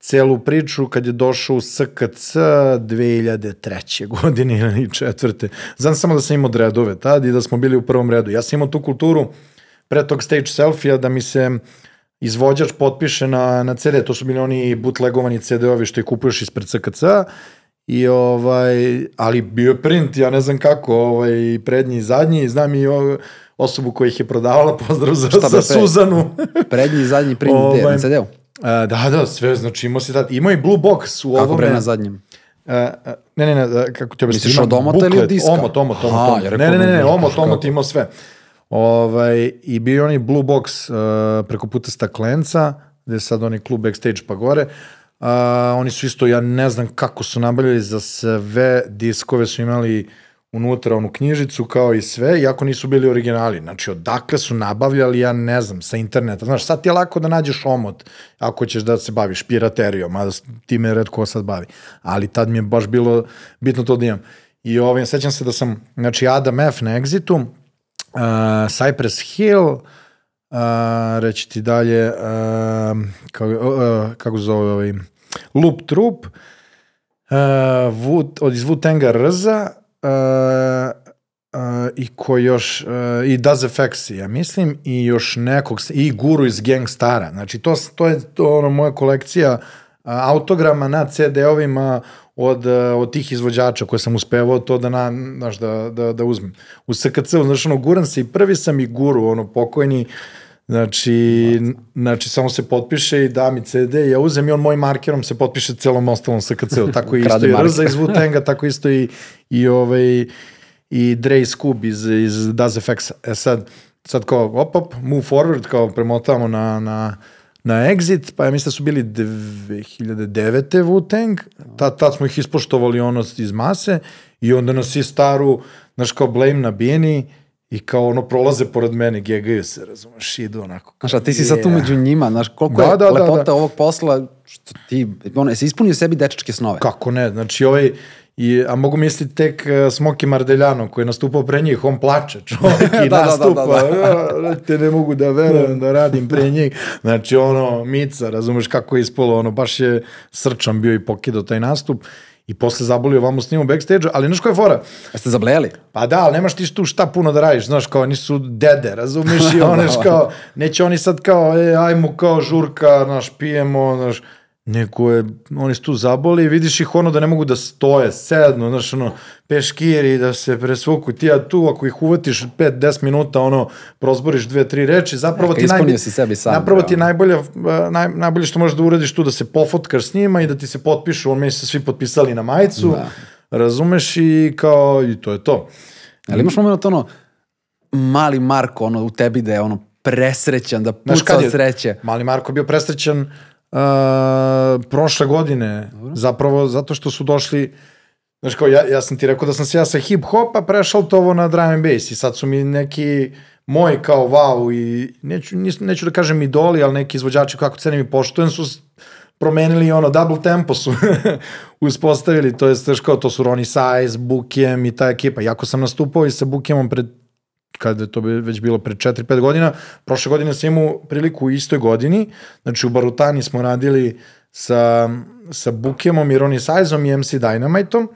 celu priču kad je došao u SKC 2003. godine ili četvrte. Znam samo da sam imao dredove tad i da smo bili u prvom redu. Ja sam imao tu kulturu pre tog stage selfija da mi se izvođač potpiše na, na CD, to su bili oni bootlegovani CD-ovi što ih kupuješ ispred SKC i ovaj, ali bio je print, ja ne znam kako, ovaj, prednji i zadnji, znam i o, osobu koja ih je prodavala, pozdrav za, Šta za? Suzanu. Prednji i zadnji print gde, Ovaj, na CD-u. A, da, da, sve, znači imao si tad, imao i Blue Box u Kako ovome. bre na zadnjem? A, a, ne, ne, ne, kako ti objasnim? Misliš od omota ili od diska? Omot, omot, omot. Aha, omot. ja Ne, ne, ne, ne, omot, kako? omot imao sve. Ovaj, I bio je onaj Blue Box uh, preko puta staklenca, gde je sad onaj klub backstage pa gore. Uh, oni su isto, ja ne znam kako su nabavljali za sve diskove, su imali unutra onu knjižicu kao i sve, iako nisu bili originali. Znači, odakle su nabavljali, ja ne znam, sa interneta. Znaš, sad ti je lako da nađeš omot ako ćeš da se baviš piraterijom, mada time red ko sad bavi. Ali tad mi je baš bilo bitno to da imam. I ovaj, sećam se da sam, znači, Adam F na Exitu, uh, Cypress Hill, uh, reći ti dalje, uh, kako, uh, kako zove ovaj, Loop Troop, Wu, od iz Wu-Tanga Rza, uh, uh, i ko još, i Does FX, ja mislim, i još nekog, i Guru iz Gangstara. Znači, to, to je to, ono, moja kolekcija autograma na CD-ovima od, uh, od tih izvođača koje sam uspevao to da, na, znaš, da, da, da uzmem. U SKC-u, znaš, ono, guram se i prvi sam i Guru, ono, pokojni, Znači, znači, samo se potpiše i da mi CD, ja uzem i on mojim markerom se potpiše celom ostalom SKC-u. Tako isto i. Rza iz Wu-Tanga, tako isto i, i, ovaj, i Dre Scoob iz, iz Does FX. E sad, sad kao, op, op, move forward, kao premotamo na, na, na exit, pa ja mislim da su bili 2009. Wu-Tang, tad, tad smo ih ispoštovali ono iz mase i onda nas i staru, znaš kao blame na bijeni i kao ono prolaze pored mene, gegaju se, razumeš, idu onako. Znaš, a ti si sad tu među njima, znaš, koliko Da, je da, da, lepota da. ovog posla, što ti, ono, jesi ispunio sebi dečačke snove? Kako ne, znači ovaj, i, a mogu misliti tek uh, Smoky Mardeljano koji je nastupao pre njih, on plače čovjek i Da, da, da, nastupa, da, da, te ne mogu da verujem da radim pre njih, znači ono, Mica, razumeš kako je ispolo, ono, baš je srčan bio i pokidao taj nastup i posle zabolio vamo s njim u backstage ali znaš koja je fora? Jeste zablejali? Pa da, ali nemaš ti tu šta puno da radiš, znaš, kao nisu dede, razumeš, i Da, one, da. kao, neće oni sad kao, e, ajmo kao žurka, znaš, pijemo, znaš, neko je, oni su tu zaboli i vidiš ih ono da ne mogu da stoje, sednu, znaš, ono, peškiri, da se presvuku, ti ja tu, ako ih uvatiš 5-10 minuta, ono, prozboriš dve, tri reči, zapravo ti najbolje, si sebi sam, napravo ti realno. najbolje, naj, najbolje što možeš da uradiš tu, da se pofotkaš s njima i da ti se potpišu, on meni se svi potpisali na majicu, Da. razumeš, i kao, i to je to. Ali imaš moment ono, mali Marko, ono, u tebi da je ono presrećan, da puca od sreće. Mali Marko bio presrećan uh, prošle godine, zapravo zato što su došli Znaš kao, ja, ja sam ti rekao da sam se ja sa hip-hopa prešao to ovo na drum and bass i sad su mi neki moji kao wow i neću, nis, neću da kažem idoli, ali neki izvođači kako cenim i poštujem su promenili ono double tempo su uspostavili, to je kao to su Ronnie Size, Bukiem i ta ekipa. Jako sam nastupao i sa Bukemom pred kada je to već bilo pred 4-5 godina, prošle godine sam imao priliku u istoj godini, znači u Barutani smo radili sa, sa Bukemom i Ronnie Sizeom i MC Dynamiteom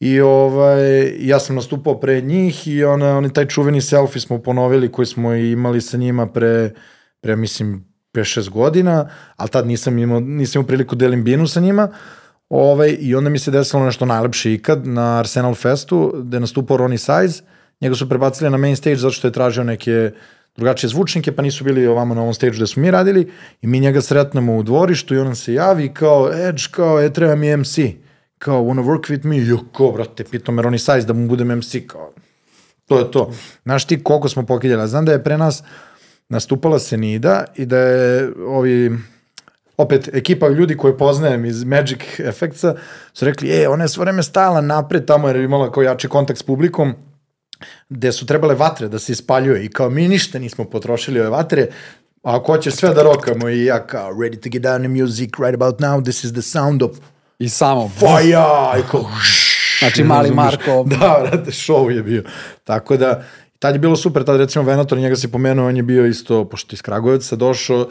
I ovaj, ja sam nastupao pre njih i ona, oni taj čuveni selfie smo ponovili koji smo imali sa njima pre, pre mislim, 5-6 godina, ali tad nisam imao, nisam imao priliku da delim binu sa njima. Ovaj, I onda mi se desilo nešto najlepše ikad na Arsenal Festu, gde je nastupao Ronnie Size. Njega su prebacili na main stage zato što je tražio neke drugačije zvučnike, pa nisu bili ovamo na ovom stage gde smo mi radili. I mi njega sretnemo u dvorištu i on se javi kao, Edge, kao, e, treba mi MC. Kao, wanna work with me? Jo, ko, brate, pitao me Ronnie Size da mu budem MC, kao, to je to. Znaš ti koliko smo pokiljali? Znam da je pre nas nastupala Senida i da je ovi opet ekipa ljudi koje poznajem iz Magic Effectsa su rekli, e, ona je svo vreme stajala napred tamo jer je imala kao jači kontakt s publikom, gde su trebale vatre da se ispaljuje i kao mi ništa nismo potrošili ove vatre, a ako hoćeš sve da rokamo i ja kao ready to get down the music right about now, this is the sound of I samo. fire, i kao Znači, mali Marko. Da, brate, show je bio. Tako da, tad je bilo super, tad recimo Venator, njega si pomenuo, on je bio isto, pošto iz Kragujevca došao,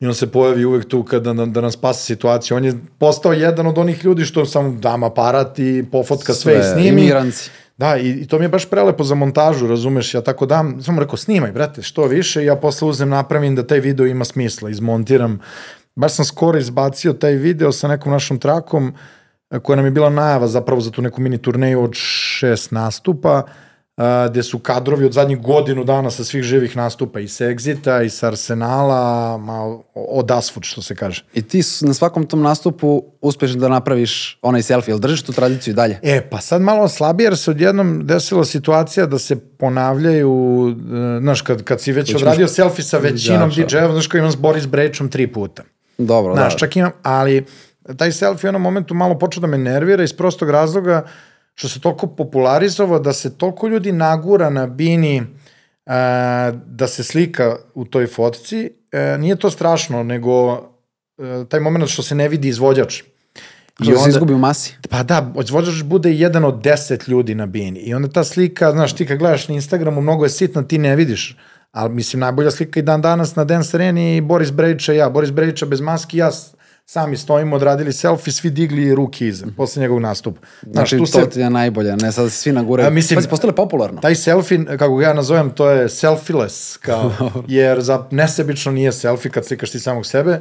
i on se pojavi uvek tu kada da, da nas spasa situaciju. On je postao jedan od onih ljudi što samo dam aparat i pofotka sve, sve i snimi. Imiranci. Da, i, i to mi je baš prelepo za montažu, razumeš, ja tako dam, samo rekao, snimaj, brate, što više, ja posle uzem, napravim da taj video ima smisla, izmontiram. Baš sam skoro izbacio taj video sa nekom našom trakom, koja nam je bila najava zapravo za tu neku mini turneju od šest nastupa, a, gde su kadrovi od zadnjih godinu dana sa svih živih nastupa i sa Exita i sa Arsenala, ma, od Asford što se kaže. I ti na svakom tom nastupu uspeš da napraviš onaj selfie, ili držiš tu tradiciju i dalje? E, pa sad malo slabije, jer se odjednom desila situacija da se ponavljaju, e, znaš, kad, kad si već odradio selfie sa većinom Izjača. DJ-eva, znaš, kao imam s Boris Brejčom tri puta. Dobro, Znaš, da. čak imam, ali taj selfie u jednom momentu malo počeo da me nervira iz prostog razloga što se toliko popularizovao da se toliko ljudi nagura na bini a, da se slika u toj fotci. E, nije to strašno, nego e, taj moment što se ne vidi izvođač. I onda... se izgubi u masi. Pa da, izvođač bude jedan od deset ljudi na bini. I onda ta slika, znaš, ti kad gledaš na Instagramu, mnogo je sitna, ti ne vidiš. Ali mislim, najbolja slika i dan danas na Dance Areni i Boris Brejića i ja. Boris Brejića bez maski, ja sami stojimo, odradili selfie, svi digli ruke iza, posle njegovog nastupa. Znaš, Znači, tu to se, ti je najbolje, ne sad svi naguraju. A, mislim- Pazi, postalo je popularno. taj selfie, kako ga ja nazovem, to je selfieless, kao, jer za nesebično nije selfie kad slikaš ti samog sebe,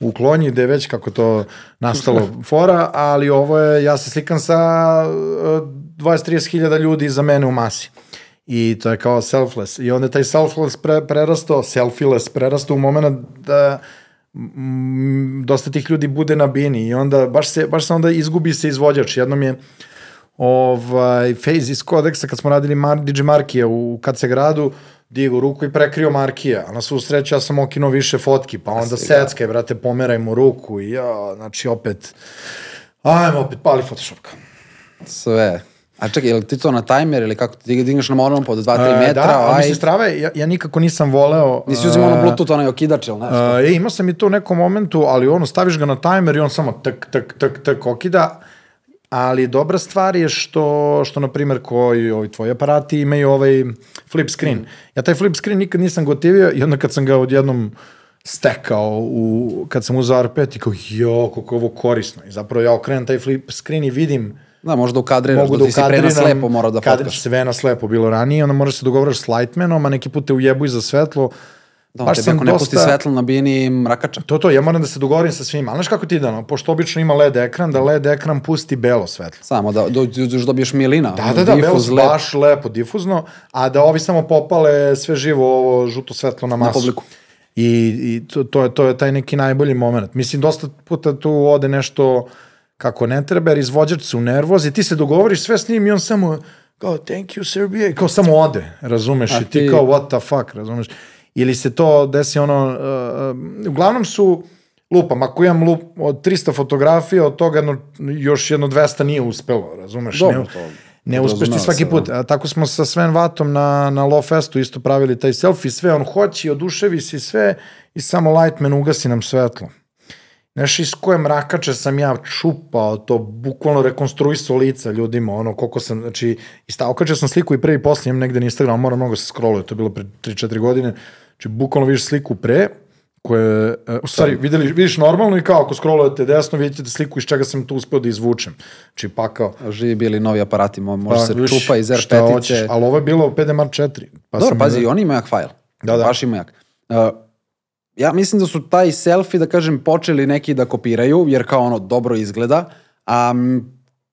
u klonji gde već kako to nastalo fora, ali ovo je, ja se slikam sa uh, 20-30 hiljada ljudi za mene u masi. I to je kao selfless. I onda je taj selfless pre, prerastao, selfieless prerastao u moment da dosta tih ljudi bude na bini i onda baš se, baš se onda izgubi se izvođač. Jednom je ovaj, Faze iz Kodeksa, kad smo radili Mar, DJ Markija u se gradu, digo ruku i prekrio Markija, a na svu sreću ja sam okinuo više fotki, pa onda secke, brate, pomeraj mu ruku i ja, znači opet, ajmo opet, pali Photoshop. kao. Sve. A čekaj, je li ti to na tajmer ili kako ti digneš na mononom pod 2-3 E, metra? da, aj, mislim, strave, ja, ja nikako nisam voleo... Nisi uzimao ono e, Bluetooth, onaj okidač ili nešto? Uh, e, imao sam i to u nekom momentu, ali ono, staviš ga na timer i on samo tak, tak, tak, tak okida, ali dobra stvar je što, što na primjer, koji ovi tvoji aparati imaju ovaj flip screen. Ja taj flip screen nikad nisam gotivio i onda kad sam ga odjednom stekao u, kad sam uzao R5 i kao, jo, kako je ovo korisno. I zapravo ja okrenem taj flip screen i vidim Da, možda ukadriraš, mogu da da ti si pre na slepo morao da fotkaš. sve na slepo bilo ranije, onda moraš se dogovaraš s lightmanom, a neki put te ujebu i za svetlo. Da, on tebi ako ne pusti svetlo na bini, mrakača. To, to, ja moram da se dogovorim sa svima. Ali znaš kako ti ide, no? pošto obično ima LED ekran, da LED ekran pusti belo svetlo. Samo da do, do, dobiješ milina. Da, da, da, belo difuz, lep. baš lepo, difuzno, a da ovi samo popale sve živo ovo žuto svetlo na masu. publiku. I, i to, to, je, to je taj neki najbolji moment. Mislim, dosta puta tu ode nešto kako ne treba, jer izvođač se u nervozi, ti se dogovoriš sve s njim i on samo kao thank you Serbia i kao samo ode, razumeš, A i ti kao what the fuck, razumeš. Ili se to desi ono, uh, uglavnom su, lupam, ako imam lup, od 300 fotografija, od toga jedno, još jedno 200 nije uspelo, razumeš. Dobro, ne, to ne uspeš ti svaki se, da. put. A, tako smo sa Sven Vatom na, na Low Festu isto pravili taj selfie, sve on hoće, oduševi se sve i samo Lightman ugasi nam svetlo. Znaš, iz koje mrakače sam ja čupao, to bukvalno rekonstruisao lica ljudima, ono, koliko sam, znači, i sta, okačio sam sliku i pre i posle, imam negde na Instagram, moram mnogo se scrolluje, to je bilo pre 3-4 godine, znači, bukvalno vidiš sliku pre, koje, e, u stvari, videli, vidiš normalno i kao ako scrollujete desno, vidite sliku iz čega sam to uspeo da izvučem. Znači, pa kao, Živi bili novi aparati, mo- može pa, se viš, čupa iz šta hoćeš, R5-ice. ali ovo je bilo PDMR 4. Pa Dobro, pazi, i oni imaju jak fajl. Da, da. Baš ima jak. Uh, ja mislim da su taj selfie, da kažem, počeli neki da kopiraju, jer kao ono dobro izgleda, a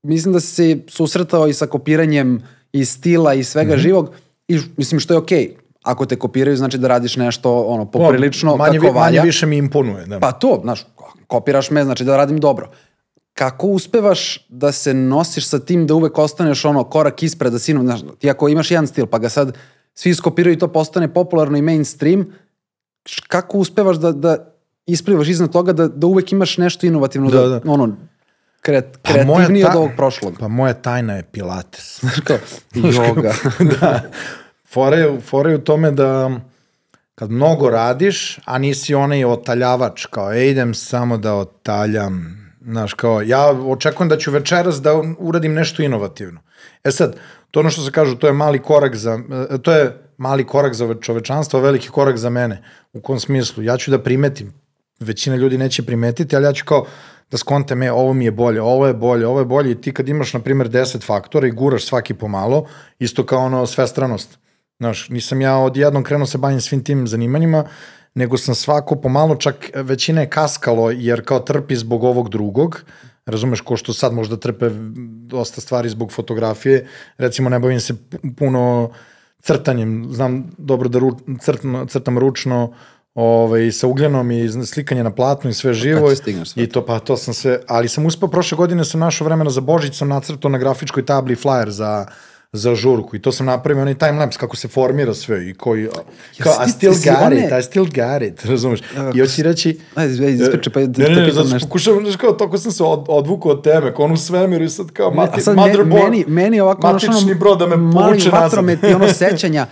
mislim da se susretao i sa kopiranjem i stila i svega Mhm. živog, i mislim što je okej. Ako te kopiraju, znači da radiš nešto ono, poprilično manje, kako vi- manje valja. više mi imponuje. Da. Pa to, znaš, kopiraš me, znači da radim dobro. Kako uspevaš da se nosiš sa tim da uvek ostaneš ono korak ispred da sinu, znaš, ti ako imaš jedan stil pa ga sad svi iskopiraju i to postane popularno i mainstream, kako uspevaš da, da isplivaš iznad toga da, da uvek imaš nešto inovativno, da, Da, da. ono, kreat, Pa kreativnije od ta- ovog prošlog. Pa moja tajna je pilates. Znaš kao, joga. da. Fora je, fora je u tome da kad mnogo radiš, a nisi onaj otaljavač, kao e, idem samo da otaljam, znaš, kao, ja očekujem da ću večeras da uradim nešto inovativno. E sad, to ono što se kažu, to je mali korak za, e, to je mali korak za čovečanstvo, veliki korak za mene. U kom smislu? Ja ću da primetim, većina ljudi neće primetiti, ali ja ću kao da skontem, e, ovo mi je bolje, ovo je bolje, ovo je bolje i ti kad imaš, na primjer, 10 faktora i guraš svaki pomalo, isto kao ono svestranost. Znaš, nisam ja odjednom krenuo se bavim svim tim zanimanjima, nego sam svako pomalo, čak većina je kaskalo, jer kao trpi zbog ovog drugog, razumeš, ko što sad možda trpe dosta stvari zbog fotografije, recimo ne bavim se pu- puno crtanjem, znam dobro da ru, crtam, crtam ručno, ovaj, sa ugljenom i slikanje na platnu i sve živo. ti stigneš sve I to, pa to sam sve, ali sam uspeo, prošle godine sam našao vremena za Božić, sam nacrtao na grafičkoj tabli flyer za, za žurku i to sam napravio onaj timelapse kako se formira sve i koji, kao, I ti- still got it, I still got it, razumeš? I hoći reći, Ajde, ajde, ispričaj, pa da ne, te ne, ne, zato nešto. što pokušavam, znaš kao, toko sam se od, odvukao od teme, kao ono u svemiru i sad kao, mati, sad motherboard, meni, meni ovako znaš, ono, matični brod da me povuče nazad. vatromet i ono sećanja.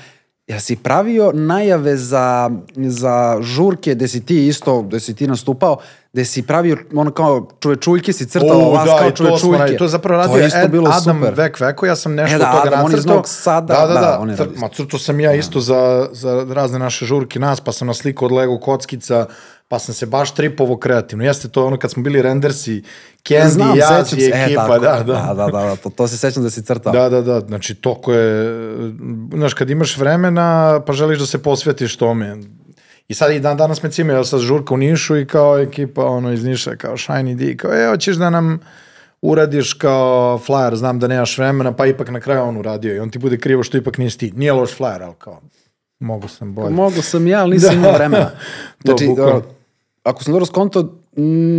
Ja si pravio najave za, za žurke gde si ti isto, gde si ti nastupao, gde si pravio ono kao čuvečuljke si crtao O, vas da, kao i to. To je zapravo To radio je isto Ed, bilo Adam super. Vek Veko, ja sam nešto E, da, od toga Adam, on nacrtao. Novog Sada, da, da, da, da, on je cr- radio ma crtao sam ja isto za, za razne naše žurke nas, pa sam naslikao od Lego kockica, pa sam se baš tripovo kreativno. Jeste to ono kad smo bili rendersi, Candy, Znam, Jaz sećam i e, ekipa, tako, da, da. da, da, da, to, to se sećam da si crtao. Da, da, da, znači toko je, znaš, kad imaš vremena, pa želiš da se posvetiš tome. I sad i dan danas me cime, ja sad žurka u Nišu i kao ekipa ono iz Niša, kao Shiny D, kao e, hoćeš da nam uradiš kao flyer, znam da nemaš vremena, pa ipak na kraju on uradio i on ti bude krivo što ipak nisi ti. Nije loš flyer, ali kao, mogu sam bolje. Mogu sam ja, ali nisam Da. imao vremena. Znači, bukvalno. uh, ako sam dobro skonto,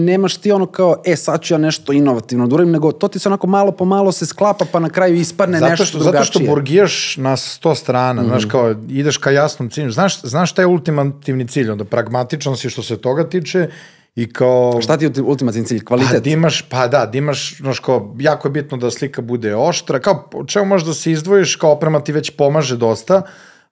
nemaš ti ono kao, e, sad ću ja nešto inovativno da uradim, nego to ti se onako malo po malo se sklapa, pa na kraju ispadne Zato nešto što, drugačije. zato što burgijaš na sto strana, mm Mhm. znaš kao, ideš ka jasnom cilju. Znaš, znaš šta je ultimativni cilj? Onda pragmatičan si što se toga tiče i kao... Šta ti je ulti- ultimativni cilj? Pa Kvalitet? da imaš, pa da, da imaš, znaš kao, jako je bitno da slika bude oštra, kao, čemu možeš da se izdvojiš, kao oprema ti već pomaže dosta,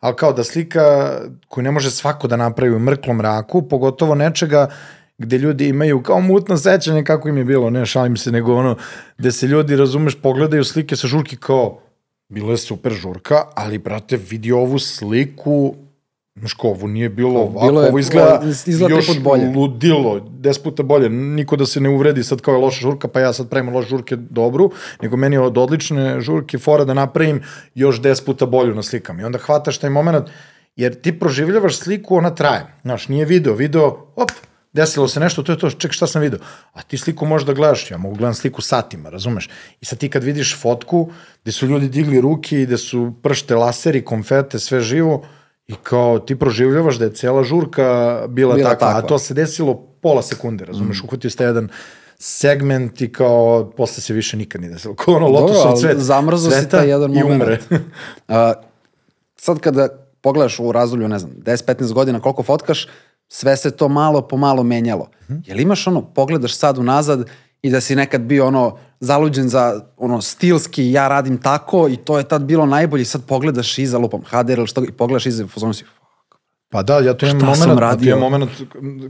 ali kao da slika koju ne može svako da napravi u mrklom mraku, pogotovo nečega gde ljudi imaju kao mutno sećanje kako im je bilo, ne šalim se, nego ono, gde se ljudi, razumeš, pogledaju slike sa žurki kao, bilo je super žurka, ali, brate, vidi ovu sliku, Znaš ko, ovo nije bilo ovako, Bilo je- ovo izgleda, izgleda još bolje. ludilo, deset puta bolje. Niko da se ne uvredi sad kao je loša žurka, pa ja sad pravim loše žurke dobru, nego meni je od odlične žurke fora da napravim još deset puta bolju na slikama. I onda hvataš taj moment, jer ti proživljavaš sliku, ona traje. Znaš, nije video, video, op, desilo se nešto, to je to, ček, šta sam video? A ti sliku možeš da gledaš, ja mogu gledam sliku satima, razumeš? I sad ti kad vidiš fotku, gde su ljudi digli ruke i gde su pršte laseri, konfete, sve živo, i kao ti proživljavaš da je cela žurka bila, Bila takva, takva. a to se desilo pola sekunde, razumeš, mm. uhvatio ste jedan segment i kao posle se više nikad nije desilo. Kao ono lotusov cvet. zamrzao si cveta taj jedan i moment. umre. A, sad kada pogledaš u razdoblju, ne znam, 10-15 godina koliko fotkaš, sve se to malo po malo menjalo. Mhm. Jel imaš ono, pogledaš sad unazad i da si nekad bio ono zaluđen za ono stilski, ja radim tako i to je tad bilo najbolje sad pogledaš iza lupom HDR ili što i pogledaš iza fuzonu si Pa da, ja to imam moment, radio? to imam moment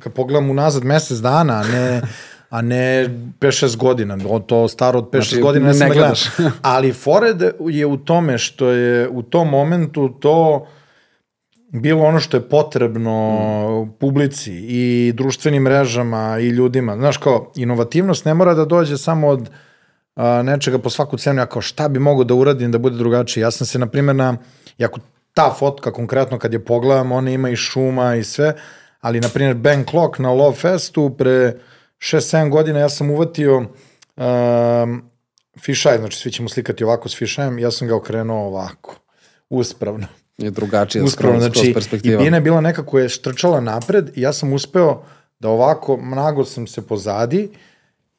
kad pogledam unazad mesec dana, a ne a ne 5-6 godina, o, to staro od 5-6 Znači, godina ne, ne sam ne gledam. gledaš. Ali fore da je u tome što je u tom momentu to bilo ono što je potrebno mm. publici i društvenim mrežama i ljudima. Znaš, kao, inovativnost ne mora da dođe samo od a, nečega po svaku cenu, ja kao šta bi mogo da uradim da bude drugačije. Ja sam se, na primjer, na, jako ta fotka konkretno kad je pogledam, ona ima i šuma i sve, ali, na primjer, Ben Clock na Love Festu pre 6-7 godina ja sam uvatio um, fišaj, znači svi ćemo slikati ovako s fišajem, ja sam ga okrenuo ovako, uspravno je drugačija Uspravno, skroz, znači, perspektiva. I Bina je bila nekako je štrčala napred i ja sam uspeo da ovako, mnago sam se pozadi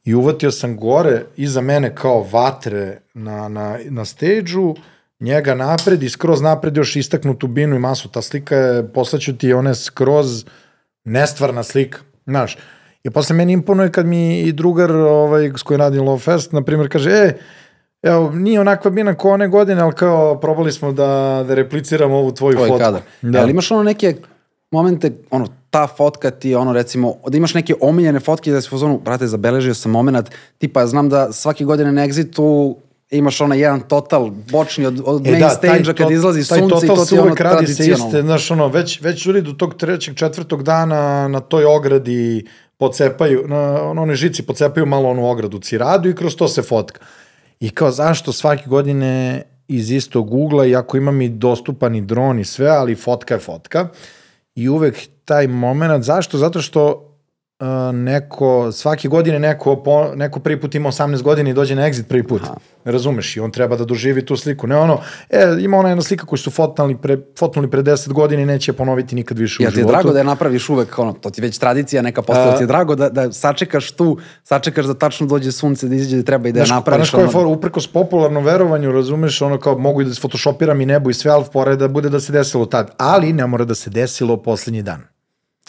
i uvatio sam gore iza mene kao vatre na, na, na stage-u, njega napred i skroz napred još istaknutu binu i masu. Ta slika je, poslaću ti, ona je skroz nestvarna slika, znaš. I posle meni imponuje kad mi i drugar ovaj, s kojim radim Love Fest, na primjer, kaže, e, Evo, nije onakva bina ko one godine, ali kao probali smo da, da repliciramo ovu tvoju Tvoj fotku. Kadar. Da. Ali imaš ono neke momente, ono, ta fotka ti ono recimo, da imaš neke omiljene fotke da si u zonu, brate, zabeležio sam moment, tipa znam da svake godine na Exitu imaš onaj jedan total bočni od, od e, main da, stage-a kad izlazi sunce i to ti ono tradicionalno. Iste, znaš, ono, već, već ljudi do tog trećeg, četvrtog dana na toj ogradi pocepaju, na onoj žici pocepaju malo onu ogradu ciradu i kroz to se fotka. I kao zašto svake godine iz istog ugla, iako imam i dostupan i dron i sve, ali fotka je fotka. I uvek taj moment, zašto? Zato što neko, svake godine neko, po, neko prvi put ima 18 godina i dođe na exit prvi put. Aha. Razumeš? I on treba da doživi tu sliku. Ne ono, e, ima ona jedna slika koju su fotnuli pre, fotnuli pre 10 godina i neće ponoviti nikad više ja, u životu. Ja ti je drago da je napraviš uvek, ono, to ti već tradicija neka postala, ti je drago da, da sačekaš tu, sačekaš da tačno dođe sunce, da izađe da treba i da je napraviš. Pa znaš je uprkos popularnom verovanju, razumeš, ono kao mogu i da photoshopiram i nebo i sve, ali pored da bude da se desilo tad. Ali ne mora da se desilo poslednji dan.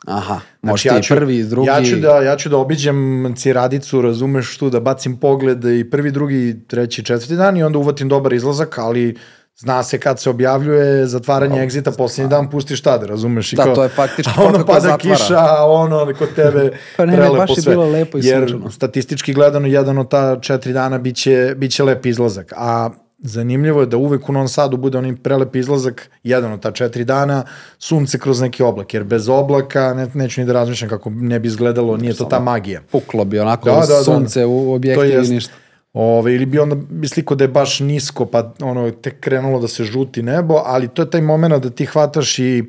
Aha, znači, ja ću, prvi, drugi... Ja ću, da, ja ću da obiđem ciradicu, razumeš tu, da bacim pogled i prvi, drugi, treći, četvrti dan i onda uvatim dobar izlazak, ali zna se kad se objavljuje zatvaranje oh, egzita, poslednji dan pustiš tada, razumeš? I da, kao, to je faktički ono pada zatvara. kiša, a ono kod tebe pa ne, ne, baš je bilo lepo i Jer sunčano. statistički gledano, jedan od ta četiri dana biće, biće lep izlazak. A zanimljivo je da uvek u Novom Sadu bude onim prelep izlazak, jedan od ta četiri dana, sunce kroz neki oblak, jer bez oblaka, ne, neću ni da razmišljam kako ne bi izgledalo, nije to ta magija. Puklo bi onako da, da, da, sunce u objekti ili ništa. Ove, ili bi onda bi sliko da je baš nisko, pa ono, tek krenulo da se žuti nebo, ali to je taj moment da ti hvataš i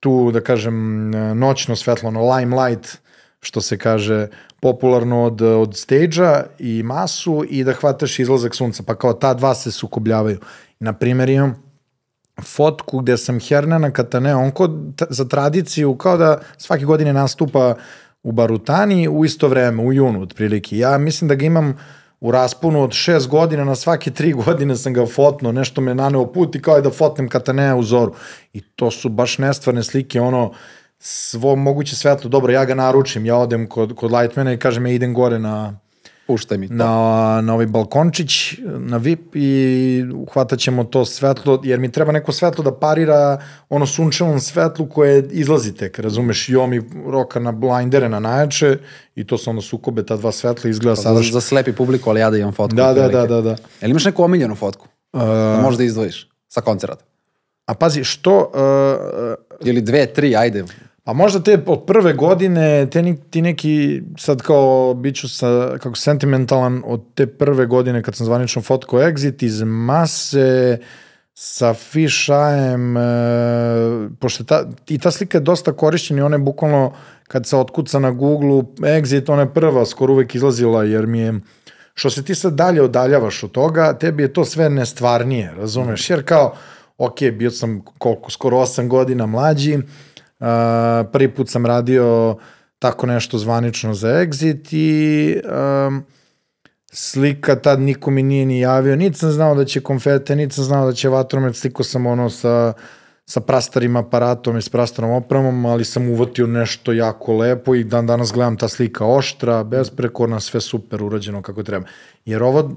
tu, da kažem, noćno svetlo, ono, limelight, što se kaže, popularno od, od stage-a i masu i da hvataš izlazak sunca, pa kao ta dva se sukobljavaju. Na primjer imam fotku gde sam Hernana Katane, on kod, za tradiciju kao da svake godine nastupa u Barutani u isto vreme, u junu otprilike. Ja mislim da ga imam u rasponu od šest godina, na svake tri godine sam ga fotno, nešto me naneo put i kao je da fotnem Katanea u zoru. I to su baš nestvarne slike, ono, svo moguće svetlo. Dobro, ja ga naručim, ja odem kod, kod Lightmana i kažem ja idem gore na Puštaj mi to. Na, na ovaj balkončić, na VIP i uhvatat ćemo to svetlo, jer mi treba neko svetlo da parira ono sunčevom svetlu koje izlazi tek, razumeš, i on mi roka na blindere na najjače i to se ono sukobe, ta dva svetla izgleda pa, sada. Za, za slepi publiku, ali ja da imam fotku. Da, da, da, da, da. Jel imaš neku omiljenu fotku? Uh, da možda izdvojiš sa koncerata? A pazi, što... Uh, Ili dve, tri, ajde. A možda te od prve godine, te, ti neki, sad kao, bit ću sa, kako sentimentalan, od te prve godine kad sam zvanično fotko Exit iz mase, sa fisheye e, pošto ta, i ta slika je dosta korišćena i ona je bukvalno, kad se otkuca na Google-u, Exit, ona je prva, skoro uvek izlazila, jer mi je, što se ti sad dalje odaljavaš od toga, tebi je to sve nestvarnije, razumeš? Jer kao, ok, bio sam koliko, skoro 8 godina mlađi, Prvi put sam radio tako nešto zvanično za Exit i um, slika tad niko mi nije ni javio, niti sam znao da će konfete, niti sam znao da će vatromet, sliko sam ono sa, sa prastarim aparatom i s prastarom opremom, ali sam uvatio nešto jako lepo i dan danas gledam ta slika oštra, besprekorna, sve super urađeno kako treba. Jer ovo,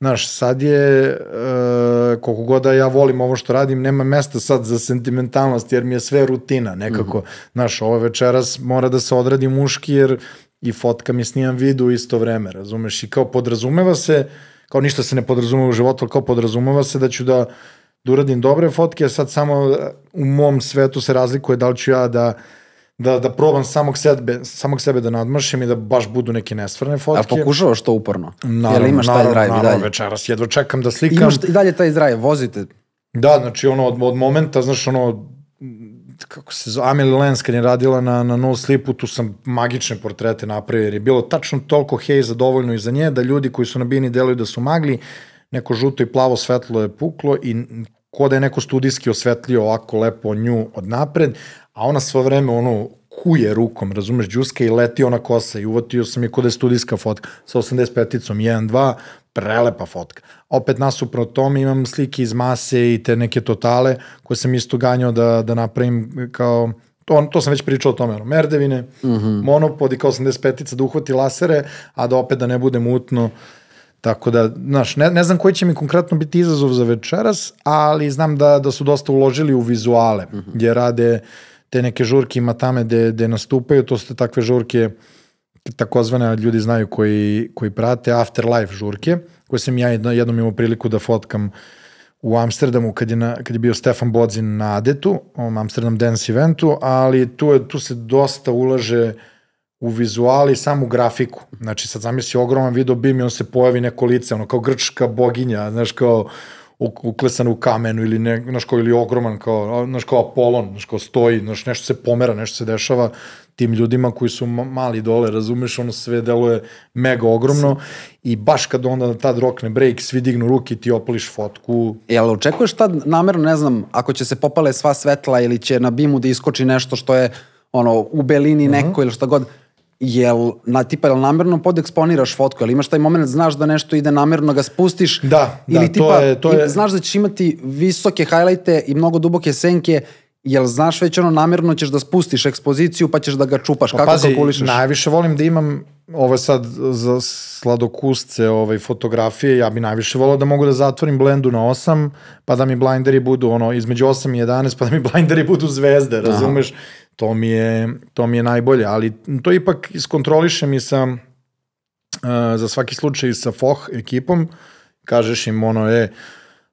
Znaš, sad je, uh, koliko god da ja volim ovo što radim, nema mesta sad za sentimentalnost, jer mi je sve rutina nekako. Mm -hmm. Znaš, ovo večeras mora da se odradi muški, jer i fotka mi snimam vidu u isto vreme, razumeš? I kao podrazumeva se, kao ništa se ne podrazumeva u životu, ali kao podrazumeva se da ću da da uradim dobre fotke, sad samo u mom svetu se razlikuje da li ću ja da da, da probam samog sebe, samog sebe da nadmašim i da baš budu neke nesvrne fotke. A pokušavaš to uporno? Naravno, Jel imaš taj naravno, drive i naravno, dalje? večeras jedva čekam da slikam. Imaš i dalje taj drive, vozite. Da, znači ono od, od momenta, znaš ono, kako se zove, Amelie Lenz kad je radila na, na No Sleepu, tu sam magične portrete napravio, jer je bilo tačno toliko hejza dovoljno i za nje, da ljudi koji su na bini deluju da su magli, neko žuto i plavo svetlo je puklo i ko da je neko studijski osvetlio ovako lepo nju od napred, a ona svo vreme ono kuje rukom, razumeš, džuska i leti ona kosa i uvotio sam je kod je studijska fotka sa 85-icom, 1-2, prelepa fotka. Opet nasuprot tome imam slike iz mase i te neke totale koje sam isto ganjao da, da napravim kao to, to sam već pričao o tome, ono, merdevine, mm -hmm. monopod i kao 85-ica da uhvati lasere, a da opet da ne bude mutno. Tako da, znaš, ne, ne znam koji će mi konkretno biti izazov za večeras, ali znam da, da su dosta uložili u vizuale, mm -hmm. gdje rade te neke žurke ima tame gde, gde nastupaju, to su takve žurke, takozvane ljudi znaju koji, koji prate, afterlife žurke, koje sam ja jedno, jednom imao priliku da fotkam u Amsterdamu kad je, na, kad je bio Stefan Bodzin na Adetu, ovom Amsterdam Dance eventu, ali tu, je, tu se dosta ulaže u vizuali, samo u grafiku. Znači, sad zamisli ogroman video bim i on se pojavi neko lice, ono kao grčka boginja, znaš, kao uklesan u kamenu ili ne, znaš kao, ili ogroman kao, znaš kao Apolon, znaš kao stoji, znaš nešto se pomera, nešto se dešava tim ljudima koji su mali dole, razumeš, ono sve deluje mega ogromno i baš kad onda tad rokne break, svi dignu ruke i ti opališ fotku. Jel očekuješ tad namerno, ne znam, ako će se popale sva svetla ili će na bimu da iskoči nešto što je ono, u belini neko uh -huh. ili šta god, jel, na, tipa, jel namerno podeksponiraš fotku, jel imaš taj moment, znaš da nešto ide namerno, ga spustiš, da, ili da, tipa, to je, to je... znaš da ćeš imati visoke hajlajte i mnogo duboke senke, jel znaš već ono namerno ćeš da spustiš ekspoziciju pa ćeš da ga čupaš, pa, kako pazi, kalkulišeš? najviše volim da imam ovo sad za sladokusce ovaj, fotografije, ja bi najviše volao da mogu da zatvorim blendu na 8, pa da mi blinderi budu ono između 8 i 11, pa da mi blinderi budu zvezde, razumeš? Aha. To mi, je, to mi je najbolje, ali to ipak iskontrolišem i sa, uh, za svaki slučaj sa FOH ekipom, kažeš im ono, je,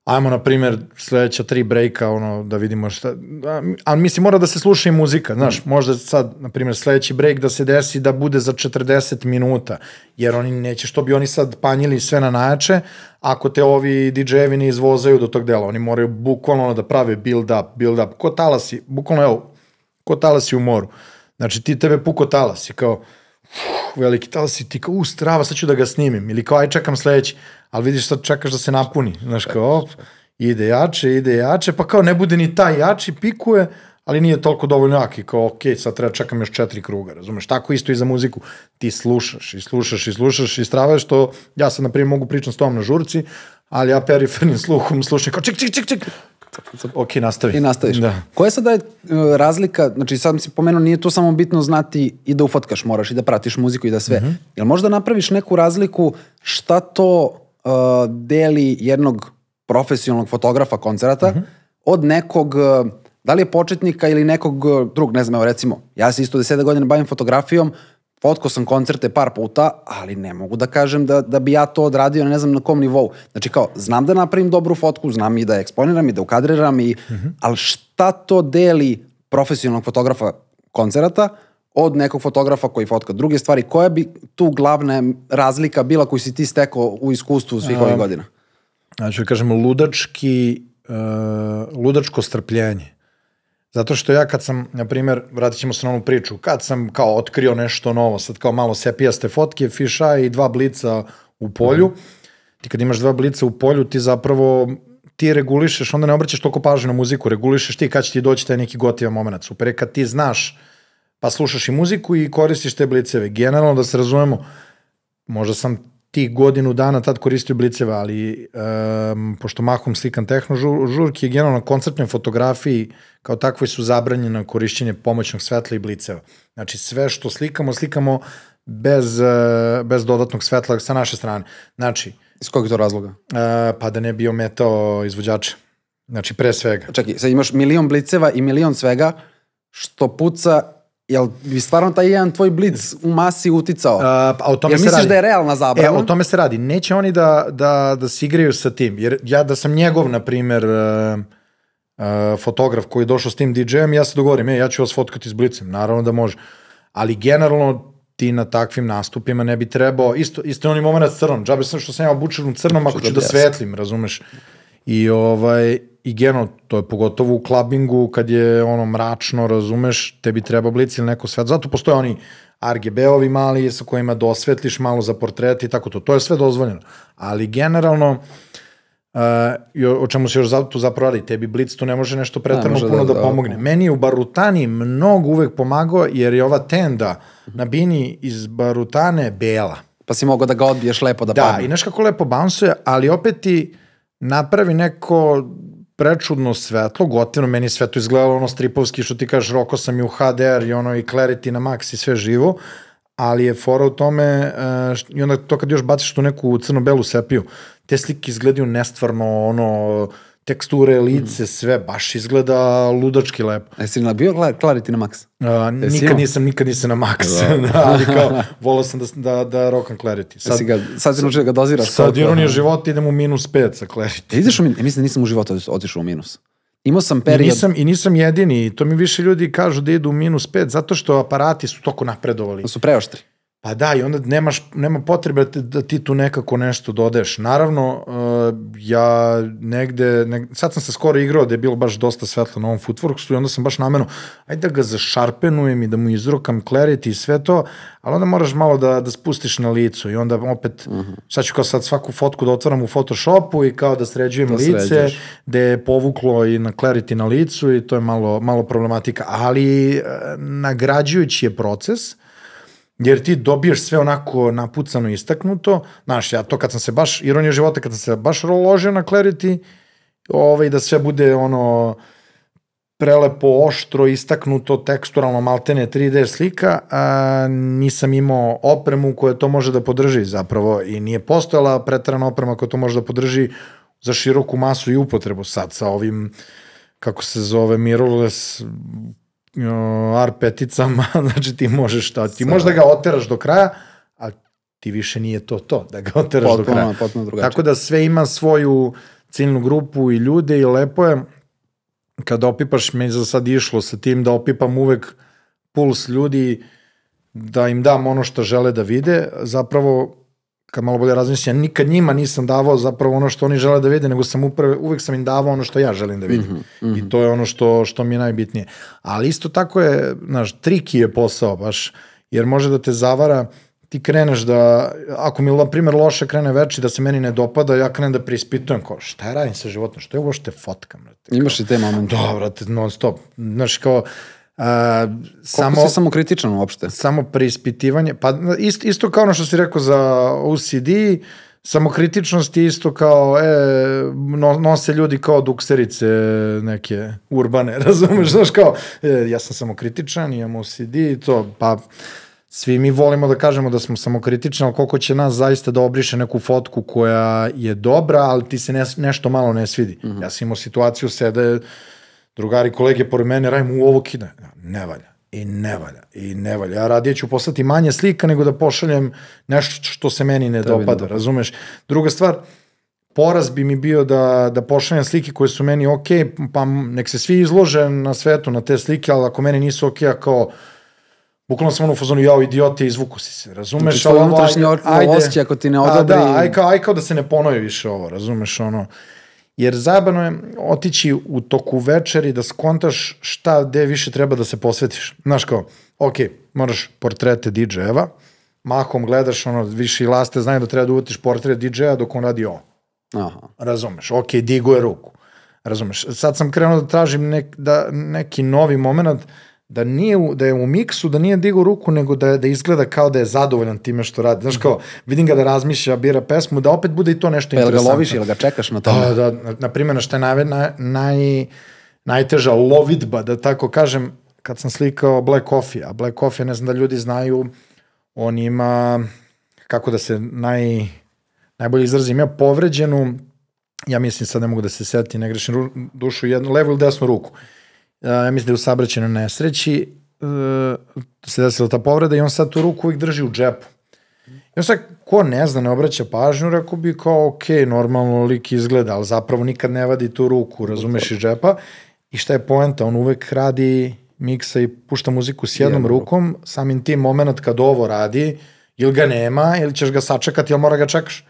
ajmo na primjer sledeća tri brejka ono da vidimo šta ali mislim mora da se sluša i muzika znaš mm. možda sad na primjer sledeći brejk da se desi da bude za 40 minuta jer oni neće što bi oni sad panjili sve na najjače ako te ovi DJ-evi ne izvozaju do tog dela oni moraju bukvalno da prave build up build up ko talasi bukvalno evo ko talasi u moru. Znači ti tebe puko talasi kao uf, veliki talasi ti kao u strava sad ću da ga snimim. Ili kao aj čekam sledeći. Ali vidiš sad čekaš da se napuni, znaš kao op, ide jače, ide jače, pa kao ne bude ni taj jači, pikuje, ali nije toliko dovoljno jak i kao ok, sad treba čekam još četiri kruga, razumeš, tako isto i za muziku, ti slušaš i slušaš i slušaš i stravaš što ja sad na primjer mogu pričam s tom na žurci, ali ja perifernim sluhom slušam kao ček, ček, ček, ček, Ok, nastavi. I nastaviš. Da. Koja sada je uh, razlika, znači sad si pomenuo, nije to samo bitno znati i da ufatkaš, moraš i da pratiš muziku i da sve. Mm -hmm. Jel možda napraviš neku razliku šta to uh, deli jednog profesionalnog fotografa koncerata mm -hmm. od nekog, uh, da li je početnika ili nekog uh, drug, ne znam, evo recimo, ja se isto deseta godina bavim fotografijom, fotkao sam koncerte par puta, ali ne mogu da kažem da, da bi ja to odradio ne znam na kom nivou. Znači kao, znam da napravim dobru fotku, znam i da eksponiram i da ukadriram, i, mm -hmm. ali šta to deli profesionalnog fotografa koncerata od nekog fotografa koji fotka druge stvari. Koja bi tu glavna razlika bila koju si ti stekao u iskustvu svih ovih godina? Znači, da kažemo, ludački, uh, ludačko strpljenje. Zato što ja kad sam, na primjer, vratit ćemo se na onu priču, kad sam kao otkrio nešto novo, sad kao malo sepijaste fotke, fiša i dva blica u polju, mm. ti kad imaš dva blica u polju, ti zapravo ti regulišeš, onda ne obraćaš toliko pažnje na muziku, regulišeš ti kad će ti doći taj neki gotivan moment. Super je kad ti znaš pa slušaš i muziku i koristiš te bliceve. Generalno, da se razumemo, možda sam ti godinu dana tad koristio bliceve, ali um, pošto mahom slikam tehno žur, žurki je generalno na koncertnoj fotografiji kao takvoj su zabranjeno korišćenje pomoćnog svetla i bliceva. Znači sve što slikamo, slikamo bez, uh, bez dodatnog svetla sa naše strane. Znači, Iz kojeg to razloga? Uh, pa da ne bi ometao izvođača. Znači, pre svega. Čekaj, sad imaš milion bliceva i milion svega što puca Jel bi stvarno taj jedan tvoj blic u masi uticao? A, a o tome Jel se misliš radi. da je realna zabrana? E, o tome se radi. Neće oni da, da, da se igraju sa tim. Jer ja da sam njegov, na primer, uh, uh, fotograf koji je došao s tim DJ-em, ja se dogovorim, e, ja ću vas fotkati s blicem. Naravno da može. Ali generalno ti na takvim nastupima ne bi trebao, isto, isto je onaj moment crnom, džabe sam što sam ja obučen u crnom ako ću da svetlim, razumeš? I ovaj, i generalno, to je pogotovo u klabingu kad je ono mračno, razumeš, tebi treba blic ili neko svet. Zato postoje oni RGB-ovi mali sa kojima dosvetliš malo za portret i tako to. To je sve dozvoljeno. Ali generalno, Uh, o, čemu se još tu zapravo radi, tebi Blitz tu ne može nešto pretarno može puno da- da, da- pomogne. Meni je u Barutani mnogo uvek pomagao jer je ova tenda na bini iz Barutane bela. Pa si mogao da ga odbiješ lepo da, Da, padne. i znaš kako lepo bounsuje, ali opet ti napravi neko prečudno svetlo, gotivno, meni sve to izgledalo ono stripovski, što ti kažeš, roko sam i u HDR i ono i Clarity na max i sve živo, ali je fora u tome, št- i onda to kad još baciš tu neku crno-belu sepiju, te slike izgledaju nestvarno, ono, teksture, lice, sve, baš izgleda ludački lepo. Jesi li bio Cla- Clarity na max? Uh, Jesi nikad nisam, nikad nisam na max, da, ali kao, volao sam da, da, da rokam Clarity. Sad, ga, sad si naučio da ga doziraš. Sad ironija života idem u minus 5 sa Clarity. E, Ideš u minus? Mislim da nisam u životu otišao u minus. Imao sam I period... nisam, I nisam jedini, i to mi više ljudi kažu da idu u minus 5, zato što aparati su toko napredovali. da su preoštri. Pa da, i onda nemaš, nema potrebe da, ti- da ti tu nekako nešto dodeš. Naravno, uh, ja negde, neg, sad sam se skoro igrao da je bilo baš dosta svetlo na ovom footworksu i onda sam baš namerno, ajde da ga zašarpenujem i da mu izrokam clarity i sve to, ali onda moraš malo da, da spustiš na licu i onda opet, uh -huh. sad ću kao sad svaku fotku da otvaram u Photoshopu i kao da sređujem Da lice, da je povuklo i na clarity na licu i to je malo, malo problematika, ali uh, nagrađujući je proces, jer ti dobiješ sve onako napucano i istaknuto. Znaš, ja to kad sam se baš, ironija života, kad sam se baš ložio na Clarity, ovaj, da sve bude ono prelepo, oštro, istaknuto, teksturalno, maltene 3D slika, a nisam imao opremu koja to može da podrži zapravo i nije postojala pretrana oprema koja to može da podrži za široku masu i upotrebu sad sa ovim kako se zove mirrorless uh, R peticama, znači ti možeš šta, ti možeš da ga oteraš do kraja, a ti više nije to to, da ga oteraš do kraja. Potpuno, potpuno drugačije. Tako da sve ima svoju ciljnu grupu i ljude i lepo je kada opipaš, meni za sad išlo sa tim da opipam uvek puls ljudi, da im dam ono što žele da vide, zapravo kad malo bolje razmišljam, ja nikad njima nisam davao zapravo ono što oni žele da vide, nego sam upravo, uvek sam im davao ono što ja želim da vidim. Mm -hmm, mm -hmm. I to je ono što, što mi je najbitnije. Ali isto tako je, znaš, triki je posao baš, jer može da te zavara, ti kreneš da, ako mi, na primjer, loše krene veči, da se meni ne dopada, ja krenem da preispitujem, kao, šta radim sa životom, što je ovo što te fotkam, brate? Imaš i te momente. Da, brate, non stop. Znaš, kao, a, Koliko samo, si samo kritičan uopšte? samo preispitivanje, pa isto, isto kao ono što si rekao za OCD, samokritičnost je isto kao, e, no, nose ljudi kao dukserice neke urbane, razumeš, znaš kao, e, ja sam samokritičan, imam OCD i to, pa svi mi volimo da kažemo da smo samokritični, ali koliko će nas zaista da obriše neku fotku koja je dobra, ali ti se ne, nešto malo ne svidi. Mm -hmm. Ja sam imao situaciju sede, drugari, kolege pored mene, radim u ovo kida. Ne valja. I ne valja. I ne valja. Ja radije ću poslati manje slika nego da pošaljem nešto što se meni ne Tebi ne dopada, razumeš? Druga stvar, poraz bi mi bio da, da pošaljem slike koje su meni ok, pa nek se svi izlože na svetu na te slike, ali ako meni nisu ok, kao, Bukvalno sam ono u fazonu, jao idiote, izvuku si se, razumeš? Znači, tvoj unutrašnji osjećaj ako ti ne odobri- A, da, aj kao, aj kao da se ne ponovi više ovo, razumeš, ono. Jer zabavno je otići u toku večeri da skontaš šta gde više treba da se posvetiš. Znaš kao, ok, moraš portrete DJ-eva, mahom gledaš, ono, više i laste znaju da treba da uvetiš portret DJ-a dok on radi ovo. Aha. Razumeš, ok, diguje ruku. Razumeš, sad sam krenuo da tražim nek, da, neki novi moment da nije u, da je u miksu, da nije digao ruku, nego da, da izgleda kao da je zadovoljan time što radi. Znaš kao, vidim ga da razmišlja, bira pesmu, da opet bude i to nešto Pa jel ga interesantno. loviš ili ga čekaš na tome? Da, da, na, na primjer, šta je naj, naj, naj, najteža lovidba, da tako kažem, kad sam slikao Black Coffee, a Black Coffee, ne znam da ljudi znaju, on ima, kako da se naj, najbolje izrazim, ja povređenu, ja mislim sad ne mogu da se seti, ne grešim dušu, jednu levu ili desnu ruku. Ja mislim da je u sabraćenoj nesreći, se desila ta povreda i on sad tu ruku uvijek drži u džepu. I on sad, ko ne zna, ne obraća pažnju, rekao bi kao, ok, normalno lik izgleda, ali zapravo nikad ne vadi tu ruku, razumeš, iz džepa. I šta je poenta? On uvek radi miksa i pušta muziku s jednom rukom, samim tim moment kad ovo radi, ili ga nema, ili ćeš ga sačekati, ili mora ga čekaš.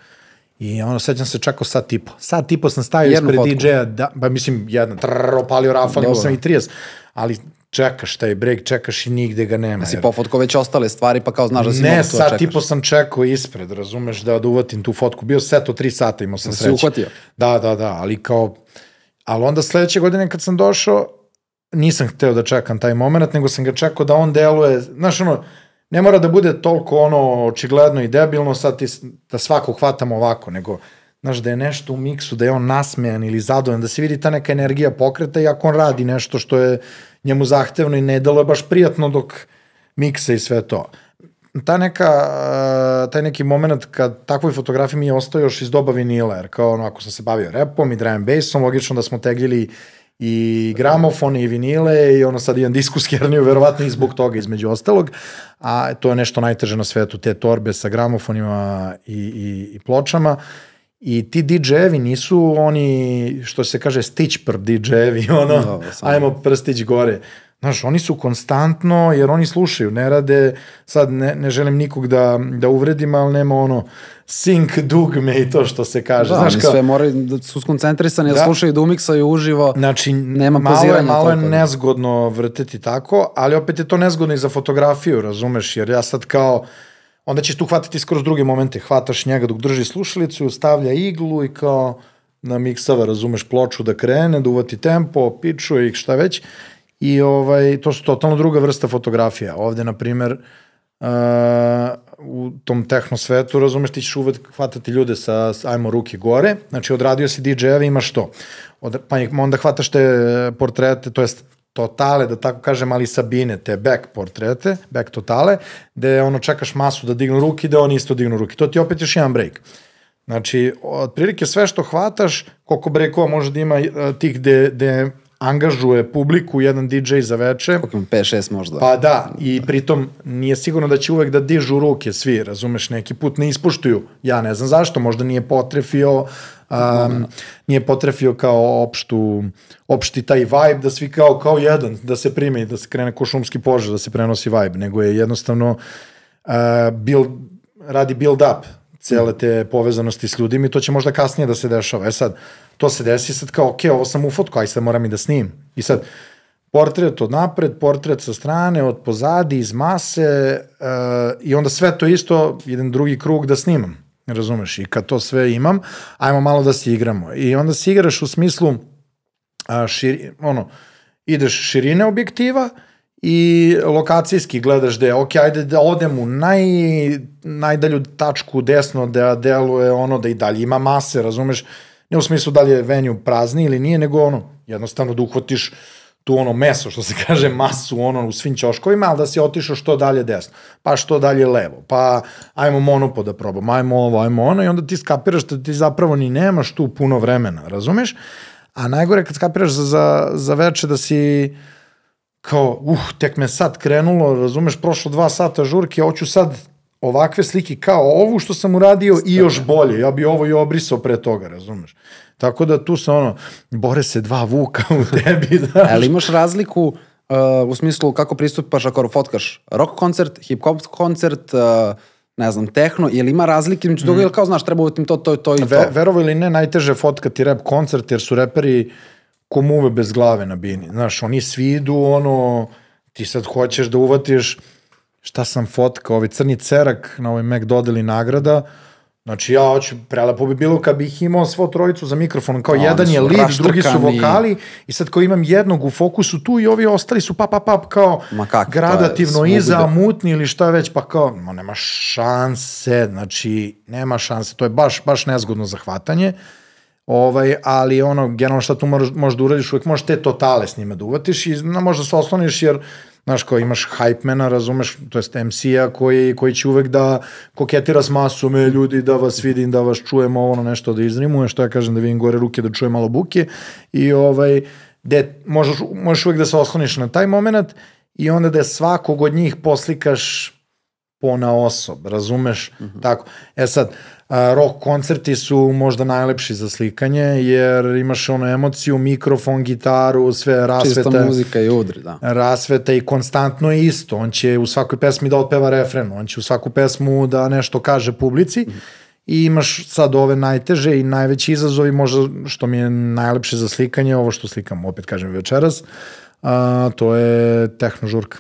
I ono, sećam se čekao sat tipo. Sat tipo sam stavio Jednu ispred. DJ-a, da, ba mislim, jedan, trrr, opalio rafal, imao sam i 30. Ali čekaš taj break, čekaš i nigde ga nema. Si jer- pofotko već ostale stvari, pa kao znaš da si ne, mogu to da čekaš. tipo sam čekao ispred, razumeš, da, da uvatim tu fotku. Bio seto tri sata, imao sam Da si sreće. uhvatio? Da, da, da, ali kao, ali onda sledeće godine kad sam došao, nisam hteo da čekam taj moment, nego sam ga čekao da on deluje, znaš ono, ne mora da bude toliko ono očigledno i debilno, sad ti, da svako hvatamo ovako, nego, znaš, da je nešto u miksu, da je on nasmejan ili zadovoljan, da se vidi ta neka energija pokreta i ako on radi nešto što je njemu zahtevno i ne deluje baš prijatno dok miksa i sve to. Ta neka, uh, taj neki moment kad takvoj fotografiji mi je ostao još iz doba vinila, jer kao ono, ako sam se bavio repom i drum bassom, logično da smo tegljili i gramofone i vinile i ono sad imam disku s herniju, verovatno i zbog toga između ostalog, a to je nešto najteže na svetu, te torbe sa gramofonima i, i, i pločama. I ti DJ-evi nisu oni, što se kaže, stitch per DJ-evi, ono, samo- ajmo prstić gore. Znaš, oni su konstantno, jer oni slušaju, ne rade, sad ne, ne želim nikog da, da uvredim, ali nema ono sink dugme i to što se kaže. Da, Znaš, kao, sve moraju da su skoncentrisani, da, Da. slušaju da umiksaju uživo. Znači, Nema malo je, poziranja malo je toliko. nezgodno vrteti tako, ali opet je to nezgodno i za fotografiju, razumeš, jer ja sad kao, onda ćeš tu hvatiti skroz druge momente, hvataš njega dok drži slušalicu, stavlja iglu i kao na miksava, razumeš, ploču da krene, da uvati tempo, pičuje i šta već, i ovaj, to su totalno druga vrsta fotografija. Ovde, na primer, uh, u tom tehno svetu, razumeš, ti ćeš uvek hvatati ljude sa, ajmo ruke gore, znači odradio si DJ-eve, imaš to. Od, pa onda hvataš te portrete, to jest totale, da tako kažem, ali Sabine, te back portrete, back totale, gde ono čekaš masu da dignu ruke i da oni isto dignu ruke. To ti opet još jedan break. Znači, otprilike sve što hvataš, koliko breakova može da ima eh, tih gde, gde angažuje publiku jedan DJ za veče, Koliko ima 5-6 možda. Pa da, i pritom nije sigurno da će uvek da dižu ruke svi, razumeš, neki put ne ispuštuju. Ja ne znam zašto, možda nije potrefio, um, nije potrefio kao opštu, opšti taj vibe da svi kao, kao jedan, da se prime i da se krene ko šumski požar, da se prenosi vibe, nego je jednostavno uh, build, radi build up cele te povezanosti s ljudima i to će možda kasnije da se dešava. E sad, to se desi sad kao, ok, ovo sam u fotku, aj sad moram i da snimim. I sad, portret od napred, portret sa strane, od pozadi, iz mase uh, i onda sve to isto, jedan drugi krug da snimam. Razumeš? I kad to sve imam, ajmo malo da se igramo. I onda se igraš u smislu a, širi, ono, ideš širine objektiva i lokacijski gledaš da je, ok, ajde da odem u naj, najdalju tačku desno da deluje ono da i dalje ima mase, razumeš? Ne u smislu da li je venju prazni ili nije, nego ono, jednostavno da uhvatiš tu ono meso, što se kaže, masu ono u svim ćoškovima, ali da si otišao što dalje desno, pa što dalje levo, pa ajmo monopo da probamo, ajmo ovo, ajmo ono i onda ti skapiraš da ti zapravo ni nemaš tu puno vremena, razumeš? A najgore kad skapiraš za, za, za veče da si kao, uh, tek me sad krenulo, razumeš, prošlo dva sata žurke, hoću sad ovakve slike kao ovu što sam uradio i još bolje. Ja bi ovo i obrisao pre toga, razumeš. Tako da tu se ono, bore se dva vuka u tebi, da. Ali imaš razliku uh, u smislu kako pristupaš ako fotkaš rock koncert, hip hop koncert, uh, ne znam, tehno, ili ima razlike među toga, ili kao, znaš, treba uvetim to, to, to i to. Ve, verovo ili ne, najteže fotkati rap koncert, jer su reperi ko muve bez glave na bini. Znaš, oni svi idu, ono, ti sad hoćeš da uvatiš šta sam fotkao, ovaj crni cerak na ovoj Mac dodeli nagrada, Znači ja hoću, prelepo bi bilo kad bih imao svo trojicu za mikrofonom, kao Oni jedan je lead, drugi su vokali i sad kao imam jednog u fokusu tu i ovi ostali su pa pa pa kao Ma je gradativno svugde. iza, mutni ili šta već, pa kao, ma nema šanse, znači, nema šanse, to je baš, baš nezgodno za hvatanje, ovaj, ali ono, generalno šta tu možeš, možeš da uradiš, uvek možeš te totale s njima da uvatiš i no, možda se osloniš jer, znaš, kao imaš hypemana, razumeš, to jest MC-a koji, koji će uvek da koketira s masom, e, ljudi, da vas vidim, da vas čujem, ovo ono nešto da izrimuje, što ja kažem da vidim gore ruke, da čujem malo buke i ovaj, de, možeš, možeš uvek da se osloniš na taj moment i onda da svakog od njih poslikaš po na osob, razumeš? Mm -hmm. Tako. E sad, a, rock koncerti su možda najlepši za slikanje, jer imaš ono emociju, mikrofon, gitaru, sve rasvete. Čista muzika i udri, da. Rasveta i konstantno je isto. On će u svakoj pesmi da otpeva refren, on će u svaku pesmu da nešto kaže publici. Mm -hmm i imaš sad ove najteže i najveći izazovi, možda što mi je najlepše za slikanje, ovo što slikam, opet kažem večeras, a, to je tehnožurka.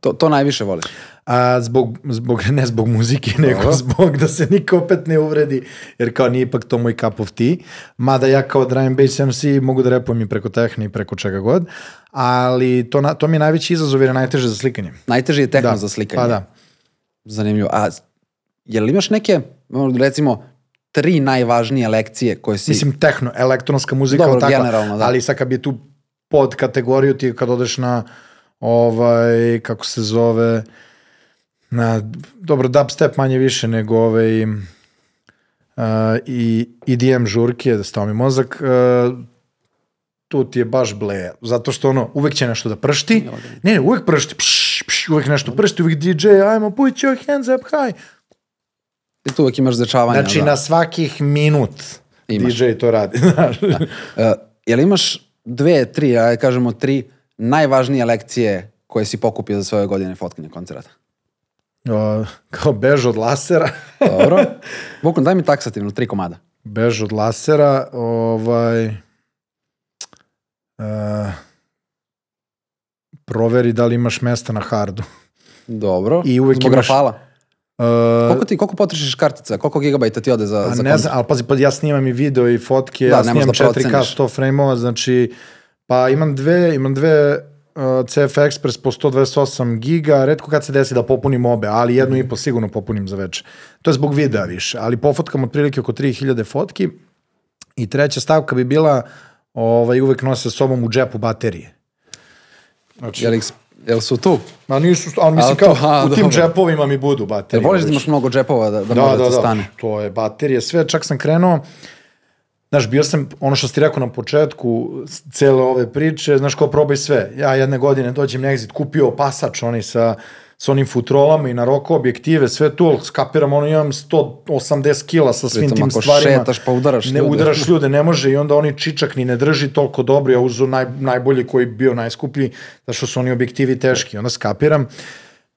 To, to najviše voliš? A, zbog, zbog, ne zbog muzike, nego Dobro. zbog da se niko opet ne uvredi, jer kao nije ipak to moj cup of tea. Mada ja kao drum and bass MC mogu da repujem i preko tehne i preko čega god, ali to, na, to mi je najveći izazov jer je najteže za slikanje. Najteže je tehno da. za slikanje? Pa da. Zanimljivo. A je li imaš neke, recimo, tri najvažnije lekcije koje si... Mislim, tehno, elektronska muzika, Dobro, takva, generalno, da. ali sad kad bi tu pod kategoriju ti kad odeš na ovaj, kako se zove, na, dobro, dubstep manje više nego ovaj, uh, i EDM žurke, da stao mi mozak, uh, tu ti je baš bleja. Zato što ono, uvek će nešto da pršti. Ne, ne, uvek pršti. Pš, pš, uvek nešto pršti, uvek DJ, ajmo, put your hands up high. I tu uvek imaš začavanja. Znači, da. na svakih minut Imaš. DJ to radi. znaš. Da. Uh, jel imaš dve, tri, ajde kažemo tri najvažnije lekcije koje si pokupio za svoje godine fotkanja koncerata? O, kao bež od lasera. Dobro. Vukon, daj mi taksativno tri komada. bež od lasera, ovaj... Uh, proveri da li imaš mesta na hardu. Dobro. I uvek Zbog imaš- rafala. Uh, Koliko ti, koliko potrošiš kartica? Koliko gigabajta ti ode za, A za ne znam, ali pazi, pa ja snimam i video i fotke, Da, ja ne snimam da 4K proceniš. 100 frame-ova, znači, pa imam dve, imam dve CF Express po 128 giga, redko kad se desi da popunim obe, ali jednu i po sigurno popunim za večer. To je zbog videa više, ali pofotkam otprilike oko 3000 fotki i treća stavka bi bila ovaj, uvek nose sa sobom u džepu baterije. Znači, Jel, jel su tu? Ma nisu, ali mislim A, kao, to- a, u tim dobro. džepovima mi budu Jel baterije. voliš da imaš mnogo džepova da, da, da, može da, da, da, stane? to je baterije, sve, čak sam krenuo, znaš, bio sam, ono što si ti rekao na početku cele ove priče, znaš, ko probaj sve. Ja jedne godine dođem na exit, kupio pasač, onaj sa, sa onim futrolama i na roko objektive, sve tu, ali skapiram, ono, imam 180 kila sa svim Pritom, tim ako stvarima. šetaš pa udaraš ne, ljude. udaraš ljude, ne može i onda oni čičak ni ne drži toliko dobro, ja uzu naj, najbolji koji bio najskuplji, zato što su oni objektivi teški, onda skapiram,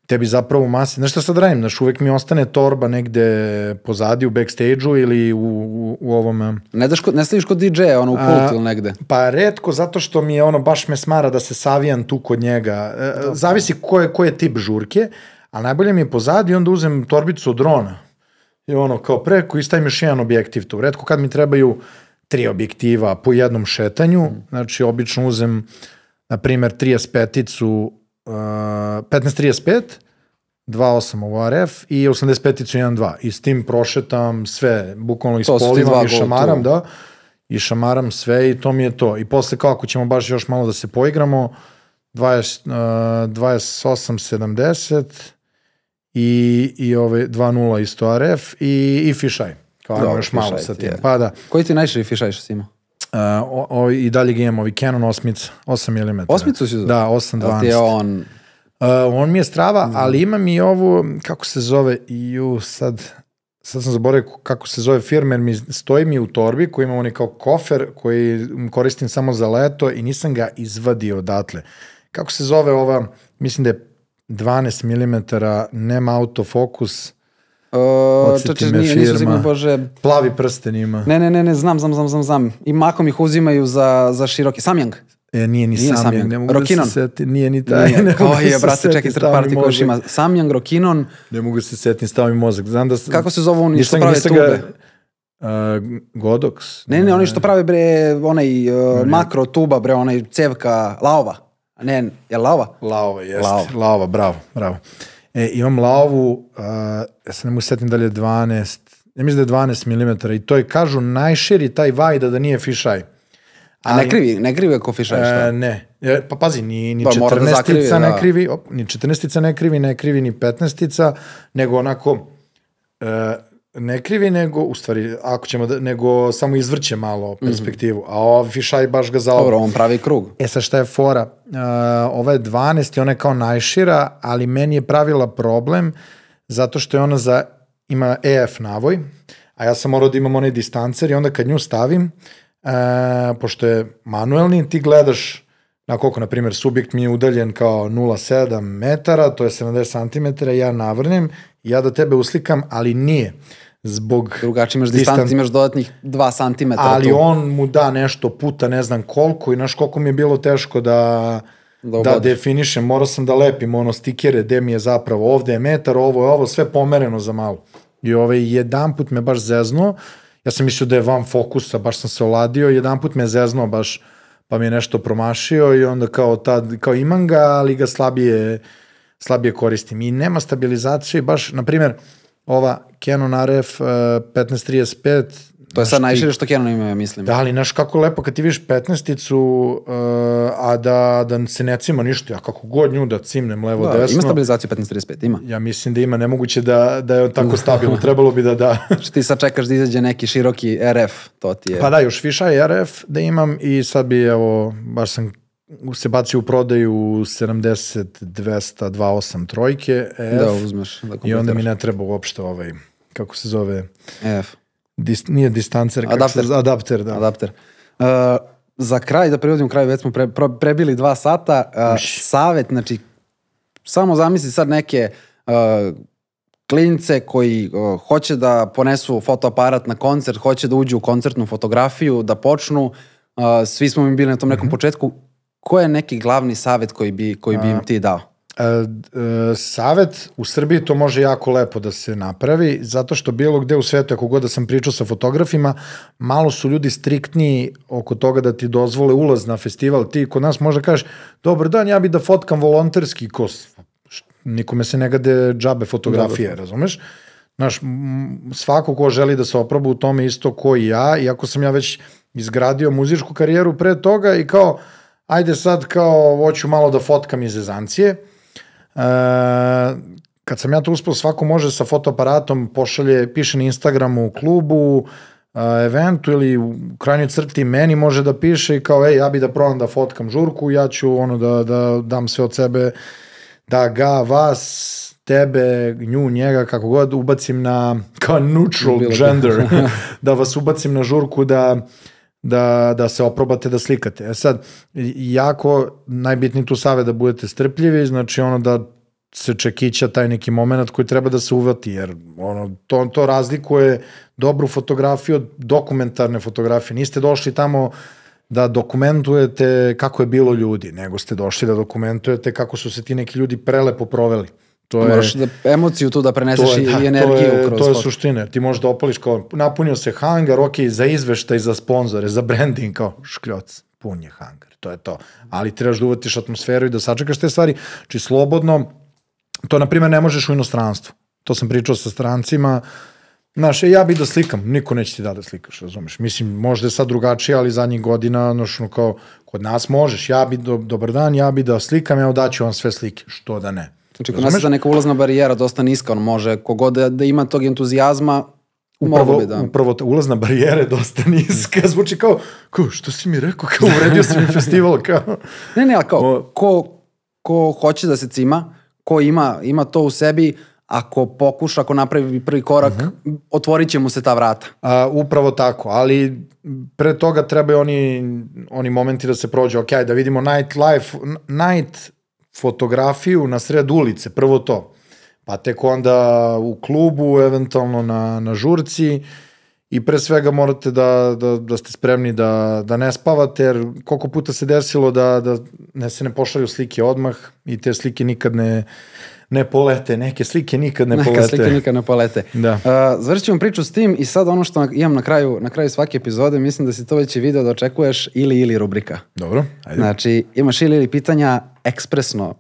tebi zapravo masi, znaš šta sad radim, znaš, uvek mi ostane torba negde pozadi u backstage-u ili u, u, u ovom... Ne, daš kod, ne staviš kod DJ-a, ono u pult ili negde? Pa redko, zato što mi je ono, baš me smara da se savijam tu kod njega. E, zavisi ko je, ko je tip žurke, a najbolje mi je pozadi, onda uzem torbicu od drona. I ono, kao preko i stavim još jedan objektiv tu. Redko kad mi trebaju tri objektiva po jednom šetanju, znači obično uzem, na primer, 35-icu, uh, 15-35, 2.8 ovo RF i 85-icu 1.2. I s tim prošetam sve, bukvalno ispolivam i šamaram, da i šamaram sve i to mi je to. I posle kao ako ćemo baš još malo da se poigramo, 20, uh, 28, 70 i, i ove 2.0 isto RF i, i fisheye. Kao Dobro, još malo sa ti tim. je. Pa da. Koji ti najširi fišaj što si imao? Uh, o, o, I dalje ga imam, ovi Canon osmica, 8 mm. Osmicu si uzeo? Da, 8, Jel ti 12. je on... Uh, on mi je strava, ali imam i ovu, kako se zove, ju sad, sad sam zaboravio kako se zove firma, jer mi stoji mi u torbi koji imam onaj kao kofer koji koristim samo za leto i nisam ga izvadio odatle. Kako se zove ova, mislim da je 12 mm, nema autofokus, Uh, čače, me nije, nisu sigurno, bože... plavi prsten ima. Ne, ne, ne, ne, znam, znam, znam, znam, znam. I makom ih uzimaju za, za široki. Samyang. E, nije ni Nije sam, Samyang. ne mogu Rokinon. da se setim, nije ni taj. Nije, ne mogu da je, se brate, čekaj, stavi party još ima Samyang, Rokinon, Ne mogu da se setim, stavi mi mozak. Znam da... s- kako se zove oni što prave tube? Ga, uh, Godox. Ne, ne, oni što prave bre, onaj uh, makro tuba, bre, onaj cevka, laova. Ne, je laova? Laova, jeste. Laova. Laova. bravo, bravo. E, imam laovu, uh, ja se ne mogu setim da li je 12, ja mislim da je 12 mm i to je, kažu, najširi taj vajda da nije fišaj. A ne krivi, ne krivi ako fišaj šta? E, ne, E, pa pazi, ni, ni da 14 zakrivi, ne da. krivi, op, ni 14 ne krivi, ne krivi ni 15 nego onako e, ne krivi, nego, u stvari, ako ćemo da, nego samo izvrće malo perspektivu, a ovaj fišaj baš ga zaobra. Dobro, on pravi krug. E sad šta je fora? Uh, ova je 12 i ona je kao najšira, ali meni je pravila problem zato što je ona za, ima EF navoj, a ja sam morao da imam onaj distancer i onda kad nju stavim, uh, pošto je manuelni, ti gledaš na koliko, na primjer, subjekt mi je udaljen kao 0,7 metara, to je 70 cm, ja navrnem, ja da tebe uslikam, ali nije zbog... Drugačije imaš distanci, imaš dodatnih 2 cm. Ali tu. on mu da nešto puta ne znam koliko i znaš koliko mi je bilo teško da Da da, definišem, morao sam da lepim ono stikere gde mi je zapravo ovde je metar, ovo je ovo, sve pomereno za malo. I ovaj, jedan put me baš zeznuo, ja sam mislio da je van fokusa, baš sam se oladio, jedan put me zeznuo baš, pa mi je nešto promašio i onda kao tad, kao imam ga, ali ga slabije, slabije koristim. I nema stabilizacije, baš, na primjer, ova Canon RF uh, 1535, To je sad najšire što Canon ima, ja mislim. Da, ali znaš kako lepo kad ti vidiš 15-icu, uh, a da, da se ne cima ništa, ja kako god nju da cimnem levo Da, desno. ima stabilizaciju 1535, ima. Ja mislim da ima, nemoguće da, da je on tako stabilno, trebalo bi da da. Što ti sad čekaš da izađe neki široki RF, to ti je... Pa da, još Fisheye RF da imam i sad bi, evo, baš sam se bacio u prodaju 70 200 28 trojke EF da uzmeš. Da i onda mi ne treba uopšte ovaj, kako se zove, RF. dis, nije distancer, Adapter. Se, adapter, da. adapter. Uh, za kraj, da privodim kraj, već smo pre, pre, prebili dva sata. Uh, savet, znači, samo zamisli sad neke uh, klince koji uh, hoće da ponesu fotoaparat na koncert, hoće da uđu u koncertnu fotografiju, da počnu. Uh, svi smo mi bili na tom nekom početku. Ko je neki glavni savet koji bi, koji bi im ti dao? E, e, savet u Srbiji to može jako lepo da se napravi, zato što bilo gde u svetu, ako god da sam pričao sa fotografima, malo su ljudi striktniji oko toga da ti dozvole ulaz na festival. Ti kod nas možda kažeš, dobar dan, ja bi da fotkam volonterski, ko, s- š- nikome se ne gade džabe fotografije, razumeš? Znaš, svako ko želi da se oproba u tome isto ko i ja, iako sam ja već izgradio muzičku karijeru pre toga i kao, ajde sad kao, hoću malo da fotkam iz Ezancije, E, kad sam ja to uspio, svako može sa fotoaparatom pošalje, piše na Instagramu u klubu, e, eventu ili u krajnjoj crti meni može da piše i kao, ej, ja bi da probam da fotkam žurku, ja ću ono da, da dam sve od sebe, da ga, vas, tebe, nju, njega, kako god, ubacim na, kao neutral gender, da vas ubacim na žurku da, da, da se oprobate da slikate. E sad, jako najbitniji tu savjet da budete strpljivi, znači ono da se čekića taj neki moment koji treba da se uvati, jer ono, to, to razlikuje dobru fotografiju od dokumentarne fotografije. Niste došli tamo da dokumentujete kako je bilo ljudi, nego ste došli da dokumentujete kako su se ti neki ljudi prelepo proveli. To je, Moraš da emociju tu da preneseš to je, i, da, i energiju to je, kroz to je foto. suština. Ti možeš da opališ kao, napunio se hangar, ok, za izveštaj, za sponzore, za branding, kao škljoc, pun je hangar, to je to. Ali trebaš da uvatiš atmosferu i da sačekaš te stvari. Či slobodno, to na primjer ne možeš u inostranstvu. To sam pričao sa strancima, Znaš, ja bi da slikam, niko neće ti da da slikaš, razumeš? Mislim, možda je sad drugačije, ali zadnjih godina, znaš, ono kao, kod nas možeš, ja bi, do, dobar dan, ja bi da slikam, evo daću vam sve slike, što da ne. Znači, kod nas je ta neka ulazna barijera dosta niska, on može, kogod da, da ima tog entuzijazma, Upravo, bi da... upravo ta ulazna barijera je dosta niska, zvuči kao, kao, što si mi rekao, kao, uredio si mi festival, kao. Ne, ne, ali kao, ko, ko hoće da se cima, ko ima, ima to u sebi, ako pokuša, ako napravi prvi korak, Mhm. otvorit će mu se ta vrata. A, upravo tako, ali pre toga trebaju oni, oni momenti da se prođe, ok, da vidimo night life, night fotografiju na sred ulice, prvo to. Pa tek onda u klubu, eventualno na, na žurci i pre svega morate da, da, da ste spremni da, da ne spavate, jer koliko puta se desilo da, da ne se ne pošalju slike odmah i te slike nikad ne, ne polete, neke slike nikad ne Neka polete. slike nikad ne polete. Da. Uh, završit ćemo priču s tim i sad ono što imam na kraju, na kraju svake epizode, mislim da si to već i video da očekuješ ili ili rubrika. Dobro, ajde. Znači, imaš ili ili pitanja ekspresno.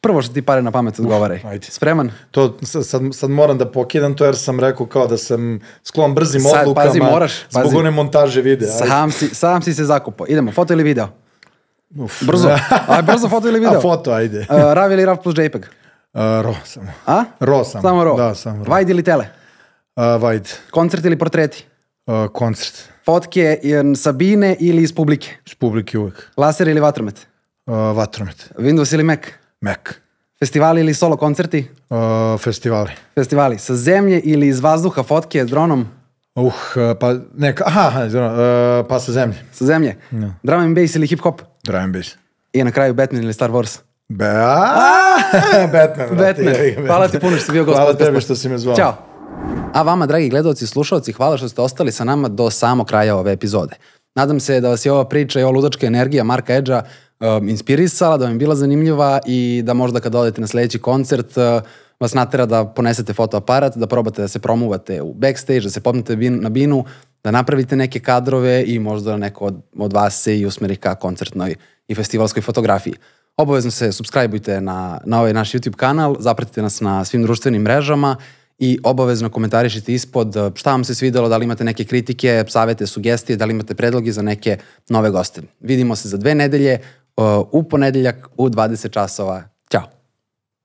Prvo što ti pare na pamet odgovaraj. ajde. Spreman? To sad, sad, moram da pokidam to jer sam rekao kao da sam sklon brzim Sad, odlukama pazi, moraš, zbog pazi. one montaže videa. Ajde. Sam si, sam si se zakupao. Idemo, foto ili video? Brzo. Aj, brzo foto ili video? A foto, ajde. Uh, RAV ili RAV plus JPEG? Uh, ro samo. A? Ro samo. Samo RAW. Da, samo RAW. Wide ili tele? Uh, Vajd, Koncert ili portreti? uh, koncert, Fotke e, sa bine ili iz publike? iz publike uvek. Laser ili vatromet? Uh, vatromet, Windows ili Mac? Mac, Festivali ili solo koncerti? uh, festivali. Festivali sa zemlje ili iz vazduha fotke s dronom? Uh, pa neka, aha, uh, pa sa zemlje. Sa zemlje? Drum and bass ili hip hop? Drum and bass. I na kraju Batman ili Star Wars? Be Batman. brate, Batman. ga, Hvala ti puno što si bio gost Hvala tebi što si me zvao. Ćao. A vama, dragi gledalci i slušalci, hvala što ste ostali sa nama do samog kraja ove epizode. Nadam se da vas je ova priča i ova ludačka energija Marka Edža um, inspirisala, da vam je bila zanimljiva i da možda kad odete na sledeći koncert uh, vas natera da ponesete fotoaparat, da probate da se promuvate u backstage, da se popnete bin, na binu, da napravite neke kadrove i možda neko od, od vas se i usmeri ka koncertnoj i festivalskoj fotografiji. Obavezno se subscribeujte na, na ovaj naš YouTube kanal, zapratite nas na svim društvenim mrežama i obavezno komentarišite ispod eh, šta vam se svidelo, da li imate neke kritike, savete, sugestije, da li imate predloge za neke nove goste. Vidimo se za dve nedelje, uh, u ponedeljak u 20 časova.